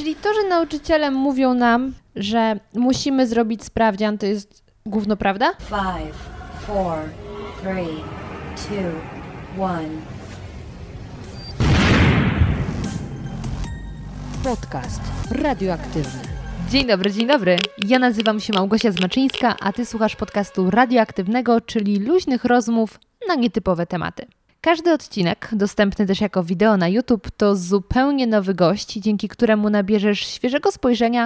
Czyli to, że nauczyciele mówią nam, że musimy zrobić sprawdzian, to jest gówno prawda? Five, four, three, two, one. Podcast radioaktywny. Dzień dobry, dzień dobry. Ja nazywam się Małgosia Zmaczyńska, a ty słuchasz podcastu radioaktywnego, czyli luźnych rozmów na nietypowe tematy. Każdy odcinek, dostępny też jako wideo na YouTube, to zupełnie nowy gość, dzięki któremu nabierzesz świeżego spojrzenia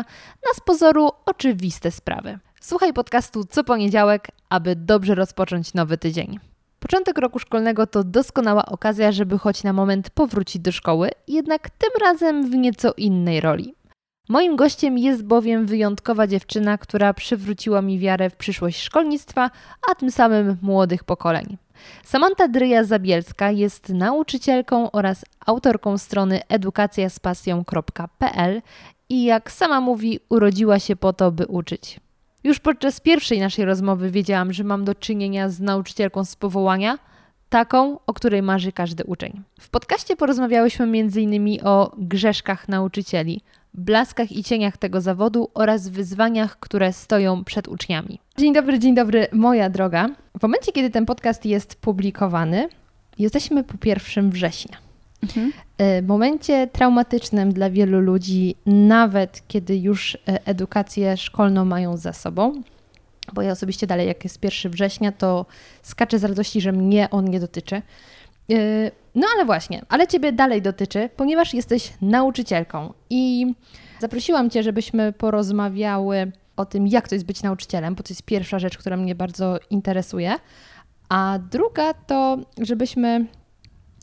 na z pozoru oczywiste sprawy. Słuchaj podcastu co poniedziałek, aby dobrze rozpocząć nowy tydzień. Początek roku szkolnego to doskonała okazja, żeby choć na moment powrócić do szkoły, jednak tym razem w nieco innej roli. Moim gościem jest bowiem wyjątkowa dziewczyna, która przywróciła mi wiarę w przyszłość szkolnictwa, a tym samym młodych pokoleń. Samanta Dryja-Zabielska jest nauczycielką oraz autorką strony edukacjaspasją.pl i jak sama mówi, urodziła się po to, by uczyć. Już podczas pierwszej naszej rozmowy wiedziałam, że mam do czynienia z nauczycielką z powołania, taką, o której marzy każdy uczeń. W podcaście porozmawiałyśmy m.in. o grzeszkach nauczycieli, blaskach i cieniach tego zawodu oraz wyzwaniach, które stoją przed uczniami. Dzień dobry, dzień dobry, moja droga. W momencie, kiedy ten podcast jest publikowany, jesteśmy po 1 września. Mhm. W momencie traumatycznym dla wielu ludzi, nawet kiedy już e, edukację szkolną mają za sobą, bo ja osobiście dalej, jak jest 1 września, to skaczę z radości, że mnie on nie dotyczy. E, no ale właśnie, ale Ciebie dalej dotyczy, ponieważ jesteś nauczycielką i zaprosiłam Cię, żebyśmy porozmawiały o tym, jak to jest być nauczycielem, bo to jest pierwsza rzecz, która mnie bardzo interesuje. A druga to, żebyśmy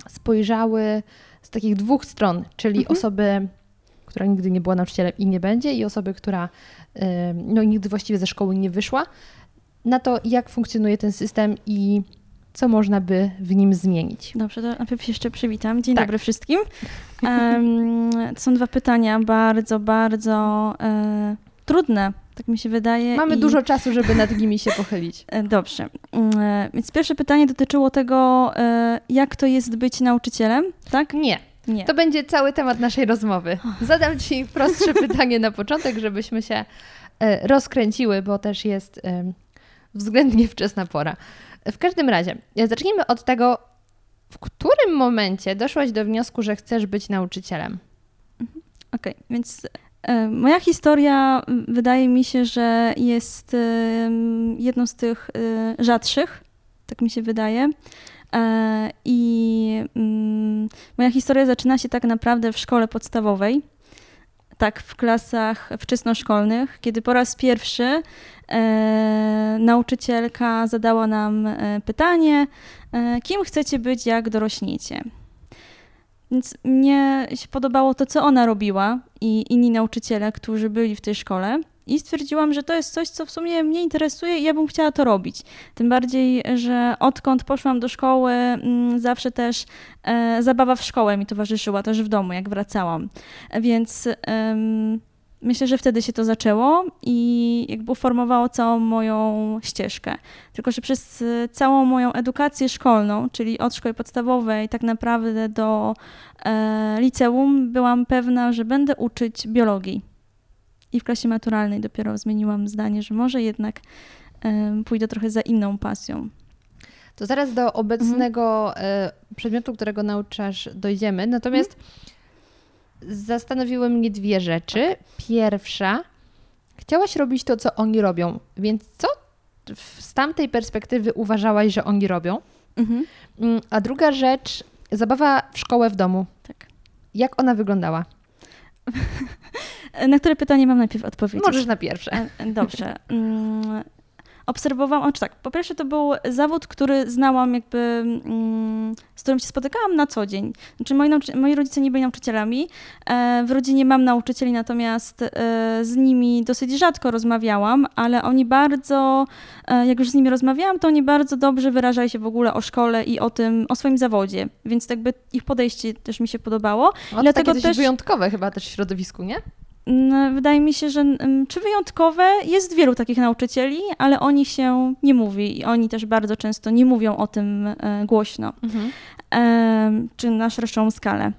spojrzały z takich dwóch stron, czyli mhm. osoby, która nigdy nie była nauczycielem i nie będzie, i osoby, która no, nigdy właściwie ze szkoły nie wyszła, na to, jak funkcjonuje ten system i co można by w nim zmienić. Dobrze, to najpierw się jeszcze przywitam. Dzień tak. dobry wszystkim. Um, to są dwa pytania bardzo, bardzo e, trudne, tak mi się wydaje. Mamy i... dużo czasu, żeby nad nimi się pochylić. E, dobrze. E, więc pierwsze pytanie dotyczyło tego, e, jak to jest być nauczycielem, tak? Nie. Nie. To będzie cały temat naszej rozmowy. Zadam Ci prostsze pytanie na początek, żebyśmy się e, rozkręciły, bo też jest względnie wczesna pora. W każdym razie, e, zacznijmy od tego, w którym momencie doszłaś do wniosku, że chcesz być nauczycielem? Mhm. Okej, okay, więc e, moja historia wydaje mi się, że jest e, jedną z tych rzadszych, tak mi się wydaje. I moja historia zaczyna się tak naprawdę w szkole podstawowej tak w klasach wczesnoszkolnych, kiedy po raz pierwszy e, nauczycielka zadała nam e, pytanie, e, kim chcecie być, jak dorośniecie. Więc mnie się podobało to, co ona robiła i inni nauczyciele, którzy byli w tej szkole i stwierdziłam, że to jest coś, co w sumie mnie interesuje i ja bym chciała to robić. Tym bardziej, że odkąd poszłam do szkoły, mm, zawsze też e, zabawa w szkołę mi towarzyszyła, też w domu, jak wracałam. Więc myślę, że wtedy się to zaczęło i jakby uformowało całą moją ścieżkę. Tylko, że przez całą moją edukację szkolną, czyli od szkoły podstawowej tak naprawdę do e, liceum, byłam pewna, że będę uczyć biologii i w klasie maturalnej dopiero zmieniłam zdanie, że może jednak pójdę trochę za inną pasją. To zaraz do obecnego mhm. przedmiotu, którego nauczasz, dojdziemy. Natomiast mhm. zastanowiły mnie dwie rzeczy. Pierwsza, chciałaś robić to, co oni robią, więc co z tamtej perspektywy uważałaś, że oni robią? Mhm. Mm, a druga rzecz, zabawa w szkołę w domu. Tak. Jak ona wyglądała? Na które pytanie mam najpierw odpowiedzieć? Możesz na pierwsze. E, dobrze. Mm, obserwowałam, czy tak, po pierwsze to był zawód, który znałam jakby, mm, z którym się spotykałam na co dzień. Znaczy moi, moi rodzice nie byli nauczycielami, e, w rodzinie mam nauczycieli, natomiast e, z nimi dosyć rzadko rozmawiałam, ale oni bardzo, jak już z nimi rozmawiałam, to oni bardzo dobrze wyrażali się w ogóle o szkole i o tym, o swoim zawodzie, więc jakby ich podejście też mi się podobało. O, to Dlatego takie też wyjątkowe chyba też w środowisku, nie? Wydaje mi się, że czy wyjątkowe jest wielu takich nauczycieli, ale o nich się nie mówi i oni też bardzo często nie mówią o tym e, głośno, mhm. czy na szerszą skalę.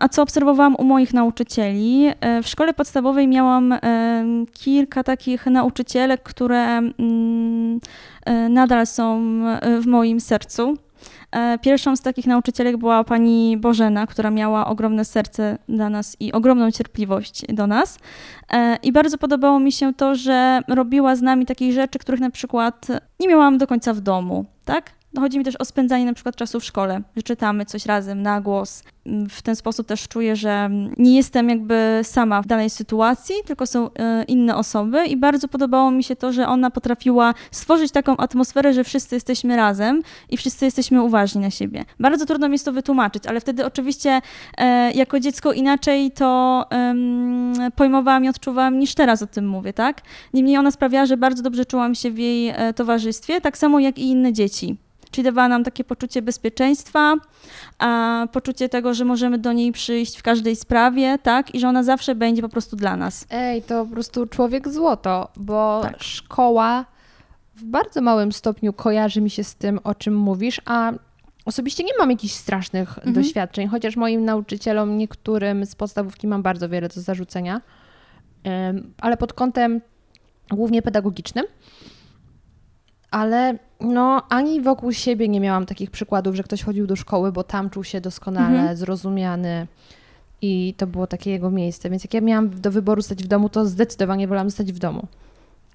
A co obserwowałam u moich nauczycieli? E, W szkole podstawowej miałam kilka takich nauczycielek, które mm, e, nadal są w moim sercu. E, Pierwszą z takich nauczycielek była pani Bożena, która miała ogromne serce dla nas i ogromną cierpliwość do nas. E, I bardzo podobało mi się to, że robiła z nami takich rzeczy, których na przykład nie miałam do końca w domu, tak? No, chodzi mi też o spędzanie na przykład czasu w szkole, że czytamy coś razem na głos. W ten sposób też czuję, że nie jestem jakby sama w danej sytuacji, tylko są e, inne osoby i bardzo podobało mi się to, że ona potrafiła stworzyć taką atmosferę, że wszyscy jesteśmy razem i wszyscy jesteśmy uważni na siebie. Bardzo trudno mi jest to wytłumaczyć, ale wtedy oczywiście e, jako dziecko inaczej to pojmowałam i odczuwałam niż teraz o tym mówię, tak? Niemniej ona sprawiała, że bardzo dobrze czułam się w jej e, towarzystwie, tak samo jak i inne dzieci. Czyli dawała nam takie poczucie bezpieczeństwa, a poczucie tego, że możemy do niej przyjść w każdej sprawie, tak? I że ona zawsze będzie po prostu dla nas. Ej, to po prostu człowiek złoto, bo Tak. szkoła w bardzo małym stopniu kojarzy mi się z tym, o czym mówisz, a osobiście nie mam jakichś strasznych Mhm. doświadczeń, chociaż moim nauczycielom, niektórym z podstawówki mam bardzo wiele do zarzucenia, ale pod kątem głównie pedagogicznym. Ale no, ani wokół siebie nie miałam takich przykładów, że ktoś chodził do szkoły, bo tam czuł się doskonale Mhm. zrozumiany i to było takie jego miejsce. Więc jak ja miałam do wyboru stać w domu, to zdecydowanie wolałam stać w domu.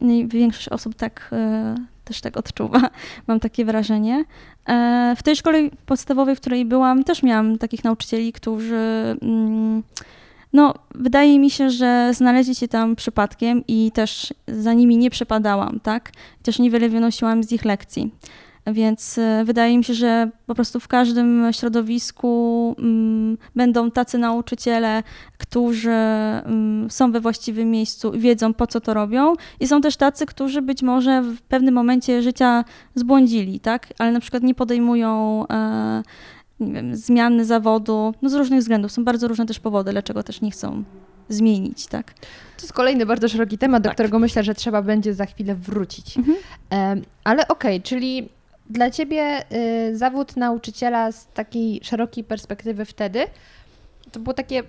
I większość osób tak e, też tak odczuwa, mam takie wrażenie. E, w tej szkole podstawowej, w której byłam, też miałam takich nauczycieli, którzy. Mm, no, wydaje mi się, że znaleźli się tam przypadkiem i też za nimi nie przepadałam, tak? Też niewiele wynosiłam z ich lekcji. Więc e, wydaje mi się, że po prostu w każdym środowisku mm, będą tacy nauczyciele, którzy mm, są we właściwym miejscu i wiedzą, po co to robią. I są też tacy, którzy być może w pewnym momencie życia zbłądzili, tak? Ale na przykład nie podejmują e, nie wiem, zmiany zawodu, no z różnych względów. Są bardzo różne też powody, dlaczego też nie chcą zmienić, tak? To jest kolejny bardzo szeroki temat, do Tak. którego myślę, że trzeba będzie za chwilę wrócić. Mhm. Ale okej, czyli dla ciebie y, zawód nauczyciela z takiej szerokiej perspektywy wtedy to było takie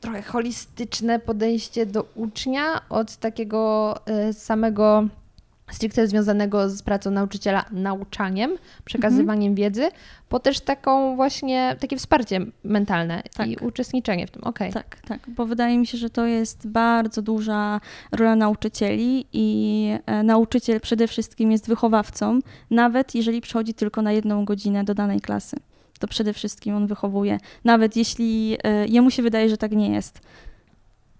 trochę holistyczne podejście do ucznia od takiego y, samego stricte związanego z pracą nauczyciela nauczaniem, przekazywaniem wiedzy, po też taką właśnie takie wsparcie mentalne Tak. i uczestniczenie w tym. Okej. Tak, tak, bo wydaje mi się, że to jest bardzo duża rola nauczycieli i e, nauczyciel przede wszystkim jest wychowawcą, nawet jeżeli przychodzi tylko na jedną godzinę do danej klasy. To przede wszystkim on wychowuje, nawet jeśli e, jemu się wydaje, że tak nie jest.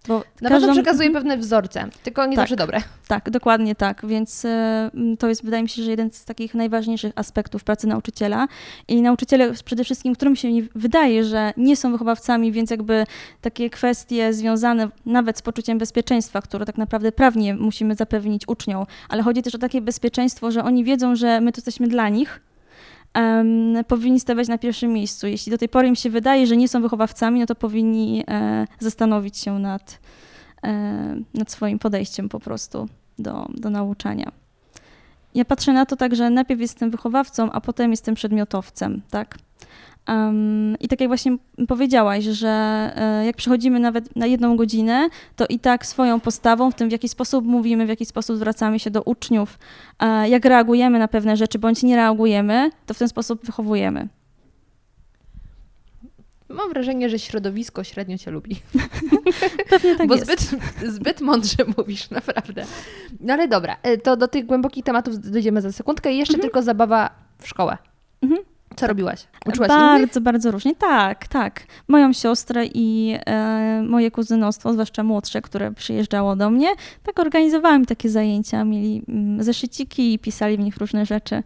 Bo Na każdą- pewno przekazuje pewne wzorce, tylko nie Tak. zawsze dobre. Tak, dokładnie tak. Więc m, to jest, wydaje mi się, że jeden z takich najważniejszych aspektów pracy nauczyciela. I nauczyciele przede wszystkim, którym się wydaje, że nie są wychowawcami, więc jakby takie kwestie związane nawet z poczuciem bezpieczeństwa, które tak naprawdę prawnie musimy zapewnić uczniom, ale chodzi też o takie bezpieczeństwo, że oni wiedzą, że my tu jesteśmy dla nich. Em, powinni stawiać na pierwszym miejscu. Jeśli do tej pory im się wydaje, że nie są wychowawcami, no to powinni e, zastanowić się nad, e, nad swoim podejściem po prostu do, do nauczania. Ja patrzę na to tak, że najpierw jestem wychowawcą, a potem jestem przedmiotowcem, tak? Em, I tak jak właśnie powiedziałaś, że e, jak przychodzimy nawet na jedną godzinę, to i tak swoją postawą, w tym w jaki sposób mówimy, w jaki sposób zwracamy się do uczniów, e, jak reagujemy na pewne rzeczy, bądź nie reagujemy, to w ten sposób wychowujemy. Mam wrażenie, że środowisko średnio cię lubi. Pewnie tak bo jest. zbyt, zbyt mądrze mówisz, naprawdę. No ale dobra, y, to do tych głębokich tematów dojdziemy za sekundkę. I jeszcze tylko zabawa w szkołę. Mhm. Co robiłaś? Uczyłaś innych? Bardzo, bardzo różnie. Tak, tak. Moją siostrę i e, moje kuzynostwo, zwłaszcza młodsze, które przyjeżdżało do mnie, tak organizowałam takie zajęcia. Mieli mm, zeszyciki i pisali w nich różne rzeczy.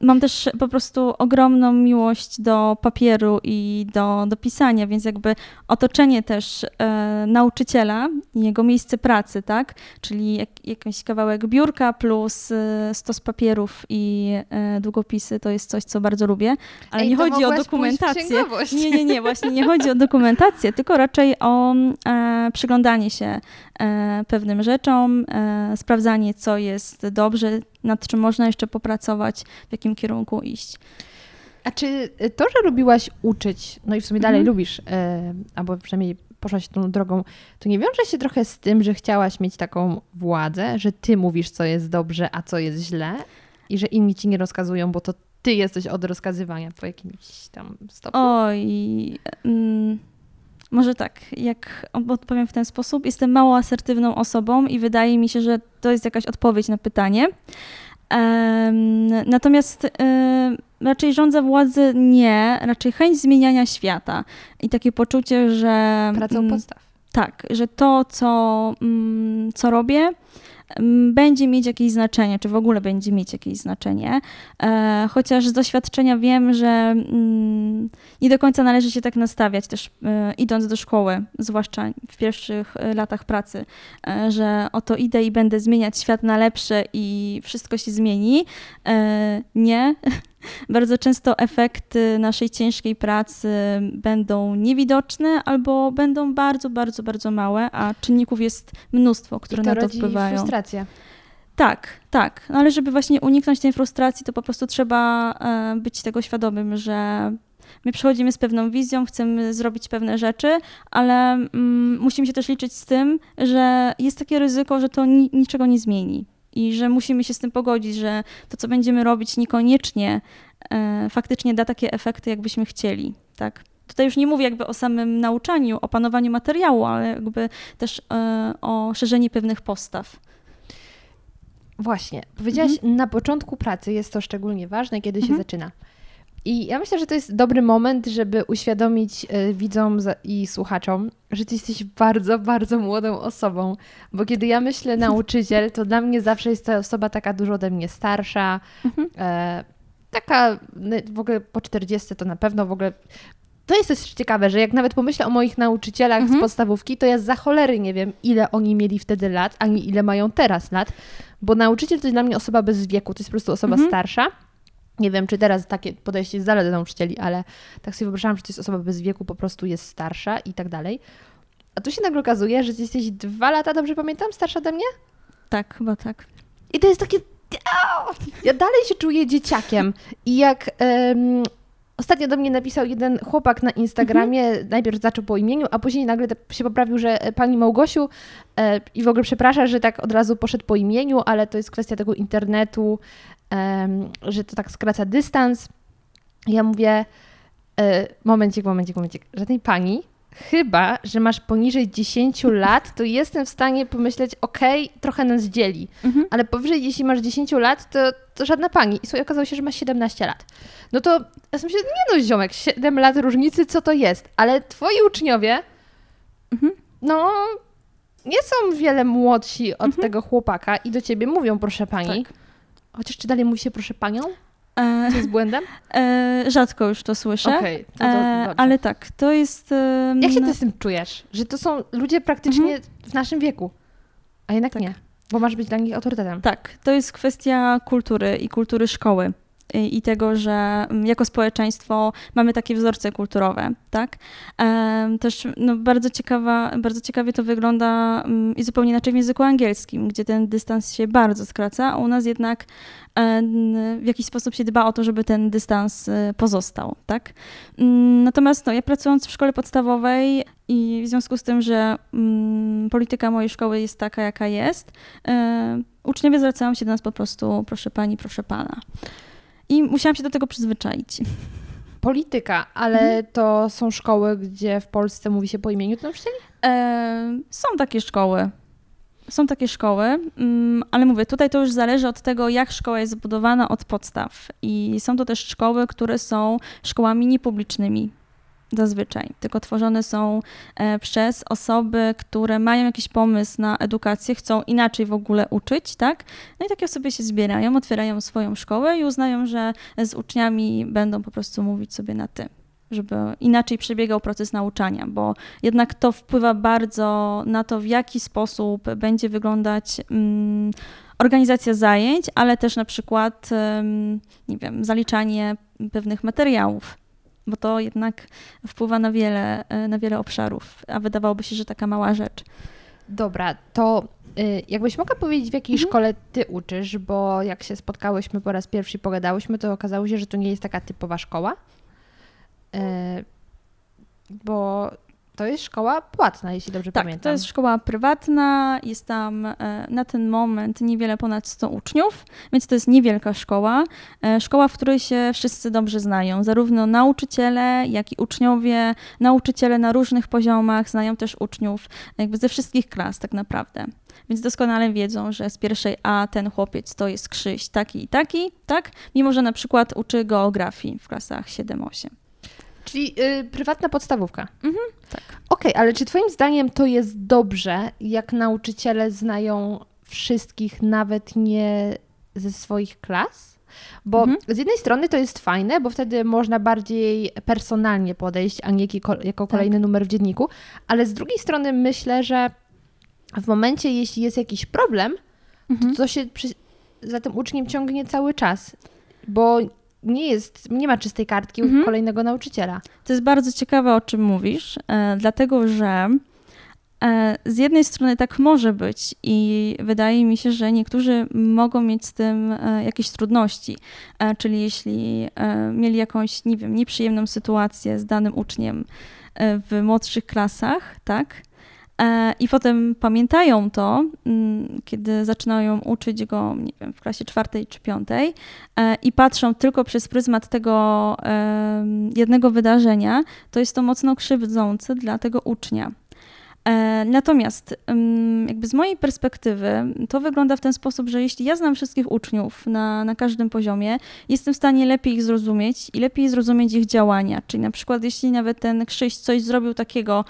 Mam też po prostu ogromną miłość do papieru i do, do pisania, więc jakby otoczenie też e, nauczyciela i jego miejsce pracy, tak? Czyli jak, jakiś kawałek biurka plus e, stos papierów i e, długopisy to jest coś, co bardzo lubię. Ale Ej, nie chodzi o dokumentację. Nie, nie, nie, właśnie nie chodzi o dokumentację, tylko raczej o e, przyglądanie się e, pewnym rzeczom, e, sprawdzanie, co jest dobrze, nad czym można jeszcze popracować, w jakim kierunku iść. A czy to, że lubiłaś uczyć, no i w sumie dalej Mhm. lubisz, e, albo przynajmniej poszłaś tą drogą, to nie wiąże się trochę z tym, że chciałaś mieć taką władzę, że ty mówisz, co jest dobrze, a co jest źle i że inni ci nie rozkazują, bo to ty jesteś od rozkazywania po jakimś tam stopniu? Oj, mm, może tak, jak odpowiem w ten sposób. Jestem mało asertywną osobą i wydaje mi się, że to jest jakaś odpowiedź na pytanie. Natomiast raczej rządza władzy nie, raczej chęć zmieniania świata i takie poczucie, że. Pracą mm, podstaw. tak, że to, co, mm, co robię, będzie mieć jakieś znaczenie, czy w ogóle będzie mieć jakieś znaczenie. E, chociaż z doświadczenia wiem, że mm, nie do końca należy się tak nastawiać, też e, idąc do szkoły, zwłaszcza w pierwszych e, latach pracy, że oto idę i będę zmieniać świat na lepsze i wszystko się zmieni. Nie. Bardzo często efekty naszej ciężkiej pracy będą niewidoczne albo będą bardzo, bardzo, bardzo małe, a czynników jest mnóstwo, które na to wpływają. Frustrację. Tak, tak. No ale żeby właśnie uniknąć tej frustracji, to po prostu trzeba e, być tego świadomym, że my przychodzimy z pewną wizją, chcemy zrobić pewne rzeczy, ale mm, musimy się też liczyć z tym, że jest takie ryzyko, że to ni- niczego nie zmieni. I że musimy się z tym pogodzić, że to, co będziemy robić, niekoniecznie e, faktycznie da takie efekty, jakbyśmy chcieli. Tak? Tutaj już nie mówię jakby o samym nauczaniu, opanowaniu materiału, ale jakby też e, o szerzeniu pewnych postaw. Właśnie. Powiedziałaś, Mhm. na początku pracy jest to szczególnie ważne, kiedy się Mhm. zaczyna. I ja myślę, że to jest dobry moment, żeby uświadomić e, widzom i słuchaczom, że ty jesteś bardzo, bardzo młodą osobą. Bo kiedy ja myślę nauczyciel, to dla mnie zawsze jest ta osoba taka dużo ode mnie starsza, Mhm. e, taka w ogóle po 40 to na pewno w ogóle. To jest też ciekawe, że jak nawet pomyślę o moich nauczycielach z Mhm. podstawówki, to ja za cholery nie wiem, ile oni mieli wtedy lat, ani ile mają teraz lat, bo nauczyciel to jest dla mnie osoba bez wieku, to jest po prostu osoba Mhm. starsza. Nie wiem, czy teraz takie podejście jest zalet do nauczycieli, ale tak sobie wyobrażam, że to jest osoba bez wieku, po prostu jest starsza i tak dalej. A tu się nagle okazuje, że ty jesteś dwa lata, dobrze pamiętam, starsza ode mnie? Tak, chyba tak. I to jest takie. Ja dalej się czuję dzieciakiem. I jak em, ostatnio do mnie napisał jeden chłopak na Instagramie, najpierw zaczął po imieniu, a później nagle się poprawił, że e, pani Małgosiu e, i w ogóle przeprasza, że tak od razu poszedł po imieniu, ale to jest kwestia tego internetu, em, że to tak skraca dystans. Ja mówię, e, momencik, momencik, momencik, żadnej pani. Chyba, że masz poniżej 10 lat, to jestem w stanie pomyśleć, okej, trochę nas dzieli. Mhm. Ale powyżej, jeśli masz 10 lat, to, to żadna pani. I słuchaj, okazało się, że masz 17 lat. No to ja sobie myślę, nie no ziomek, 7 lat różnicy, co to jest? Ale twoi uczniowie, Mhm. no, nie są wiele młodsi od Mhm. tego chłopaka i do ciebie mówią proszę pani. Tak. Chociaż czy dalej mówi się proszę panią? E, Co jest błędem? e, rzadko już to słyszę. Okej, to, to e, ale tak, to jest. Jak się ty z tym czujesz? Że to są ludzie praktycznie Mhm. w naszym wieku, a jednak Tak. nie, bo masz być dla nich autorytetem. Tak, to jest kwestia kultury i kultury szkoły. I i tego, że mm, jako społeczeństwo mamy takie wzorce kulturowe, tak? Też no, bardzo, ciekawa, bardzo ciekawie to wygląda mm, i zupełnie inaczej w języku angielskim, gdzie ten dystans się bardzo skraca, a u nas jednak w jakiś sposób się dba o to, żeby ten dystans e, pozostał, tak? Mm, Natomiast no, ja pracując w szkole podstawowej i w związku z tym, że polityka mojej szkoły jest taka, jaka jest, uczniowie zwracają się do nas po prostu proszę pani, proszę pana. I musiałam się do tego przyzwyczaić. Polityka, ale Mhm. to są szkoły, gdzie w Polsce mówi się po imieniu nauczycieli? E, są takie szkoły. Są takie szkoły, mm, ale mówię, tutaj to już zależy od tego, jak szkoła jest zbudowana od podstaw. I są to też szkoły, które są szkołami niepublicznymi zazwyczaj, tylko tworzone są e, przez osoby, które mają jakiś pomysł na edukację, chcą inaczej w ogóle uczyć, tak? No i takie osoby się zbierają, otwierają swoją szkołę i uznają, że z uczniami będą po prostu mówić sobie na ty żeby inaczej przebiegał proces nauczania, bo jednak to wpływa bardzo na to, w jaki sposób będzie wyglądać mm, organizacja zajęć, ale też na przykład, em, nie wiem, zaliczanie pewnych materiałów, bo to jednak wpływa na wiele, e, na wiele obszarów, a wydawałoby się, że taka mała rzecz. Dobra, to y, jakbyś mogła powiedzieć, w jakiej Mhm. szkole ty uczysz, bo jak się spotkałyśmy po raz pierwszy i pogadałyśmy, to okazało się, że to nie jest taka typowa szkoła. Y, bo to jest szkoła płatna, jeśli dobrze Tak, pamiętam. to jest szkoła prywatna, jest tam e, na ten moment niewiele ponad 100 uczniów, więc to jest niewielka szkoła. E, Szkoła, w której się wszyscy dobrze znają, zarówno nauczyciele, jak i uczniowie. Nauczyciele na różnych poziomach znają też uczniów jakby ze wszystkich klas tak naprawdę. Więc doskonale wiedzą, że z pierwszej A ten chłopiec to jest Krzyś taki i taki, tak? Mimo, że na przykład uczy geografii w klasach 7-8. Czyli y, prywatna podstawówka. Mhm, tak. Okej, ale czy Twoim zdaniem to jest dobrze, jak nauczyciele znają wszystkich, nawet nie ze swoich klas? Bo Mhm. z jednej strony to jest fajne, bo wtedy można bardziej personalnie podejść, a nie jako, jako kolejny numer w dzienniku, ale z drugiej strony myślę, że w momencie, jeśli jest jakiś problem, Mhm. to się przy, za tym uczniem ciągnie cały czas, bo nie jest, nie ma czystej kartki u Mhm. kolejnego nauczyciela. To jest bardzo ciekawe, o czym mówisz, e, dlatego że e, z jednej strony tak może być i wydaje mi się, że niektórzy mogą mieć z tym e, jakieś trudności. E, czyli jeśli e, mieli jakąś, nie wiem, nieprzyjemną sytuację z danym uczniem e, w młodszych klasach, tak? E, I potem pamiętają to, mm, kiedy zaczynają uczyć go, nie wiem, w klasie czwartej czy piątej, e, i patrzą tylko przez pryzmat tego jednego wydarzenia, to jest to mocno krzywdzące dla tego ucznia. E, Natomiast jakby z mojej perspektywy to wygląda w ten sposób, że jeśli ja znam wszystkich uczniów na, na każdym poziomie, jestem w stanie lepiej ich zrozumieć i lepiej zrozumieć ich działania. Czyli na przykład jeśli nawet ten Krzyś coś zrobił takiego,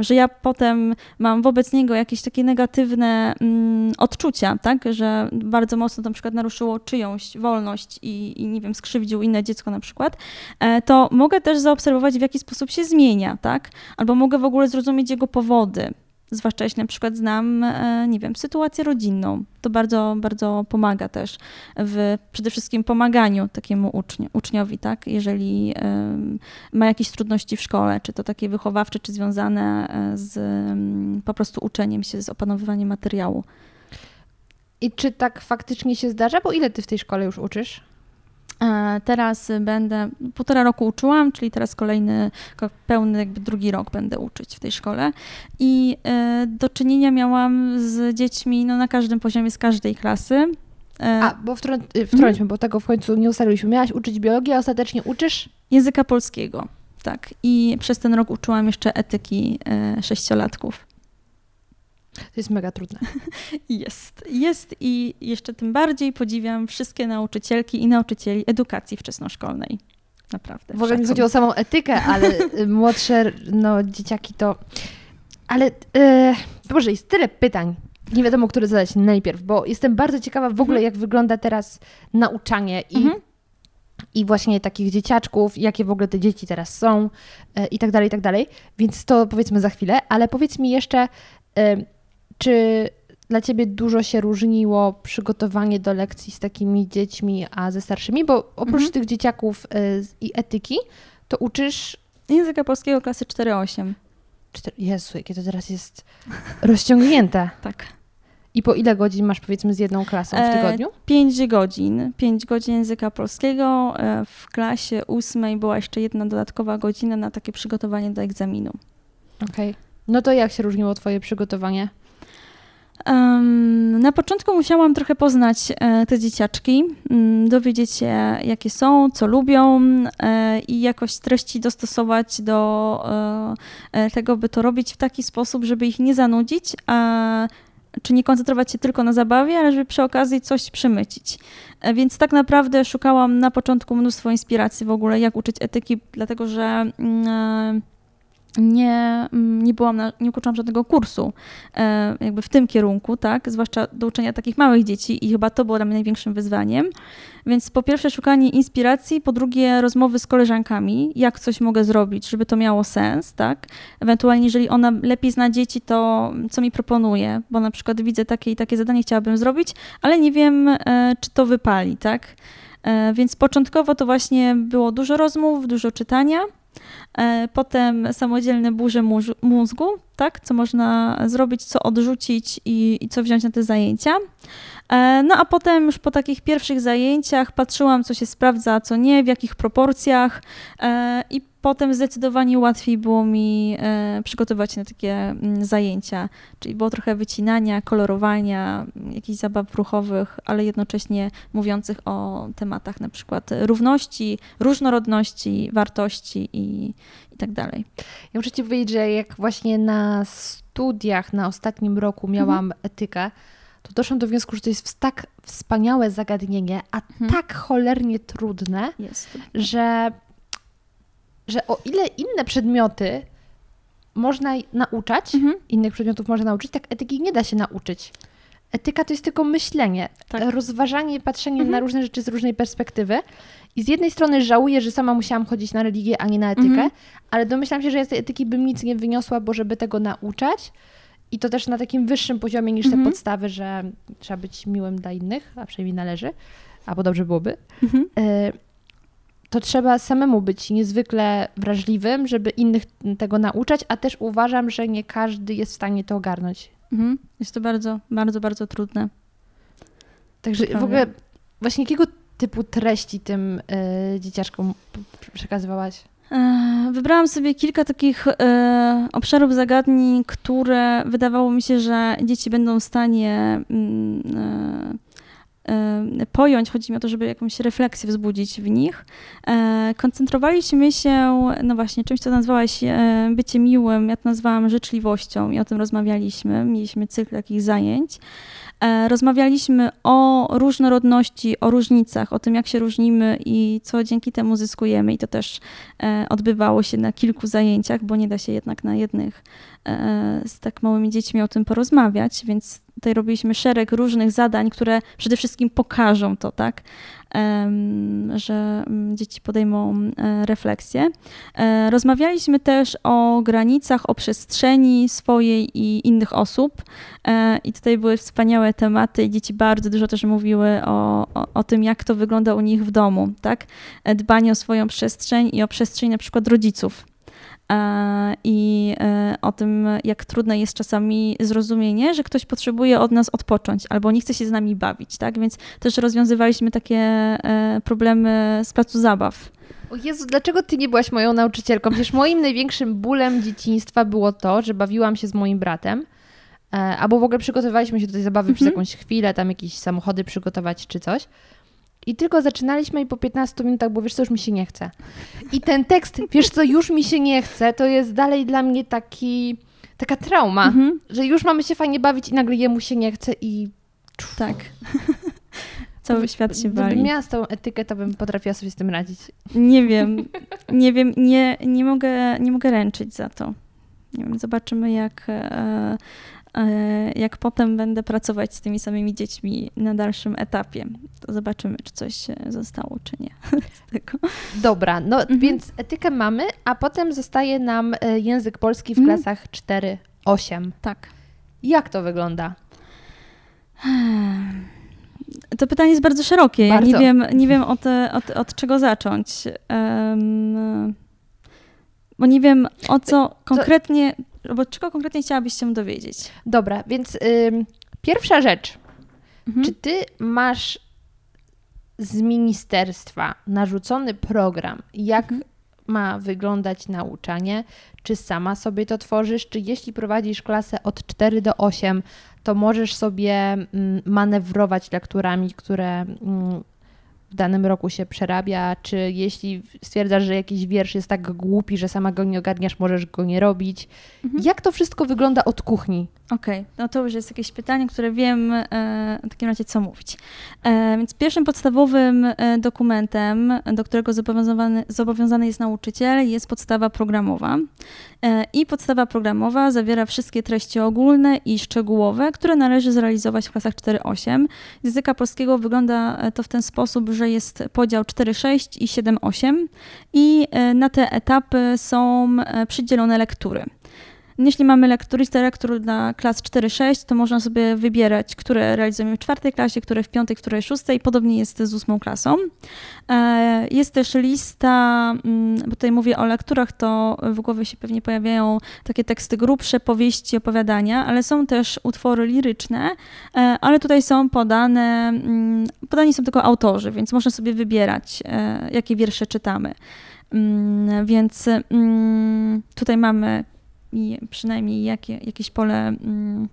że ja potem mam wobec niego jakieś takie negatywne odczucia, tak, że bardzo mocno na przykład naruszyło czyjąś wolność i, i nie wiem, skrzywdził inne dziecko na przykład, e, to mogę też zaobserwować, w jaki sposób się zmienia, tak? Albo mogę w ogóle zrozumieć jego powody. Zwłaszcza jeśli na przykład znam, e, nie wiem, sytuację rodzinną. To bardzo, bardzo pomaga też w przede wszystkim pomaganiu takiemu uczni- uczniowi, tak? Jeżeli ma jakieś trudności w szkole, czy to takie wychowawcze, czy związane e, z po prostu uczeniem się, z opanowywaniem materiału. I czy tak faktycznie się zdarza? Bo ile ty w tej szkole już uczysz? E, Teraz będę, półtora roku uczyłam, czyli teraz kolejny, ko- pełny jakby drugi rok będę uczyć w tej szkole. I e, do czynienia miałam z dziećmi no, na każdym poziomie, z każdej klasy. E, A, bo wtrą- y, wtrąćmy, bo tego w końcu nie ustaliliśmy. Miałaś uczyć biologii, a ostatecznie uczysz? Języka polskiego, tak. I przez ten rok uczyłam jeszcze etyki sześciolatków. To jest mega trudne. Jest, jest i jeszcze tym bardziej podziwiam wszystkie nauczycielki i nauczycieli edukacji wczesnoszkolnej. Naprawdę. W ogóle nie chodzi o samą etykę, ale y, młodsze no, dzieciaki to... Ale e, Boże, jest tyle pytań. Nie wiadomo, które zadać najpierw, bo jestem bardzo ciekawa w ogóle, jak wygląda teraz nauczanie i, Mhm. i właśnie takich dzieciaczków, jakie w ogóle te dzieci teraz są e, i tak dalej, i tak dalej. Więc to powiedzmy za chwilę, ale powiedz mi jeszcze, e, czy dla Ciebie dużo się różniło przygotowanie do lekcji z takimi dziećmi, a ze starszymi? Bo oprócz Mhm. tych dzieciaków e, z- i etyki, to uczysz... Języka polskiego klasy 4-8. Cztery... Jezu, jakie to teraz jest rozciągnięte. Tak. I po ile godzin masz powiedzmy z jedną klasą w E, tygodniu? 5 godzin. 5 godzin języka polskiego. E, W klasie ósmej była jeszcze jedna dodatkowa godzina na takie przygotowanie do egzaminu. Okej. No to jak się różniło Twoje przygotowanie? Na początku musiałam trochę poznać e, te dzieciaczki, mm, dowiedzieć się, jakie są, co lubią e, i jakoś treści dostosować do e, tego, by to robić w taki sposób, żeby ich nie zanudzić, a czy nie koncentrować się tylko na zabawie, ale żeby przy okazji coś przemycić. Więc tak naprawdę szukałam na początku mnóstwo inspiracji w ogóle, jak uczyć etyki, dlatego że e, nie, mm, nie byłam, na, nie ukończyłam żadnego kursu e, jakby w tym kierunku, tak, zwłaszcza do uczenia takich małych dzieci i chyba to było dla mnie największym wyzwaniem. Więc po pierwsze szukanie inspiracji, po drugie rozmowy z koleżankami, jak coś mogę zrobić, żeby to miało sens, tak. Ewentualnie, jeżeli ona lepiej zna dzieci, to co mi proponuje, bo na przykład widzę takie i takie zadanie chciałabym zrobić, ale nie wiem, e, czy to wypali, tak. E, Więc początkowo to właśnie było dużo rozmów, dużo czytania, Potem samodzielne burze mózgu, tak? Co można zrobić, co odrzucić i, i co wziąć na te zajęcia. E, no a potem już po takich pierwszych zajęciach patrzyłam, co się sprawdza, a co nie, w jakich proporcjach e, i potem zdecydowanie łatwiej było mi e, przygotować się na takie mm, zajęcia, czyli było trochę wycinania, kolorowania, jakichś zabaw ruchowych, ale jednocześnie mówiących o tematach na przykład równości, różnorodności, wartości i, i tak dalej. Ja muszę Ci powiedzieć, że jak właśnie na studiach na ostatnim roku miałam mhm. etykę, to doszłam do wniosku, że to jest tak wspaniałe zagadnienie, a mhm. tak cholernie trudne, jest. że że o ile inne przedmioty można nauczać, mhm. innych przedmiotów można nauczyć, tak etyki nie da się nauczyć. Etyka to jest tylko myślenie, tak. rozważanie, patrzenie mhm. na różne rzeczy z różnej perspektywy. I z jednej strony żałuję, że sama musiałam chodzić na religię, a nie na etykę, mhm. ale domyślam się, że ja z tej etyki bym nic nie wyniosła, bo żeby tego nauczać, i to też na takim wyższym poziomie niż te mhm. podstawy, że trzeba być miłym dla innych, a przynajmniej należy, albo dobrze byłoby. Mhm. Y to trzeba samemu być niezwykle wrażliwym, żeby innych tego nauczać, a też uważam, że nie każdy jest w stanie to ogarnąć. Mhm. Jest to bardzo, bardzo, bardzo trudne. Także w ogóle właśnie jakiego typu treści tym y, dzieciaczkom przekazywałaś? E, wybrałam sobie kilka takich y, obszarów zagadnień, które wydawało mi się, że dzieci będą w stanie y, pojąć, chodzi mi o to, żeby jakąś refleksję wzbudzić w nich. E, koncentrowaliśmy się, no właśnie, czymś, co nazwałaś e, bycie miłym, ja to nazwałam życzliwością i o tym rozmawialiśmy. Mieliśmy cykl takich zajęć. E, rozmawialiśmy o różnorodności, o różnicach, o tym, jak się różnimy i co dzięki temu zyskujemy. I to też odbywało się na kilku zajęciach, bo nie da się jednak na jednych z tak małymi dziećmi o tym porozmawiać, więc tutaj robiliśmy szereg różnych zadań, które przede wszystkim pokażą to, tak, że mm, dzieci podejmą e, refleksję. E, rozmawialiśmy też o granicach, o przestrzeni swojej i innych osób. E, I tutaj były wspaniałe tematy i dzieci bardzo dużo też mówiły o, o, o tym, jak to wygląda u nich w domu, tak? Dbanie o swoją przestrzeń i o przestrzeń na przykład rodziców E, i e, o tym, jak trudne jest czasami zrozumienie, że ktoś potrzebuje od nas odpocząć albo nie chce się z nami bawić, tak? Więc też rozwiązywaliśmy takie e, problemy z placu zabaw. O Jezu, dlaczego ty nie byłaś moją nauczycielką? Przecież moim największym bólem dzieciństwa było to, że bawiłam się z moim bratem, albo w ogóle przygotowywaliśmy się do tej zabawy mhm. przez jakąś chwilę, tam jakieś samochody przygotować czy coś. I tylko zaczynaliśmy i po 15 minutach, bo wiesz co, już mi się nie chce. I ten tekst, wiesz co, już mi się nie chce, to jest dalej dla mnie taki, taka trauma, mhm. że już mamy się fajnie bawić i nagle jemu się nie chce i... Tak. Cały świat się wali. Gdybym miała z tą etykę, to bym potrafiła sobie z tym radzić. Nie wiem, nie wiem, nie, nie, mogę, nie mogę ręczyć za to. Nie wiem, zobaczymy jak E, jak potem będę pracować z tymi samymi dziećmi na dalszym etapie, to zobaczymy, czy coś zostało, czy nie z tego. Dobra, no mhm. więc etykę mamy, a potem zostaje nam e, język polski w mhm. klasach 4-8. Tak. Jak to wygląda? To pytanie jest bardzo szerokie. Bardzo. Ja nie wiem, nie wiem od, od, od czego zacząć. Um, bo nie wiem, o co konkretnie bo czego konkretnie chciałabyś się dowiedzieć? Dobra, więc pierwsza rzecz. Mhm. Czy ty masz z ministerstwa narzucony program, jak mhm. ma wyglądać nauczanie? Czy sama sobie to tworzysz? Czy jeśli prowadzisz klasę od 4 do 8, to możesz sobie manewrować lekturami, które mm, w danym roku się przerabia, czy jeśli stwierdzasz, że jakiś wiersz jest tak głupi, że sama go nie ogarniasz, możesz go nie robić. Mhm. Jak to wszystko wygląda od kuchni? Okej, okay. no to już jest jakieś pytanie, które wiem e, w takim razie, co mówić. E, więc pierwszym podstawowym e, dokumentem, do którego zobowiązany, zobowiązany jest nauczyciel, jest podstawa programowa. E, I podstawa programowa zawiera wszystkie treści ogólne i szczegółowe, które należy zrealizować w klasach 4-8. Z języka polskiego wygląda e, to w ten sposób, że jest podział 4-6 i 7-8 i e, na te etapy są przydzielone lektury. Jeśli mamy lektur, listę lektur dla klas 4-6, to można sobie wybierać, które realizujemy w czwartej klasie, które w piątej, które w szóstej. Podobnie jest z ósmą klasą. E, jest też lista, mm, bo tutaj mówię o lekturach, to w głowie się pewnie pojawiają takie teksty grubsze, powieści, opowiadania, ale są też utwory liryczne, e, ale tutaj są podane, mm, podani są tylko autorzy, więc można sobie wybierać, e, jakie wiersze czytamy. Mm, więc tutaj mamy przynajmniej jakie, jakieś pole mm,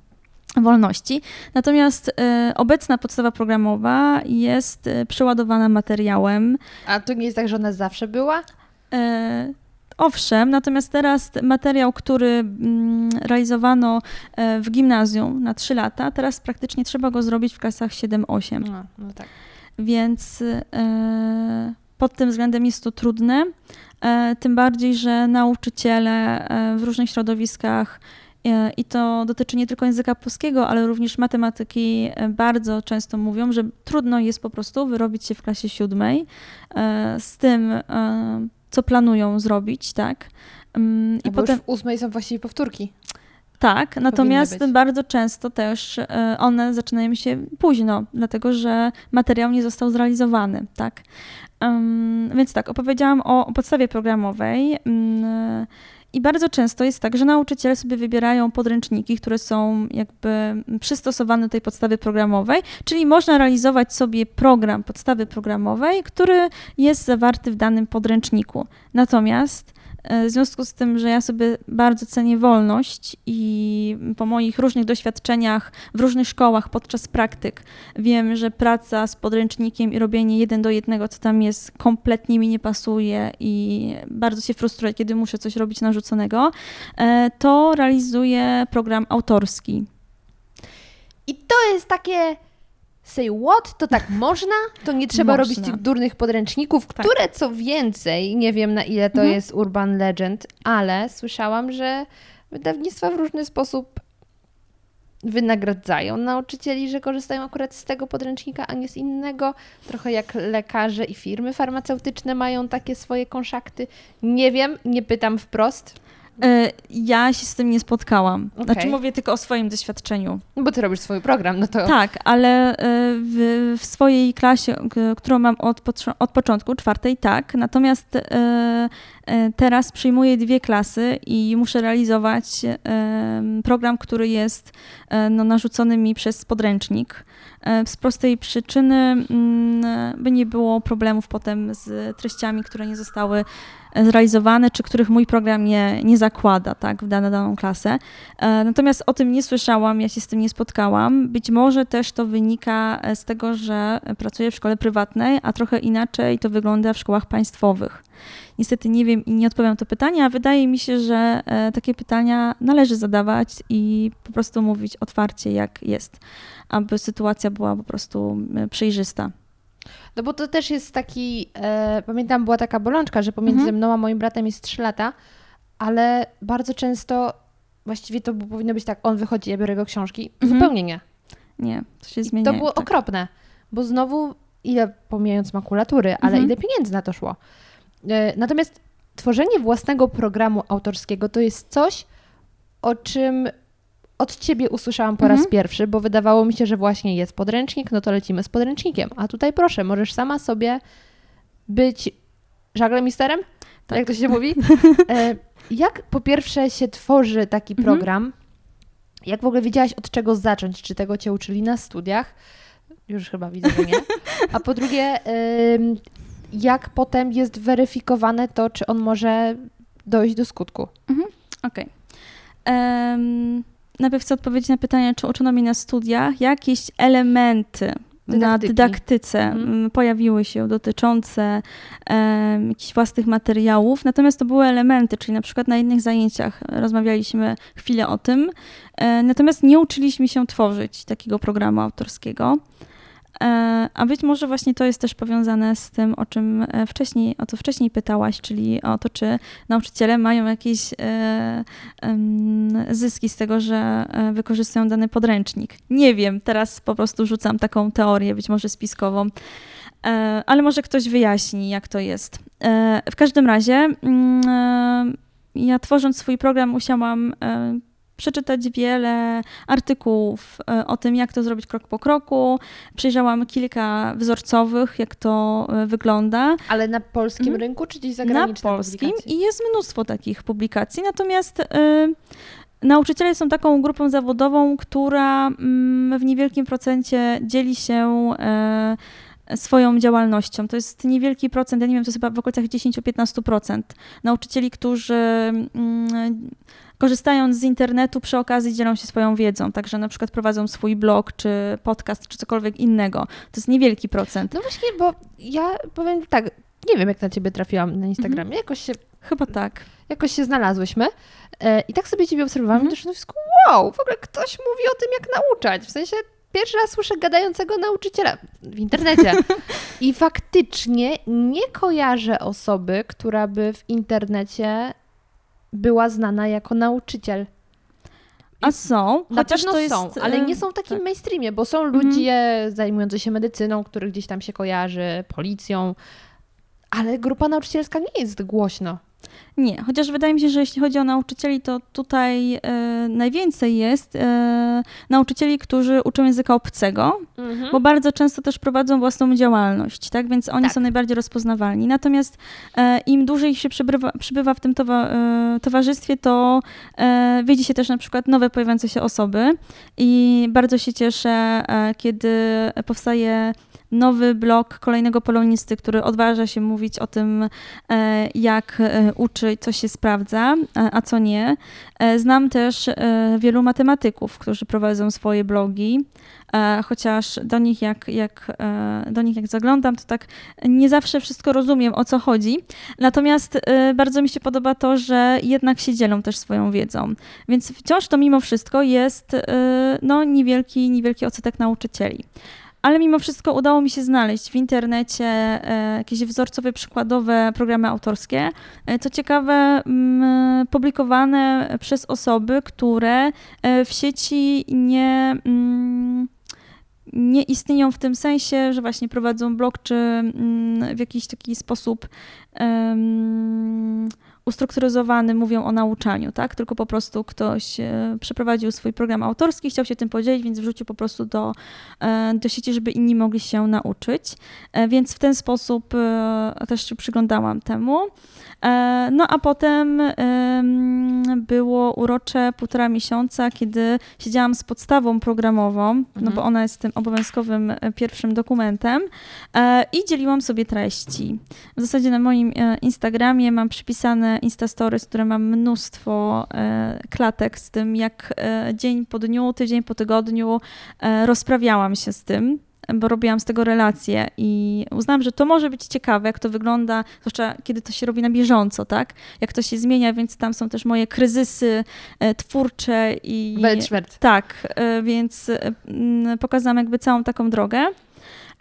wolności. Natomiast y, obecna podstawa programowa jest y, przeładowana materiałem. A to nie jest tak, że ona zawsze była? Y, owszem, natomiast teraz materiał, który mm, realizowano w gimnazjum na 3 lata, teraz praktycznie trzeba go zrobić w klasach 7-8. No, no tak. Więc pod tym względem jest to trudne. E, tym bardziej, że nauczyciele e, w różnych środowiskach e, i to dotyczy nie tylko języka polskiego, ale również matematyki, bardzo często mówią, że trudno jest po prostu wyrobić się w klasie siódmej z tym, co planują zrobić, tak? Mm, I potem w ósmej są właściwie powtórki. Tak, natomiast bardzo często też one zaczynają się późno, dlatego że materiał nie został zrealizowany, tak? Więc tak, opowiedziałam o, podstawie programowej. Um, i bardzo często jest tak, że nauczyciele sobie wybierają podręczniki, które są jakby przystosowane do tej podstawy programowej, czyli można realizować sobie program podstawy programowej, który jest zawarty w danym podręczniku. Natomiast w związku z tym, że ja sobie bardzo cenię wolność i po moich różnych doświadczeniach w różnych szkołach podczas praktyk wiem, że praca z podręcznikiem i robienie jeden do jednego, co tam jest, kompletnie mi nie pasuje i bardzo się frustruję, kiedy muszę coś robić narzuconego, e, to realizuję program autorski. I to jest takie say what, to tak można, to nie trzeba można. robić tych durnych podręczników, tak. które co więcej, nie wiem na ile to mhm. jest urban legend, ale słyszałam, że wydawnictwa w różny sposób wynagradzają nauczycieli, że korzystają akurat z tego podręcznika, a nie z innego. Trochę jak lekarze i firmy farmaceutyczne mają takie swoje konszakty. Nie wiem, nie pytam wprost. E, ja się z tym nie spotkałam. Okay. Znaczy mówię tylko o swoim doświadczeniu. Bo ty robisz swój program, no to... Tak, ale e, w, w swojej klasie, którą mam od, od początku, czwartej, tak. Natomiast e, teraz przyjmuję dwie klasy i muszę realizować program, który jest no, narzucony mi przez podręcznik. Z prostej przyczyny, mm, by nie było problemów potem z treściami, które nie zostały zrealizowane, czy których mój program nie, nie zakłada tak, w daną, daną klasę. E, natomiast o tym nie słyszałam, ja się z tym nie spotkałam. Być może też to wynika e, z tego, że pracuję w szkole prywatnej, a trochę inaczej to wygląda w szkołach państwowych. Niestety nie wiem i nie odpowiem na to pytanie, a wydaje mi się, że e, takie pytania należy zadawać i po prostu mówić otwarcie, jak jest, aby sytuacja była po prostu przejrzysta. No bo to też jest taki, e, pamiętam, była taka bolączka, że pomiędzy mhm. mną a moim bratem jest 3 lata, ale bardzo często właściwie to powinno być tak, on wychodzi, ja biorę jego książki. Mhm. Zupełnie nie. Nie, to się zmienia. To było tak. okropne, bo znowu ile pomijając makulatury, ale mhm. ile pieniędzy na to szło. E, natomiast tworzenie własnego programu autorskiego to jest coś, o czym od ciebie usłyszałam po mhm. raz pierwszy, bo wydawało mi się, że właśnie jest podręcznik, no to lecimy z podręcznikiem. A tutaj proszę, możesz sama sobie być żaglemisterem? Tak. Jak to się mówi? E, jak po pierwsze się tworzy taki mhm. program? Jak w ogóle wiedziałaś od czego zacząć? Czy tego cię uczyli na studiach? Już chyba widzę, że nie. A po drugie, jak potem jest weryfikowane to, czy on może dojść do skutku? Mhm. Okej. Okay. Um, najpierw chcę odpowiedzieć na pytanie, czy uczono mi na studiach jakieś elementy Dydaktyki. na dydaktyce mhm. pojawiły się dotyczące um, jakichś własnych materiałów, natomiast to były elementy, czyli na przykład na innych zajęciach rozmawialiśmy chwilę o tym, e, natomiast nie uczyliśmy się tworzyć takiego programu autorskiego. E, a być może właśnie to jest też powiązane z tym, o czym e, wcześniej, o co wcześniej pytałaś, czyli o to, czy nauczyciele mają jakieś e, zyski z tego, że wykorzystują dany podręcznik. Nie wiem, teraz po prostu rzucam taką teorię, być może spiskową, ale może ktoś wyjaśni, jak to jest. W każdym razie ja tworząc swój program musiałam przeczytać wiele artykułów e, o tym, jak to zrobić krok po kroku. Przejrzałam kilka wzorcowych, jak to e, wygląda. Ale na polskim Mhm. rynku, czy gdzieś Na zagranicznym? polskim i jest mnóstwo takich publikacji. Natomiast y, nauczyciele są taką grupą zawodową, która mm, w niewielkim procencie dzieli się swoją działalnością. To jest niewielki procent, ja nie wiem, to jest chyba w okolicach 10-15% nauczycieli, którzy mm, korzystając z internetu przy okazji dzielą się swoją wiedzą, także na przykład prowadzą swój blog, czy podcast, czy cokolwiek innego. To jest niewielki procent. No właśnie, bo ja powiem tak, nie wiem jak na ciebie trafiłam na Instagramie, Mhm. jakoś, się, Chyba tak. jakoś się znalazłyśmy e, i tak sobie ciebie obserwowałam Mhm. i do wniosku, wow, w ogóle ktoś mówi o tym jak nauczać, w sensie pierwszy raz słyszę gadającego nauczyciela w internecie i faktycznie nie kojarzę osoby, która by w internecie była znana jako nauczyciel. A są, Na chociaż to jest, są, ale nie są w takim tak. mainstreamie, bo są Mhm. ludzie zajmujący się medycyną, których gdzieś tam się kojarzy, policją, ale grupa nauczycielska nie jest głośno. Nie, chociaż wydaje mi się, że jeśli chodzi o nauczycieli, to tutaj e, najwięcej jest e, nauczycieli, którzy uczą języka obcego, bo bardzo często też prowadzą własną działalność, tak? Więc oni Tak. są najbardziej rozpoznawalni. Natomiast e, im dłużej się przybywa, przybywa w tym towa, e, towarzystwie, to e, widzi się też na przykład nowe pojawiające się osoby i bardzo się cieszę, e, kiedy powstaje nowy blog kolejnego polonisty, który odważa się mówić o tym, e, jak e, uczy, co się sprawdza, a- a co nie. E, Znam też e, wielu matematyków, którzy prowadzą swoje blogi, e, chociaż do nich jak, jak, e, do nich jak zaglądam, to tak nie zawsze wszystko rozumiem, o co chodzi. Natomiast e, bardzo mi się podoba to, że jednak się dzielą też swoją wiedzą. Więc wciąż to mimo wszystko jest e, no, niewielki, niewielki odsetek nauczycieli. Ale mimo wszystko udało mi się znaleźć w internecie e, jakieś wzorcowe, przykładowe programy autorskie. E, Co ciekawe, mm, publikowane przez osoby, które e, w sieci nie, mm, nie istnieją w tym sensie, że właśnie prowadzą blog, czy mm, w jakiś taki sposób em, ustrukturyzowany mówią o nauczaniu, tak? Tylko po prostu ktoś e, przeprowadził swój program autorski, chciał się tym podzielić, więc wrzucił po prostu do, e, do sieci, żeby inni mogli się nauczyć. E, Więc w ten sposób też się przyglądałam temu. No a potem em, było urocze półtora miesiąca, kiedy siedziałam z podstawą programową, no Mhm. bo ona jest tym obowiązkowym pierwszym dokumentem i dzieliłam sobie treści. W zasadzie na moim Instagramie mam przypisane Instastories, które mam mnóstwo e, klatek z tym, jak e, dzień po dniu, tydzień po tygodniu e, rozprawiałam się z tym bo robiłam z tego relacje i uznałam, że to może być ciekawe, jak to wygląda, zwłaszcza kiedy to się robi na bieżąco, tak? Jak to się zmienia, więc tam są też moje kryzysy twórcze i... Weltschmerz. Tak, więc pokazałam jakby całą taką drogę.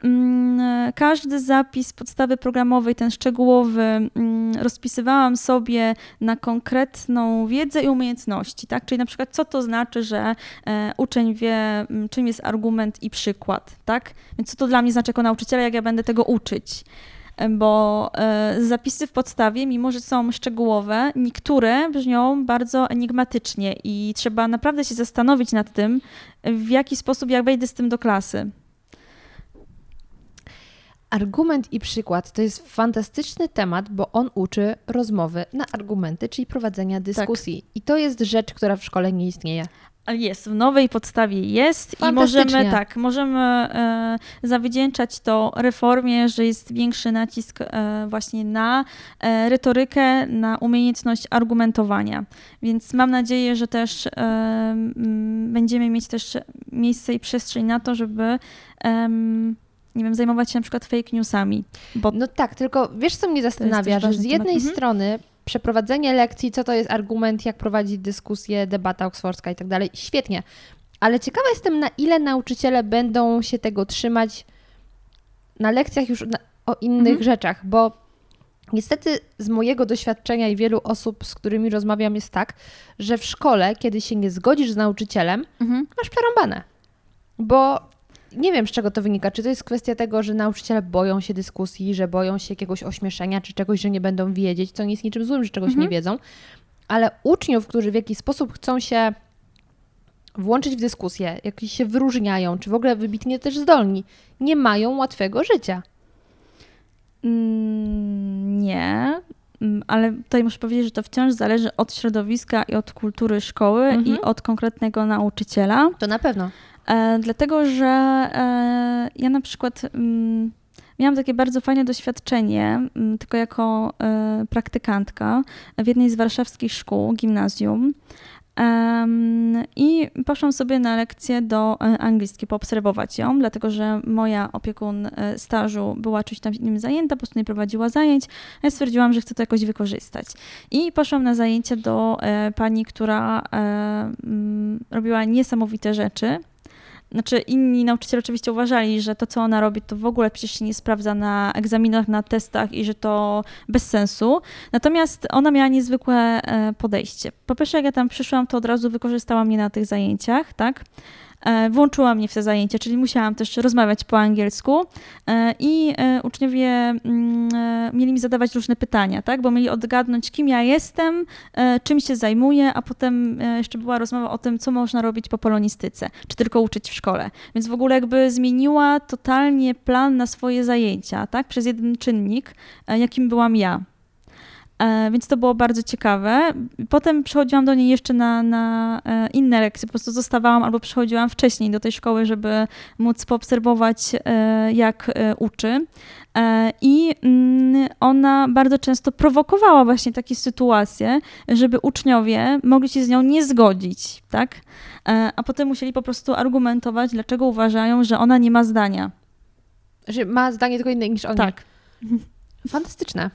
Mm, Każdy zapis podstawy programowej, ten szczegółowy, mm, rozpisywałam sobie na konkretną wiedzę i umiejętności, tak? Czyli na przykład co to znaczy, że e, uczeń wie, mm, czym jest argument i przykład, tak? Więc co to dla mnie znaczy jako nauczyciela, jak ja będę tego uczyć? Bo e, zapisy w podstawie, mimo że są szczegółowe, niektóre brzmią bardzo enigmatycznie i trzeba naprawdę się zastanowić nad tym, w jaki sposób ja wejdę z tym do klasy. Argument i przykład to jest fantastyczny temat, bo on uczy rozmowy na argumenty, czyli prowadzenia dyskusji. I to jest rzecz, która w szkole nie istnieje. Jest, w nowej podstawie jest i możemy, tak, możemy e, zawdzięczać to reformie, że jest większy nacisk e, właśnie na e, retorykę, na umiejętność argumentowania. Więc mam nadzieję, że też e, m, będziemy mieć też miejsce i przestrzeń na to, żeby nie wiem, zajmować się na przykład fake newsami, bo No tak, tylko wiesz, co mnie zastanawia, że z jednej temat. Mhm. strony przeprowadzenie lekcji, co to jest argument, jak prowadzić dyskusję, debata oksfordzka i tak dalej, świetnie. Ale ciekawa jestem, na ile nauczyciele będą się tego trzymać na lekcjach już na, o innych Mhm. rzeczach, bo niestety z mojego doświadczenia i wielu osób, z którymi rozmawiam, jest tak, że w szkole, kiedy się nie zgodzisz z nauczycielem, Mhm. masz przerąbane. Bo nie wiem, z czego to wynika. Czy to jest kwestia tego, że nauczyciele boją się dyskusji, że boją się jakiegoś ośmieszenia, czy czegoś, że nie będą wiedzieć, co nie jest niczym złym, że czegoś Mhm. nie wiedzą. ale uczniów, którzy w jakiś sposób chcą się włączyć w dyskusję, jakieś się wyróżniają, czy w ogóle wybitnie też zdolni, nie mają łatwego życia. Mm, nie, mm, ale tutaj muszę powiedzieć, że to wciąż zależy od środowiska i od kultury szkoły Mhm. i od konkretnego nauczyciela. To na pewno. E, dlatego, że e, ja na przykład mm, miałam takie bardzo fajne doświadczenie, mm, tylko jako e, praktykantka w jednej z warszawskich szkół, gimnazjum. I poszłam sobie na lekcję do angielskiej, poobserwować ją, dlatego że moja opiekun stażu była czymś tam innym zajęta, po prostu nie prowadziła zajęć. Ja stwierdziłam, że chcę to jakoś wykorzystać. I poszłam na zajęcie do pani, która mm, robiła niesamowite rzeczy. Znaczy, inni nauczyciele oczywiście uważali, że to, co ona robi, to w ogóle przecież się nie sprawdza na egzaminach, na testach i że to bez sensu. Natomiast ona miała niezwykłe e, podejście. Po pierwsze, jak ja tam przyszłam, to od razu wykorzystała mnie na tych zajęciach, tak? E, Włączyła mnie w te zajęcia, czyli musiałam też rozmawiać po angielsku e, i e, uczniowie mm, mieli mi zadawać różne pytania, tak? Bo mieli odgadnąć, kim ja jestem, czym się zajmuję, a potem jeszcze była rozmowa o tym, co można robić po polonistyce, czy tylko uczyć w szkole. Więc w ogóle jakby zmieniła totalnie plan na swoje zajęcia, tak? Przez jeden czynnik, jakim byłam ja. E, Więc to było bardzo ciekawe. Potem przychodziłam do niej jeszcze na, na e, inne lekcje. Po prostu zostawałam albo przychodziłam wcześniej do tej szkoły, żeby móc poobserwować, e, jak uczy. I mm, ona bardzo często prowokowała właśnie takie sytuacje, żeby uczniowie mogli się z nią nie zgodzić, tak? A potem musieli po prostu argumentować, dlaczego uważają, że ona nie ma zdania. Że ma zdanie tylko inne niż oni. Tak. Fantastyczne.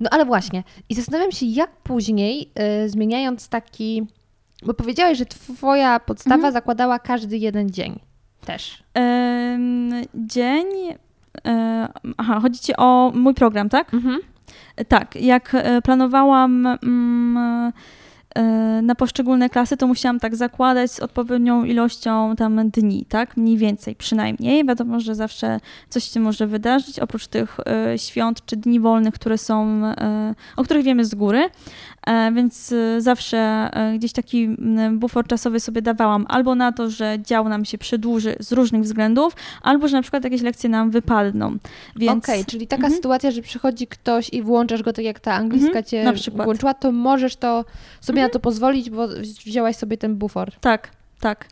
No ale właśnie. I zastanawiam się, jak później, y, zmieniając taki... Bo powiedziałeś, że twoja podstawa Mhm. zakładała każdy jeden dzień. Też. Em, Dzień. e, Aha, chodzi ci o mój program, tak? Mhm. Tak, jak e, planowałam mm, na poszczególne klasy, to musiałam tak zakładać z odpowiednią ilością tam dni, tak? Mniej więcej przynajmniej. Wiadomo, że zawsze coś się może wydarzyć, oprócz tych e, świąt czy dni wolnych, które są, e, o których wiemy z góry. E, Więc e, zawsze e, gdzieś taki bufor czasowy sobie dawałam albo na to, że dział nam się przedłuży z różnych względów, albo że na przykład jakieś lekcje nam wypadną. Więc Okej, czyli taka Mhm. sytuacja, że przychodzi ktoś i włączasz go tak jak ta angliska Mhm, cię. Mhm. włączyła, to możesz to sobie na to pozwolić, bo wzięłaś sobie ten bufor. tak, tak.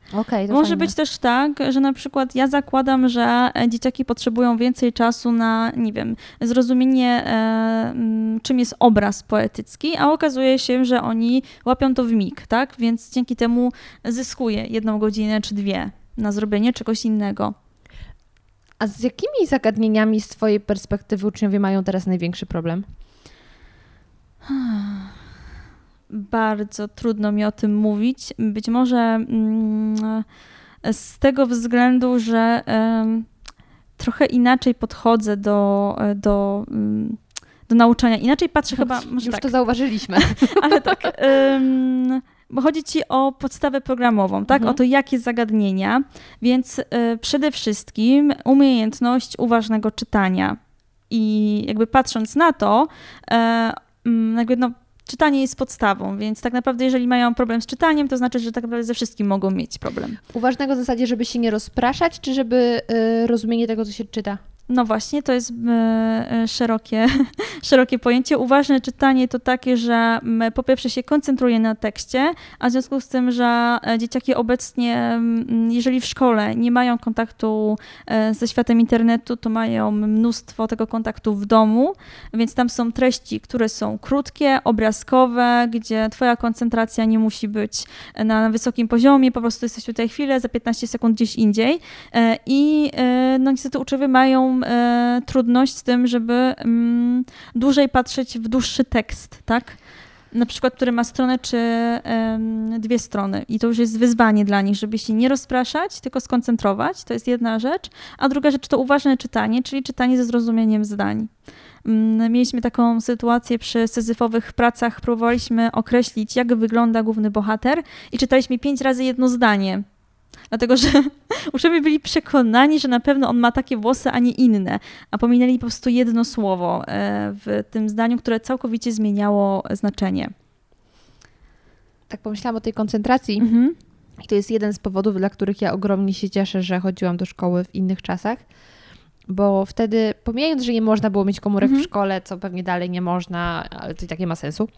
To Może fajne. być też tak, że na przykład ja zakładam, że e, dzieciaki potrzebują więcej czasu na, nie wiem, zrozumienie, e, czym jest obraz poetycki, a okazuje się, że oni łapią to w mig, tak? Więc dzięki temu zyskuję jedną godzinę czy dwie na zrobienie czegoś innego. A z jakimi zagadnieniami z twojej perspektywy uczniowie mają teraz największy problem? Bardzo trudno mi o tym mówić. Być może mm, z tego względu, że trochę inaczej podchodzę do, do, mm, do nauczania. Inaczej patrzę chyba, może Już tak, to zauważyliśmy. ale tak. em, bo chodzi ci o podstawę programową, tak? Mhm. O to, jakie zagadnienia. Więc e, przede wszystkim umiejętność uważnego czytania. I jakby patrząc na to, mm, jakby no, czytanie jest podstawą, więc tak naprawdę jeżeli mają problem z czytaniem, to znaczy, że tak naprawdę ze wszystkim mogą mieć problem. Uważnego w zasadzie, żeby się nie rozpraszać, czy żeby y, rozumienie tego, co się czyta? No właśnie, to jest e, e, szerokie, szerokie pojęcie. Uważne czytanie to takie, że po pierwsze się koncentruje na tekście, a w związku z tym, że e, dzieciaki obecnie, jeżeli w szkole nie mają kontaktu ze światem internetu, to mają mnóstwo tego kontaktu w domu, więc tam są treści, które są krótkie, obrazkowe, gdzie twoja koncentracja nie musi być na wysokim poziomie, po prostu jesteś tutaj chwilę, za 15 sekund gdzieś indziej. I no niestety uczniowie mają e, trudność z tym, żeby mm, dłużej patrzeć w dłuższy tekst, tak? Na przykład, który ma stronę czy dwie strony. I to już jest wyzwanie dla nich, żeby się nie rozpraszać, tylko skoncentrować. To jest jedna rzecz. A druga rzecz to uważne czytanie, czyli czytanie ze zrozumieniem zdań. Mm, Mieliśmy taką sytuację przy syzyfowych pracach. Próbowaliśmy określić, jak wygląda główny bohater i czytaliśmy pięć razy jedno zdanie. Dlatego, że uczniowie byli przekonani, że na pewno on ma takie włosy, a nie inne, a pominęli po prostu jedno słowo e, w tym zdaniu, które całkowicie zmieniało znaczenie. tak pomyślałam o tej koncentracji Mhm. i to jest jeden z powodów, dla których ja ogromnie się cieszę, że chodziłam do szkoły w innych czasach, bo wtedy, pomijając, że nie można było mieć komórek Mhm. w szkole, co pewnie dalej nie można, ale to i tak nie ma sensu,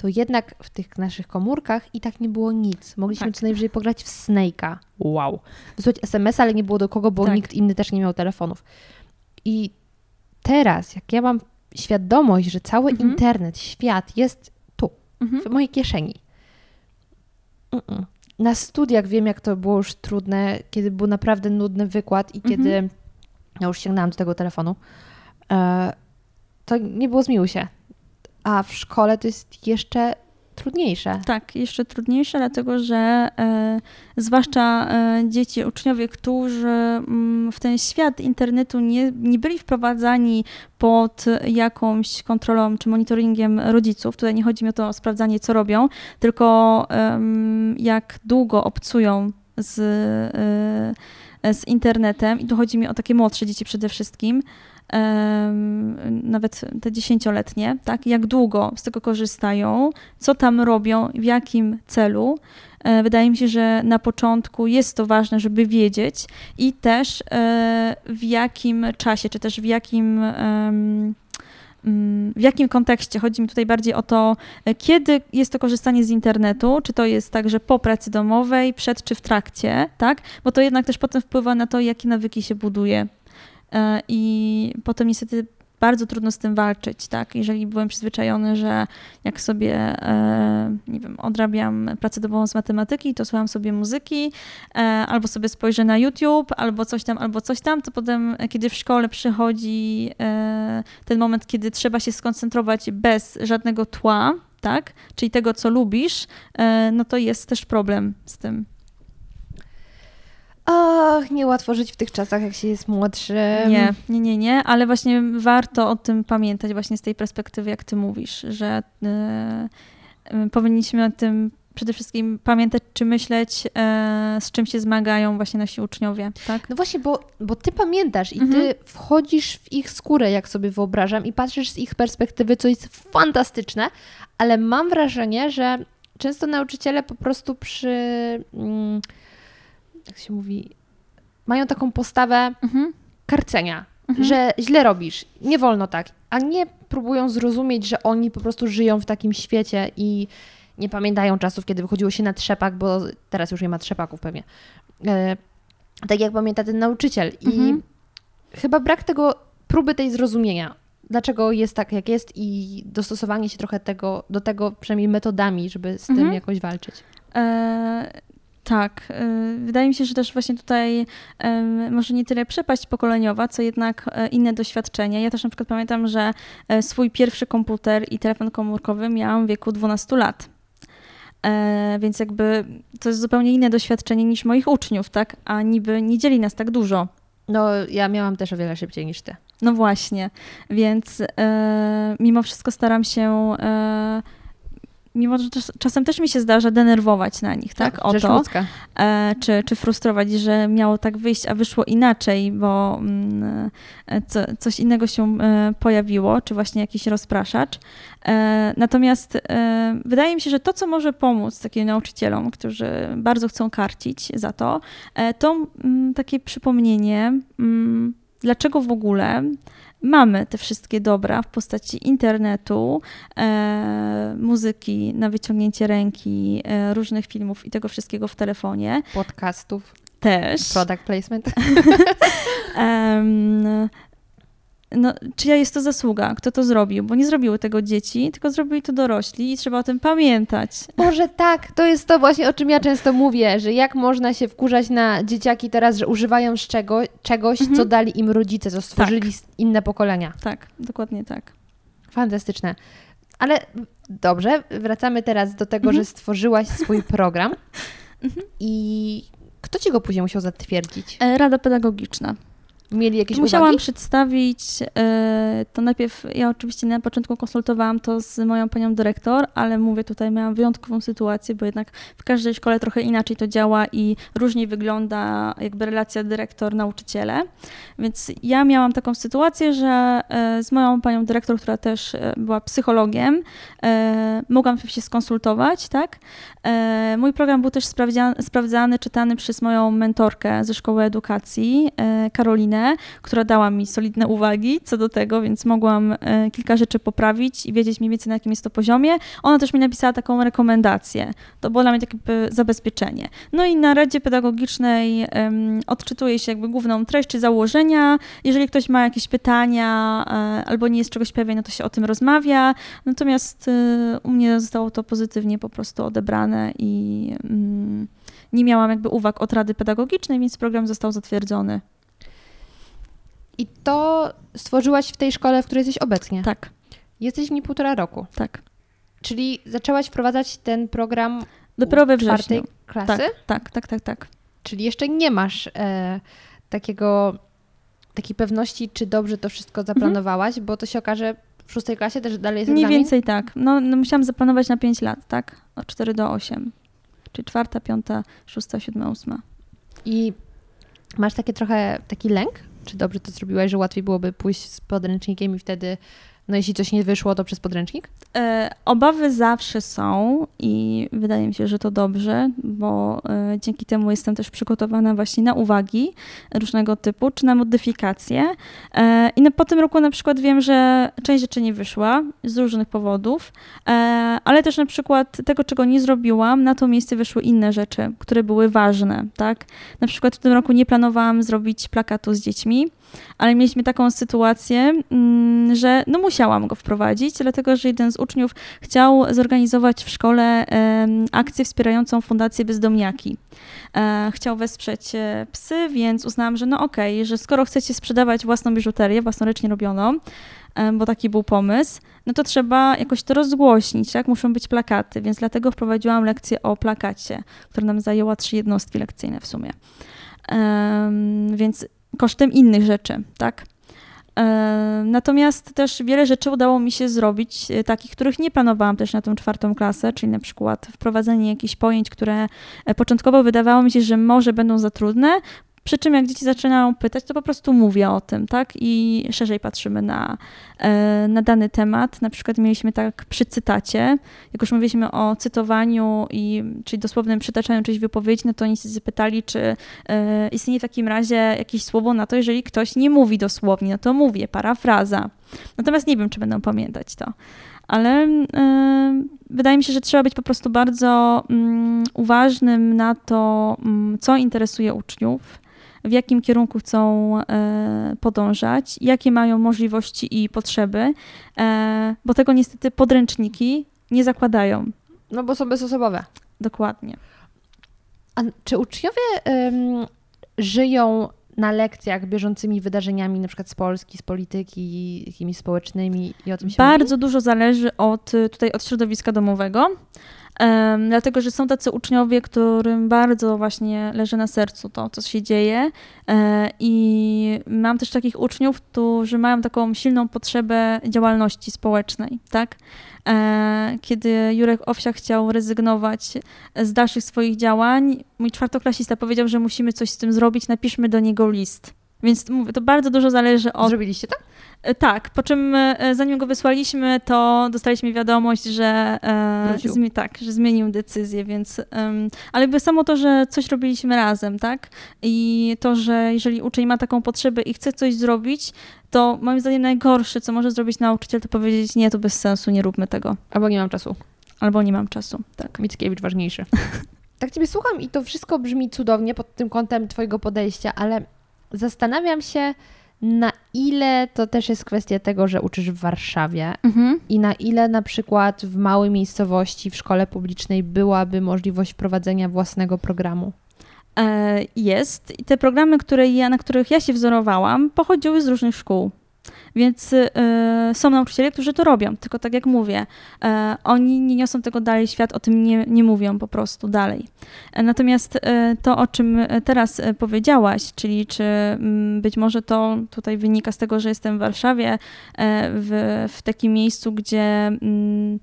to jednak w tych naszych komórkach i tak nie było nic. Mogliśmy Tak. co najwyżej pograć w Snake'a. Wow. Wysłać SMS, ale nie było do kogo, bo Tak. nikt inny też nie miał telefonów. I teraz, jak ja mam świadomość, że cały Mhm. internet, świat jest tu, Mhm. w mojej kieszeni. Mm-mm. Na studiach wiem, jak to było już trudne, kiedy był naprawdę nudny wykład i Mhm. kiedy ja już sięgnęłam do tego telefonu. E, to nie było zmiłuj się. A w szkole to jest jeszcze trudniejsze. Tak, jeszcze trudniejsze, dlatego że e, zwłaszcza e, dzieci, uczniowie, którzy mm, w ten świat internetu nie, nie byli wprowadzani pod jakąś kontrolą czy monitoringiem rodziców. Tutaj nie chodzi mi o to o sprawdzanie, co robią, tylko em, jak długo obcują z, e, z internetem. I tu chodzi mi o takie młodsze dzieci przede wszystkim. Nawet te dziesięcioletnie, tak, jak długo z tego korzystają, co tam robią, w jakim celu. E, Wydaje mi się, że na początku jest to ważne, żeby wiedzieć i też e, w jakim czasie, czy też w jakim. mm, W jakim kontekście? Chodzi mi tutaj bardziej o to, e, kiedy jest to korzystanie z internetu, czy to jest także po pracy domowej, przed czy w trakcie, tak? Bo to jednak też potem wpływa na to, jakie nawyki się buduje. E, I potem niestety bardzo trudno z tym walczyć, tak? Jeżeli byłem przyzwyczajony, że jak sobie, e, nie wiem, odrabiam pracę domową z matematyki, to słucham sobie muzyki, e, albo sobie spojrzę na YouTube, albo coś tam, albo coś tam, to potem, kiedy w szkole przychodzi ten moment, kiedy trzeba się skoncentrować bez żadnego tła, tak? Czyli tego, co lubisz, no to jest też problem z tym. Ach, niełatwo żyć w tych czasach, jak się jest młodszym. Nie, nie, nie, nie, ale właśnie warto o tym pamiętać właśnie z tej perspektywy, jak ty mówisz, że y, y, powinniśmy o tym przede wszystkim pamiętać, czy myśleć, e, z czym się zmagają właśnie nasi uczniowie, tak? No właśnie, bo, bo ty pamiętasz i Mhm. ty wchodzisz w ich skórę, jak sobie wyobrażam, i patrzysz z ich perspektywy, co jest fantastyczne, ale mam wrażenie, że często nauczyciele po prostu przy. Mm, jak się mówi. Mają taką postawę Mhm. karcenia, Mhm. że źle robisz, nie wolno tak, a nie próbują zrozumieć, że oni po prostu żyją w takim świecie i nie pamiętają czasów, kiedy wychodziło się na trzepak, bo teraz już nie ma trzepaków pewnie. E, tak jak pamięta ten nauczyciel. I Mhm. chyba brak tego, próby tej zrozumienia, dlaczego jest tak, jak jest i dostosowanie się trochę tego, do tego przynajmniej metodami, żeby z tym Mhm. jakoś walczyć. E, tak, e, wydaje mi się, że też właśnie tutaj może nie tyle przepaść pokoleniowa, co jednak e, inne doświadczenia. Ja też na przykład pamiętam, że e, swój pierwszy komputer i telefon komórkowy miałam w wieku 12 lat. E, więc jakby to jest zupełnie inne doświadczenie niż moich uczniów, tak? A niby nie dzieli nas tak dużo. No, ja miałam też o wiele szybciej niż ty. No właśnie, więc mimo wszystko staram się, mimo że czas, czasem też mi się zdarza denerwować na nich, tak? o rzecz to, e, czy, czy frustrować, że miało tak wyjść, a wyszło inaczej, bo mm, e, co, coś innego się e, pojawiło, czy właśnie jakiś rozpraszacz. E, natomiast e, wydaje mi się, że to, co może pomóc takim nauczycielom, którzy bardzo chcą karcić za to, e, to mm, takie przypomnienie, mm, dlaczego w ogóle mamy te wszystkie dobra w postaci internetu, e, muzyki na wyciągnięcie ręki, e, różnych filmów i tego wszystkiego w telefonie Podcastów, też. product placement. Em, no, czyja jest to zasługa? Kto to zrobił? Bo nie zrobiły tego dzieci, tylko zrobili to dorośli i trzeba o tym pamiętać. Może tak, to jest to właśnie, o czym ja często mówię, że jak można się wkurzać na dzieciaki teraz, że używają czego, czegoś, Mhm. co dali im rodzice, co stworzyli s- inne pokolenia. Tak, dokładnie tak. Fantastyczne. Ale dobrze, wracamy teraz do tego, Mhm. że stworzyłaś swój program i kto ci go później musiał zatwierdzić? E, Rada pedagogiczna. Mieli jakieś Musiałam uwagi? przedstawić, e, to najpierw, ja oczywiście na początku konsultowałam to z moją panią dyrektor, ale mówię tutaj, miałam wyjątkową sytuację, bo jednak w każdej szkole trochę inaczej to działa i różnie wygląda jakby relacja dyrektor-nauczyciele. Więc ja miałam taką sytuację, że e, z moją panią dyrektor, która też e, była psychologiem, mogłam się skonsultować, tak? Mój program był też sprawdzany, czytany przez moją mentorkę ze szkoły edukacji, e, Która dała mi solidne uwagi co do tego, więc mogłam e, kilka rzeczy poprawić i wiedzieć mniej więcej na jakim jest to poziomie. Ona też mi napisała taką rekomendację. To było dla mnie takie zabezpieczenie. No i na Radzie Pedagogicznej odczytuje się jakby główną treść czy założenia. Jeżeli ktoś ma jakieś pytania e, albo nie jest czegoś pewien, no to się o tym rozmawia. Natomiast e, u mnie zostało to pozytywnie po prostu odebrane i mm, nie miałam jakby uwag od Rady Pedagogicznej, więc program został zatwierdzony. I to stworzyłaś w tej szkole, w której jesteś obecnie. Tak, Jesteś w niej półtora roku. tak. Czyli zaczęłaś wprowadzać ten program Dopiero we czwartej klasy? Tak, tak, tak, tak, tak. Czyli jeszcze nie masz e, takiego, takiej pewności, czy dobrze to wszystko zaplanowałaś, bo to się okaże w szóstej klasie też dalej jest Mniej egzamin? więcej tak. No, no musiałam zaplanować na 5 lat, tak? Od 4 do 8. Czyli czwarta, piąta, szósta, siódma, ósma. I masz takie trochę taki lęk? Czy dobrze to zrobiłaś, że łatwiej byłoby pójść z podręcznikiem i wtedy, no jeśli coś nie wyszło, to przez podręcznik? E, obawy zawsze są i wydaje mi się, że to dobrze, bo e, dzięki temu jestem też przygotowana właśnie na uwagi różnego typu, czy na modyfikacje. E, I na, po tym roku na przykład wiem, że część rzeczy nie wyszła z różnych powodów, e, ale też na przykład tego, czego nie zrobiłam, na to miejsce wyszły inne rzeczy, które były ważne, tak? Na przykład w tym roku nie planowałam zrobić plakatu z dziećmi, ale mieliśmy taką sytuację, mm, że no musiałam go wprowadzić, dlatego że jeden z uczniów chciał zorganizować w szkole akcję wspierającą Fundację Bezdomniaki. E, Chciał wesprzeć e, psy, więc uznałam, że no okej, że skoro chcecie sprzedawać własną biżuterię, własnoręcznie robioną, bo taki był pomysł, no to trzeba jakoś to rozgłośnić, tak? Muszą być plakaty, więc dlatego wprowadziłam lekcję o plakacie, która nam zajęła trzy jednostki lekcyjne w sumie. Em, więc kosztem innych rzeczy, tak? E, Natomiast też wiele rzeczy udało mi się zrobić, e, takich, których nie planowałam też na tą czwartą klasę, czyli na przykład wprowadzenie jakichś pojęć, które e, początkowo wydawało mi się, że może będą za trudne, przy czym jak dzieci zaczynają pytać, to po prostu mówię o tym, tak? I szerzej patrzymy na, e, na dany temat. Na przykład mieliśmy tak przy cytacie, jak już mówiliśmy o cytowaniu, i, czyli dosłownym przytaczaniu czyjś wypowiedzi, no to oni się zapytali, czy e, istnieje w takim razie jakieś słowo na to, jeżeli ktoś nie mówi dosłownie, no to mówię, parafraza. Natomiast nie wiem, czy będą pamiętać to. Ale e, wydaje mi się, że trzeba być po prostu bardzo mm, uważnym na to, mm, co interesuje uczniów, w jakim kierunku chcą e, podążać, jakie mają możliwości i potrzeby, e, bo tego niestety podręczniki nie zakładają. No bo są bezosobowe. Dokładnie. A czy uczniowie żyją na lekcjach bieżącymi wydarzeniami, na przykład z Polski, z polityki, jakimiś społecznymi i o tym się Bardzo dużo zależy od, tutaj od środowiska domowego, em, dlatego że są tacy uczniowie, którym bardzo właśnie leży na sercu to, co się dzieje e, i mam też takich uczniów, którzy mają taką silną potrzebę działalności społecznej, tak? E, Kiedy Jurek Owsiak chciał rezygnować z dalszych swoich działań, mój czwartoklasista powiedział, że musimy coś z tym zrobić, napiszmy do niego list. Więc mówię, to bardzo dużo zależy od Zrobiliście? E, Tak, po czym e, zanim go wysłaliśmy, to dostaliśmy wiadomość, że, e, zmi- tak, że zmienił decyzję, więc em, ale jakby samo to, że coś robiliśmy razem, tak? I to, że jeżeli uczeń ma taką potrzebę i chce coś zrobić, to moim zdaniem najgorsze, co może zrobić nauczyciel, to powiedzieć nie, to bez sensu, nie róbmy tego. Albo nie mam czasu. Albo nie mam czasu. Tak. Mickiewicz ważniejszy. tak ciebie słucham i to wszystko brzmi cudownie pod tym kątem twojego podejścia, ale zastanawiam się, na ile to też jest kwestia tego, że uczysz w Warszawie Mhm. i na ile na przykład w małej miejscowości, w szkole publicznej byłaby możliwość wprowadzenia własnego programu. E, Jest i te programy, które ja, na których ja się wzorowałam, pochodziły z różnych szkół. Więc y, są nauczyciele, którzy to robią, tylko tak jak mówię, y, oni nie niosą tego dalej, świat o tym nie, nie mówią po prostu dalej. E, natomiast y, to, o czym teraz powiedziałaś, czyli czy mm, być może to tutaj wynika z tego, że jestem w Warszawie, w, w takim miejscu, gdzie mm,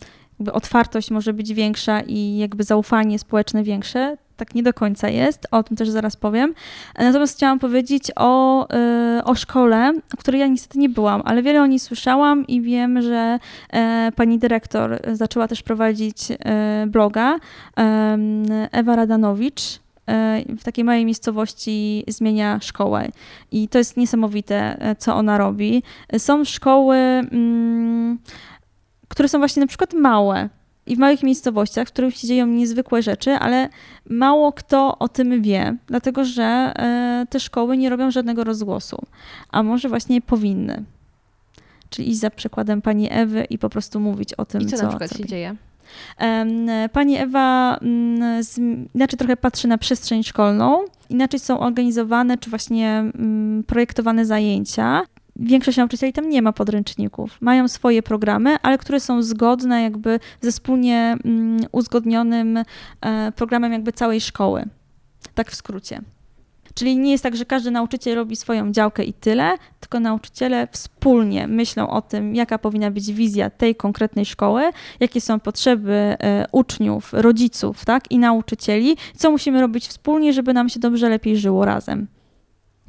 otwartość może być większa i jakby zaufanie społeczne większe, tak nie do końca jest, o tym też zaraz powiem. Natomiast chciałam powiedzieć o, y, o szkole, o której ja niestety nie byłam, ale wiele o niej słyszałam i wiem, że e, pani dyrektor zaczęła też prowadzić e, bloga Ewa Radanowicz, e, w takiej małej miejscowości zmienia szkołę. I to jest niesamowite, co ona robi. Są szkoły, mm, które są właśnie na przykład małe i w małych miejscowościach, w których się dzieją niezwykłe rzeczy, ale mało kto o tym wie, dlatego że e, te szkoły nie robią żadnego rozgłosu, a może właśnie powinny. Czyli iść za przykładem pani Ewy i po prostu mówić o tym, I co, co na przykład co się dzieje? Pani Ewa mm, inaczej trochę patrzy na przestrzeń szkolną, inaczej są organizowane czy właśnie mm, projektowane zajęcia większość nauczycieli tam nie ma podręczników. Mają swoje programy, ale które są zgodne jakby ze wspólnie mm, uzgodnionym e, programem jakby całej szkoły. Tak w skrócie. Czyli nie jest tak, że każdy nauczyciel robi swoją działkę i tyle, tylko nauczyciele wspólnie myślą o tym, jaka powinna być wizja tej konkretnej szkoły, jakie są potrzeby e, uczniów, rodziców tak, i nauczycieli, co musimy robić wspólnie, żeby nam się dobrze, lepiej żyło razem.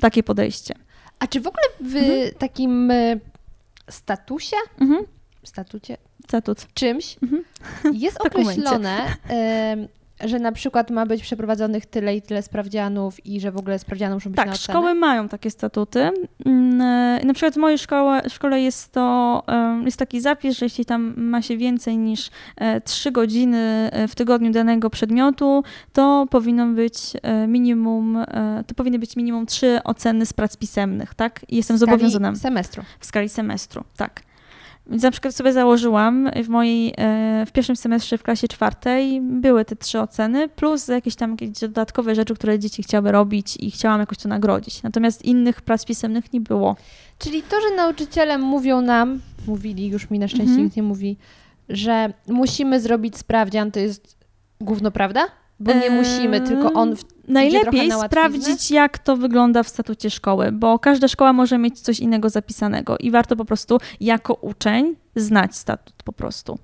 Takie podejście. A czy w ogóle w mhm. takim e, statusie, mhm. statucie, statut, czymś mhm. jest określone, że na przykład ma być przeprowadzonych tyle i tyle sprawdzianów i że w ogóle sprawdziany muszą być tak, na ocenę? szkoły mają takie statuty. Mm, e, na przykład w mojej szkole, szkole jest to jest taki zapis, że jeśli tam ma się więcej niż 3 e, godziny e, w tygodniu danego przedmiotu, to powinno być minimum, to powinny być minimum 3 oceny z prac pisemnych, tak? I jestem zobowiązana. W semestru. W skali semestru, tak. Więc na przykład sobie założyłam w mojej, e, w pierwszym semestrze w klasie czwartej były te trzy oceny, plus jakieś tam jakieś dodatkowe rzeczy, które dzieci chciały robić i chciałam jakoś to nagrodzić. Natomiast innych prac pisemnych nie było. Czyli to, że nauczyciele mówią nam, mówili, już mi na szczęście mhm. nikt nie mówi, że musimy zrobić sprawdzian, to jest gówno prawda? Bo nie musimy, tylko on w, Najlepiej sprawdzić, jak to wygląda w statucie szkoły, bo każda szkoła może mieć coś innego zapisanego i warto po prostu jako uczeń znać statut po prostu.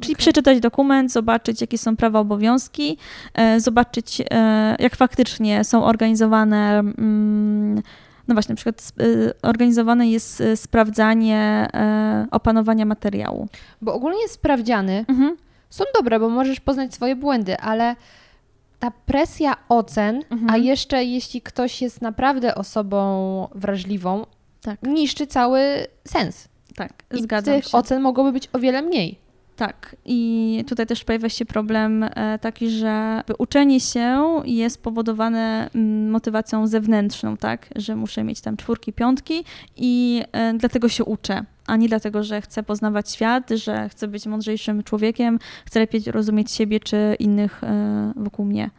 Czyli okay. przeczytać dokument, zobaczyć, jakie są prawa, obowiązki, e, zobaczyć, e, jak faktycznie są organizowane. Mm, no właśnie, na przykład e, organizowane jest e, sprawdzanie e, opanowania materiału. Bo ogólnie sprawdziany mhm. są dobre, bo możesz poznać swoje błędy, ale ta presja ocen, mhm. a jeszcze jeśli ktoś jest naprawdę osobą wrażliwą, tak. niszczy cały sens. Tak, I zgadzam tych się. ocen mogłoby być o wiele mniej. Tak, i tutaj też pojawia się problem e, taki, że uczenie się jest powodowane mm, motywacją zewnętrzną, tak, że muszę mieć tam czwórki, piątki i e, dlatego się uczę, a nie dlatego, że chcę poznawać świat, że chcę być mądrzejszym człowiekiem, chcę lepiej rozumieć siebie czy innych e, wokół mnie.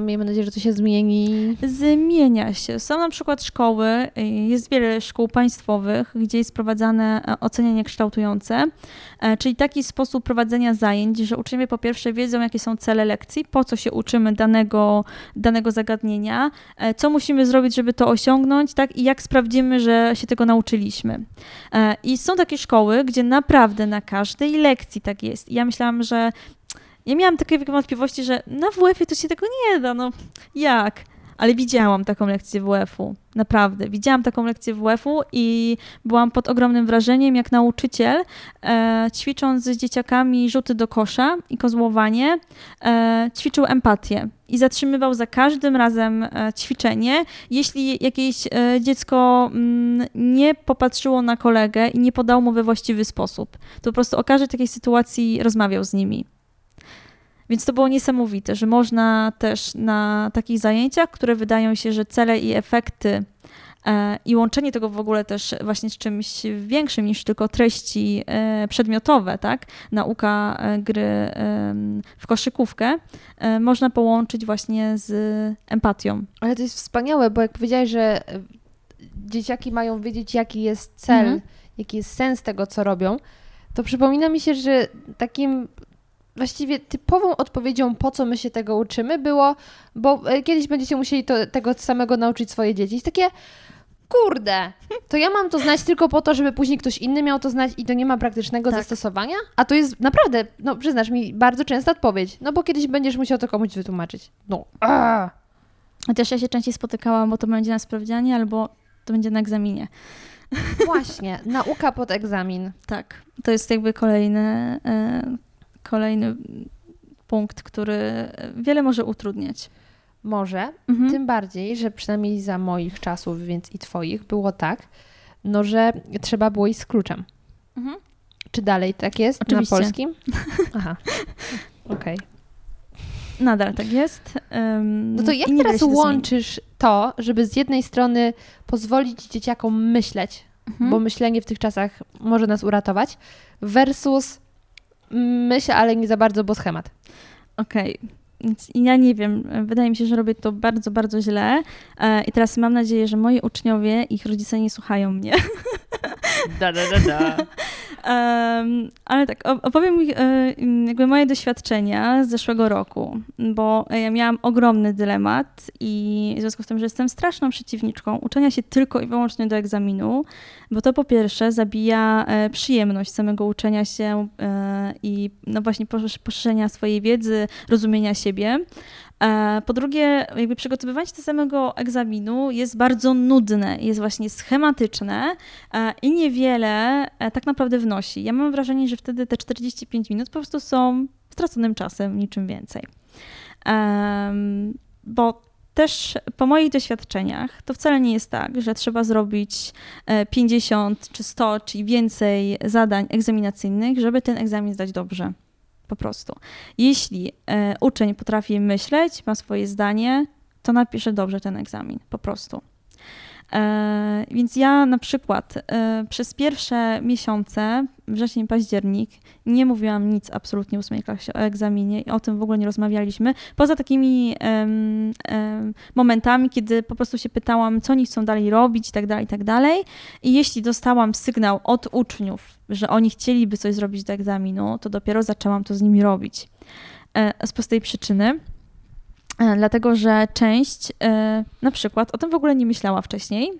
Miejmy nadzieję, że to się zmieni. Zmienia się. Są na przykład szkoły, y, jest wiele szkół państwowych, gdzie jest prowadzane e, ocenianie kształtujące, e, czyli taki sposób prowadzenia zajęć, że uczniowie po pierwsze wiedzą, jakie są cele lekcji, po co się uczymy danego, danego zagadnienia, e, co musimy zrobić, żeby to osiągnąć, tak, i jak sprawdzimy, że się tego nauczyliśmy. I są takie szkoły, gdzie naprawdę na każdej lekcji tak jest. Ja myślałam, że ja miałam takie wątpliwości, że na WF-ie to się tego nie da, no jak? Ale widziałam taką lekcję WF-u, naprawdę. Widziałam taką lekcję WF-u i byłam pod ogromnym wrażeniem, jak nauczyciel, e, ćwicząc z dzieciakami rzuty do kosza i kozłowanie, e, ćwiczył empatię i zatrzymywał za każdym razem e, ćwiczenie, jeśli jakieś e, dziecko mm, nie popatrzyło na kolegę i nie podało mu we właściwy sposób. To po prostu o każdej takiej sytuacji rozmawiał z nimi. Więc to było niesamowite, że można też na takich zajęciach, które wydają się, że cele i efekty e, i łączenie tego w ogóle też właśnie z czymś większym niż tylko treści e, przedmiotowe, tak? Nauka e, gry w koszykówkę, można połączyć właśnie z empatią. Ale to jest wspaniałe, bo jak powiedziałeś, że dzieciaki mają wiedzieć, jaki jest cel, Mhm. jaki jest sens tego, co robią, to przypomina mi się, że takim właściwie typową odpowiedzią, po co my się tego uczymy, było, bo e, kiedyś będziecie musieli to, tego samego nauczyć swoje dzieci. Jest takie, kurde, to ja mam to znać tylko po to, żeby później ktoś inny miał to znać i to nie ma praktycznego Tak. zastosowania? A to jest naprawdę, no przyznasz mi, bardzo częsta odpowiedź. No bo kiedyś będziesz musiał to komuś wytłumaczyć. No, a. Chociaż ja się częściej spotykałam, bo to będzie na sprawdzianie albo to będzie na egzaminie. Właśnie, nauka pod egzamin. Tak, to jest jakby kolejny, e, kolejny punkt, który wiele może utrudniać. Może, Mhm. tym bardziej, że przynajmniej za moich czasów, więc i twoich, było tak, no że trzeba było iść z kluczem. Mhm. Czy dalej tak jest Oczywiście. na polskim? Aha, okej. Nadal tak jest. em, No to jak teraz łączysz to, żeby z jednej strony pozwolić dzieciakom myśleć, Mhm. bo myślenie w tych czasach może nas uratować, versus myśl, ale nie za bardzo, bo schemat. Okej. Więc ja nie wiem, wydaje mi się, że robię to bardzo, bardzo źle. E, I teraz mam nadzieję, że moi uczniowie, ich rodzice nie słuchają mnie. Da, da, da, da. Em, ale tak, opowiem e, jakby moje doświadczenia z zeszłego roku, bo ja miałam ogromny dylemat i w związku z tym, że jestem straszną przeciwniczką uczenia się tylko i wyłącznie do egzaminu, bo to po pierwsze zabija e, przyjemność samego uczenia się e, i no właśnie posz- poszerzenia swojej wiedzy, rozumienia siebie. E, Po drugie, jakby przygotowywanie się do samego egzaminu jest bardzo nudne, jest właśnie schematyczne e, i niewiele e, tak naprawdę wnosi. Ja mam wrażenie, że wtedy te 45 minut po prostu są straconym czasem, niczym więcej. Bo też po moich doświadczeniach to wcale nie jest tak, że trzeba zrobić e, 50 czy 100 czy więcej zadań egzaminacyjnych, żeby ten egzamin zdać dobrze. Po prostu. Jeśli e, uczeń potrafi myśleć, ma swoje zdanie, to napisze dobrze ten egzamin. Po prostu. E, więc ja na przykład e, przez pierwsze miesiące, wrzesień, październik, nie mówiłam nic absolutnie w ósmej klasie o egzaminie i o tym w ogóle nie rozmawialiśmy. Poza takimi momentami, kiedy po prostu się pytałam, co oni chcą dalej robić i tak dalej, i tak dalej. I jeśli dostałam sygnał od uczniów, że oni chcieliby coś zrobić do egzaminu, to dopiero zaczęłam to z nimi robić. E, z prostej przyczyny, Dlatego, że część e, na przykład o tym w ogóle nie myślała wcześniej,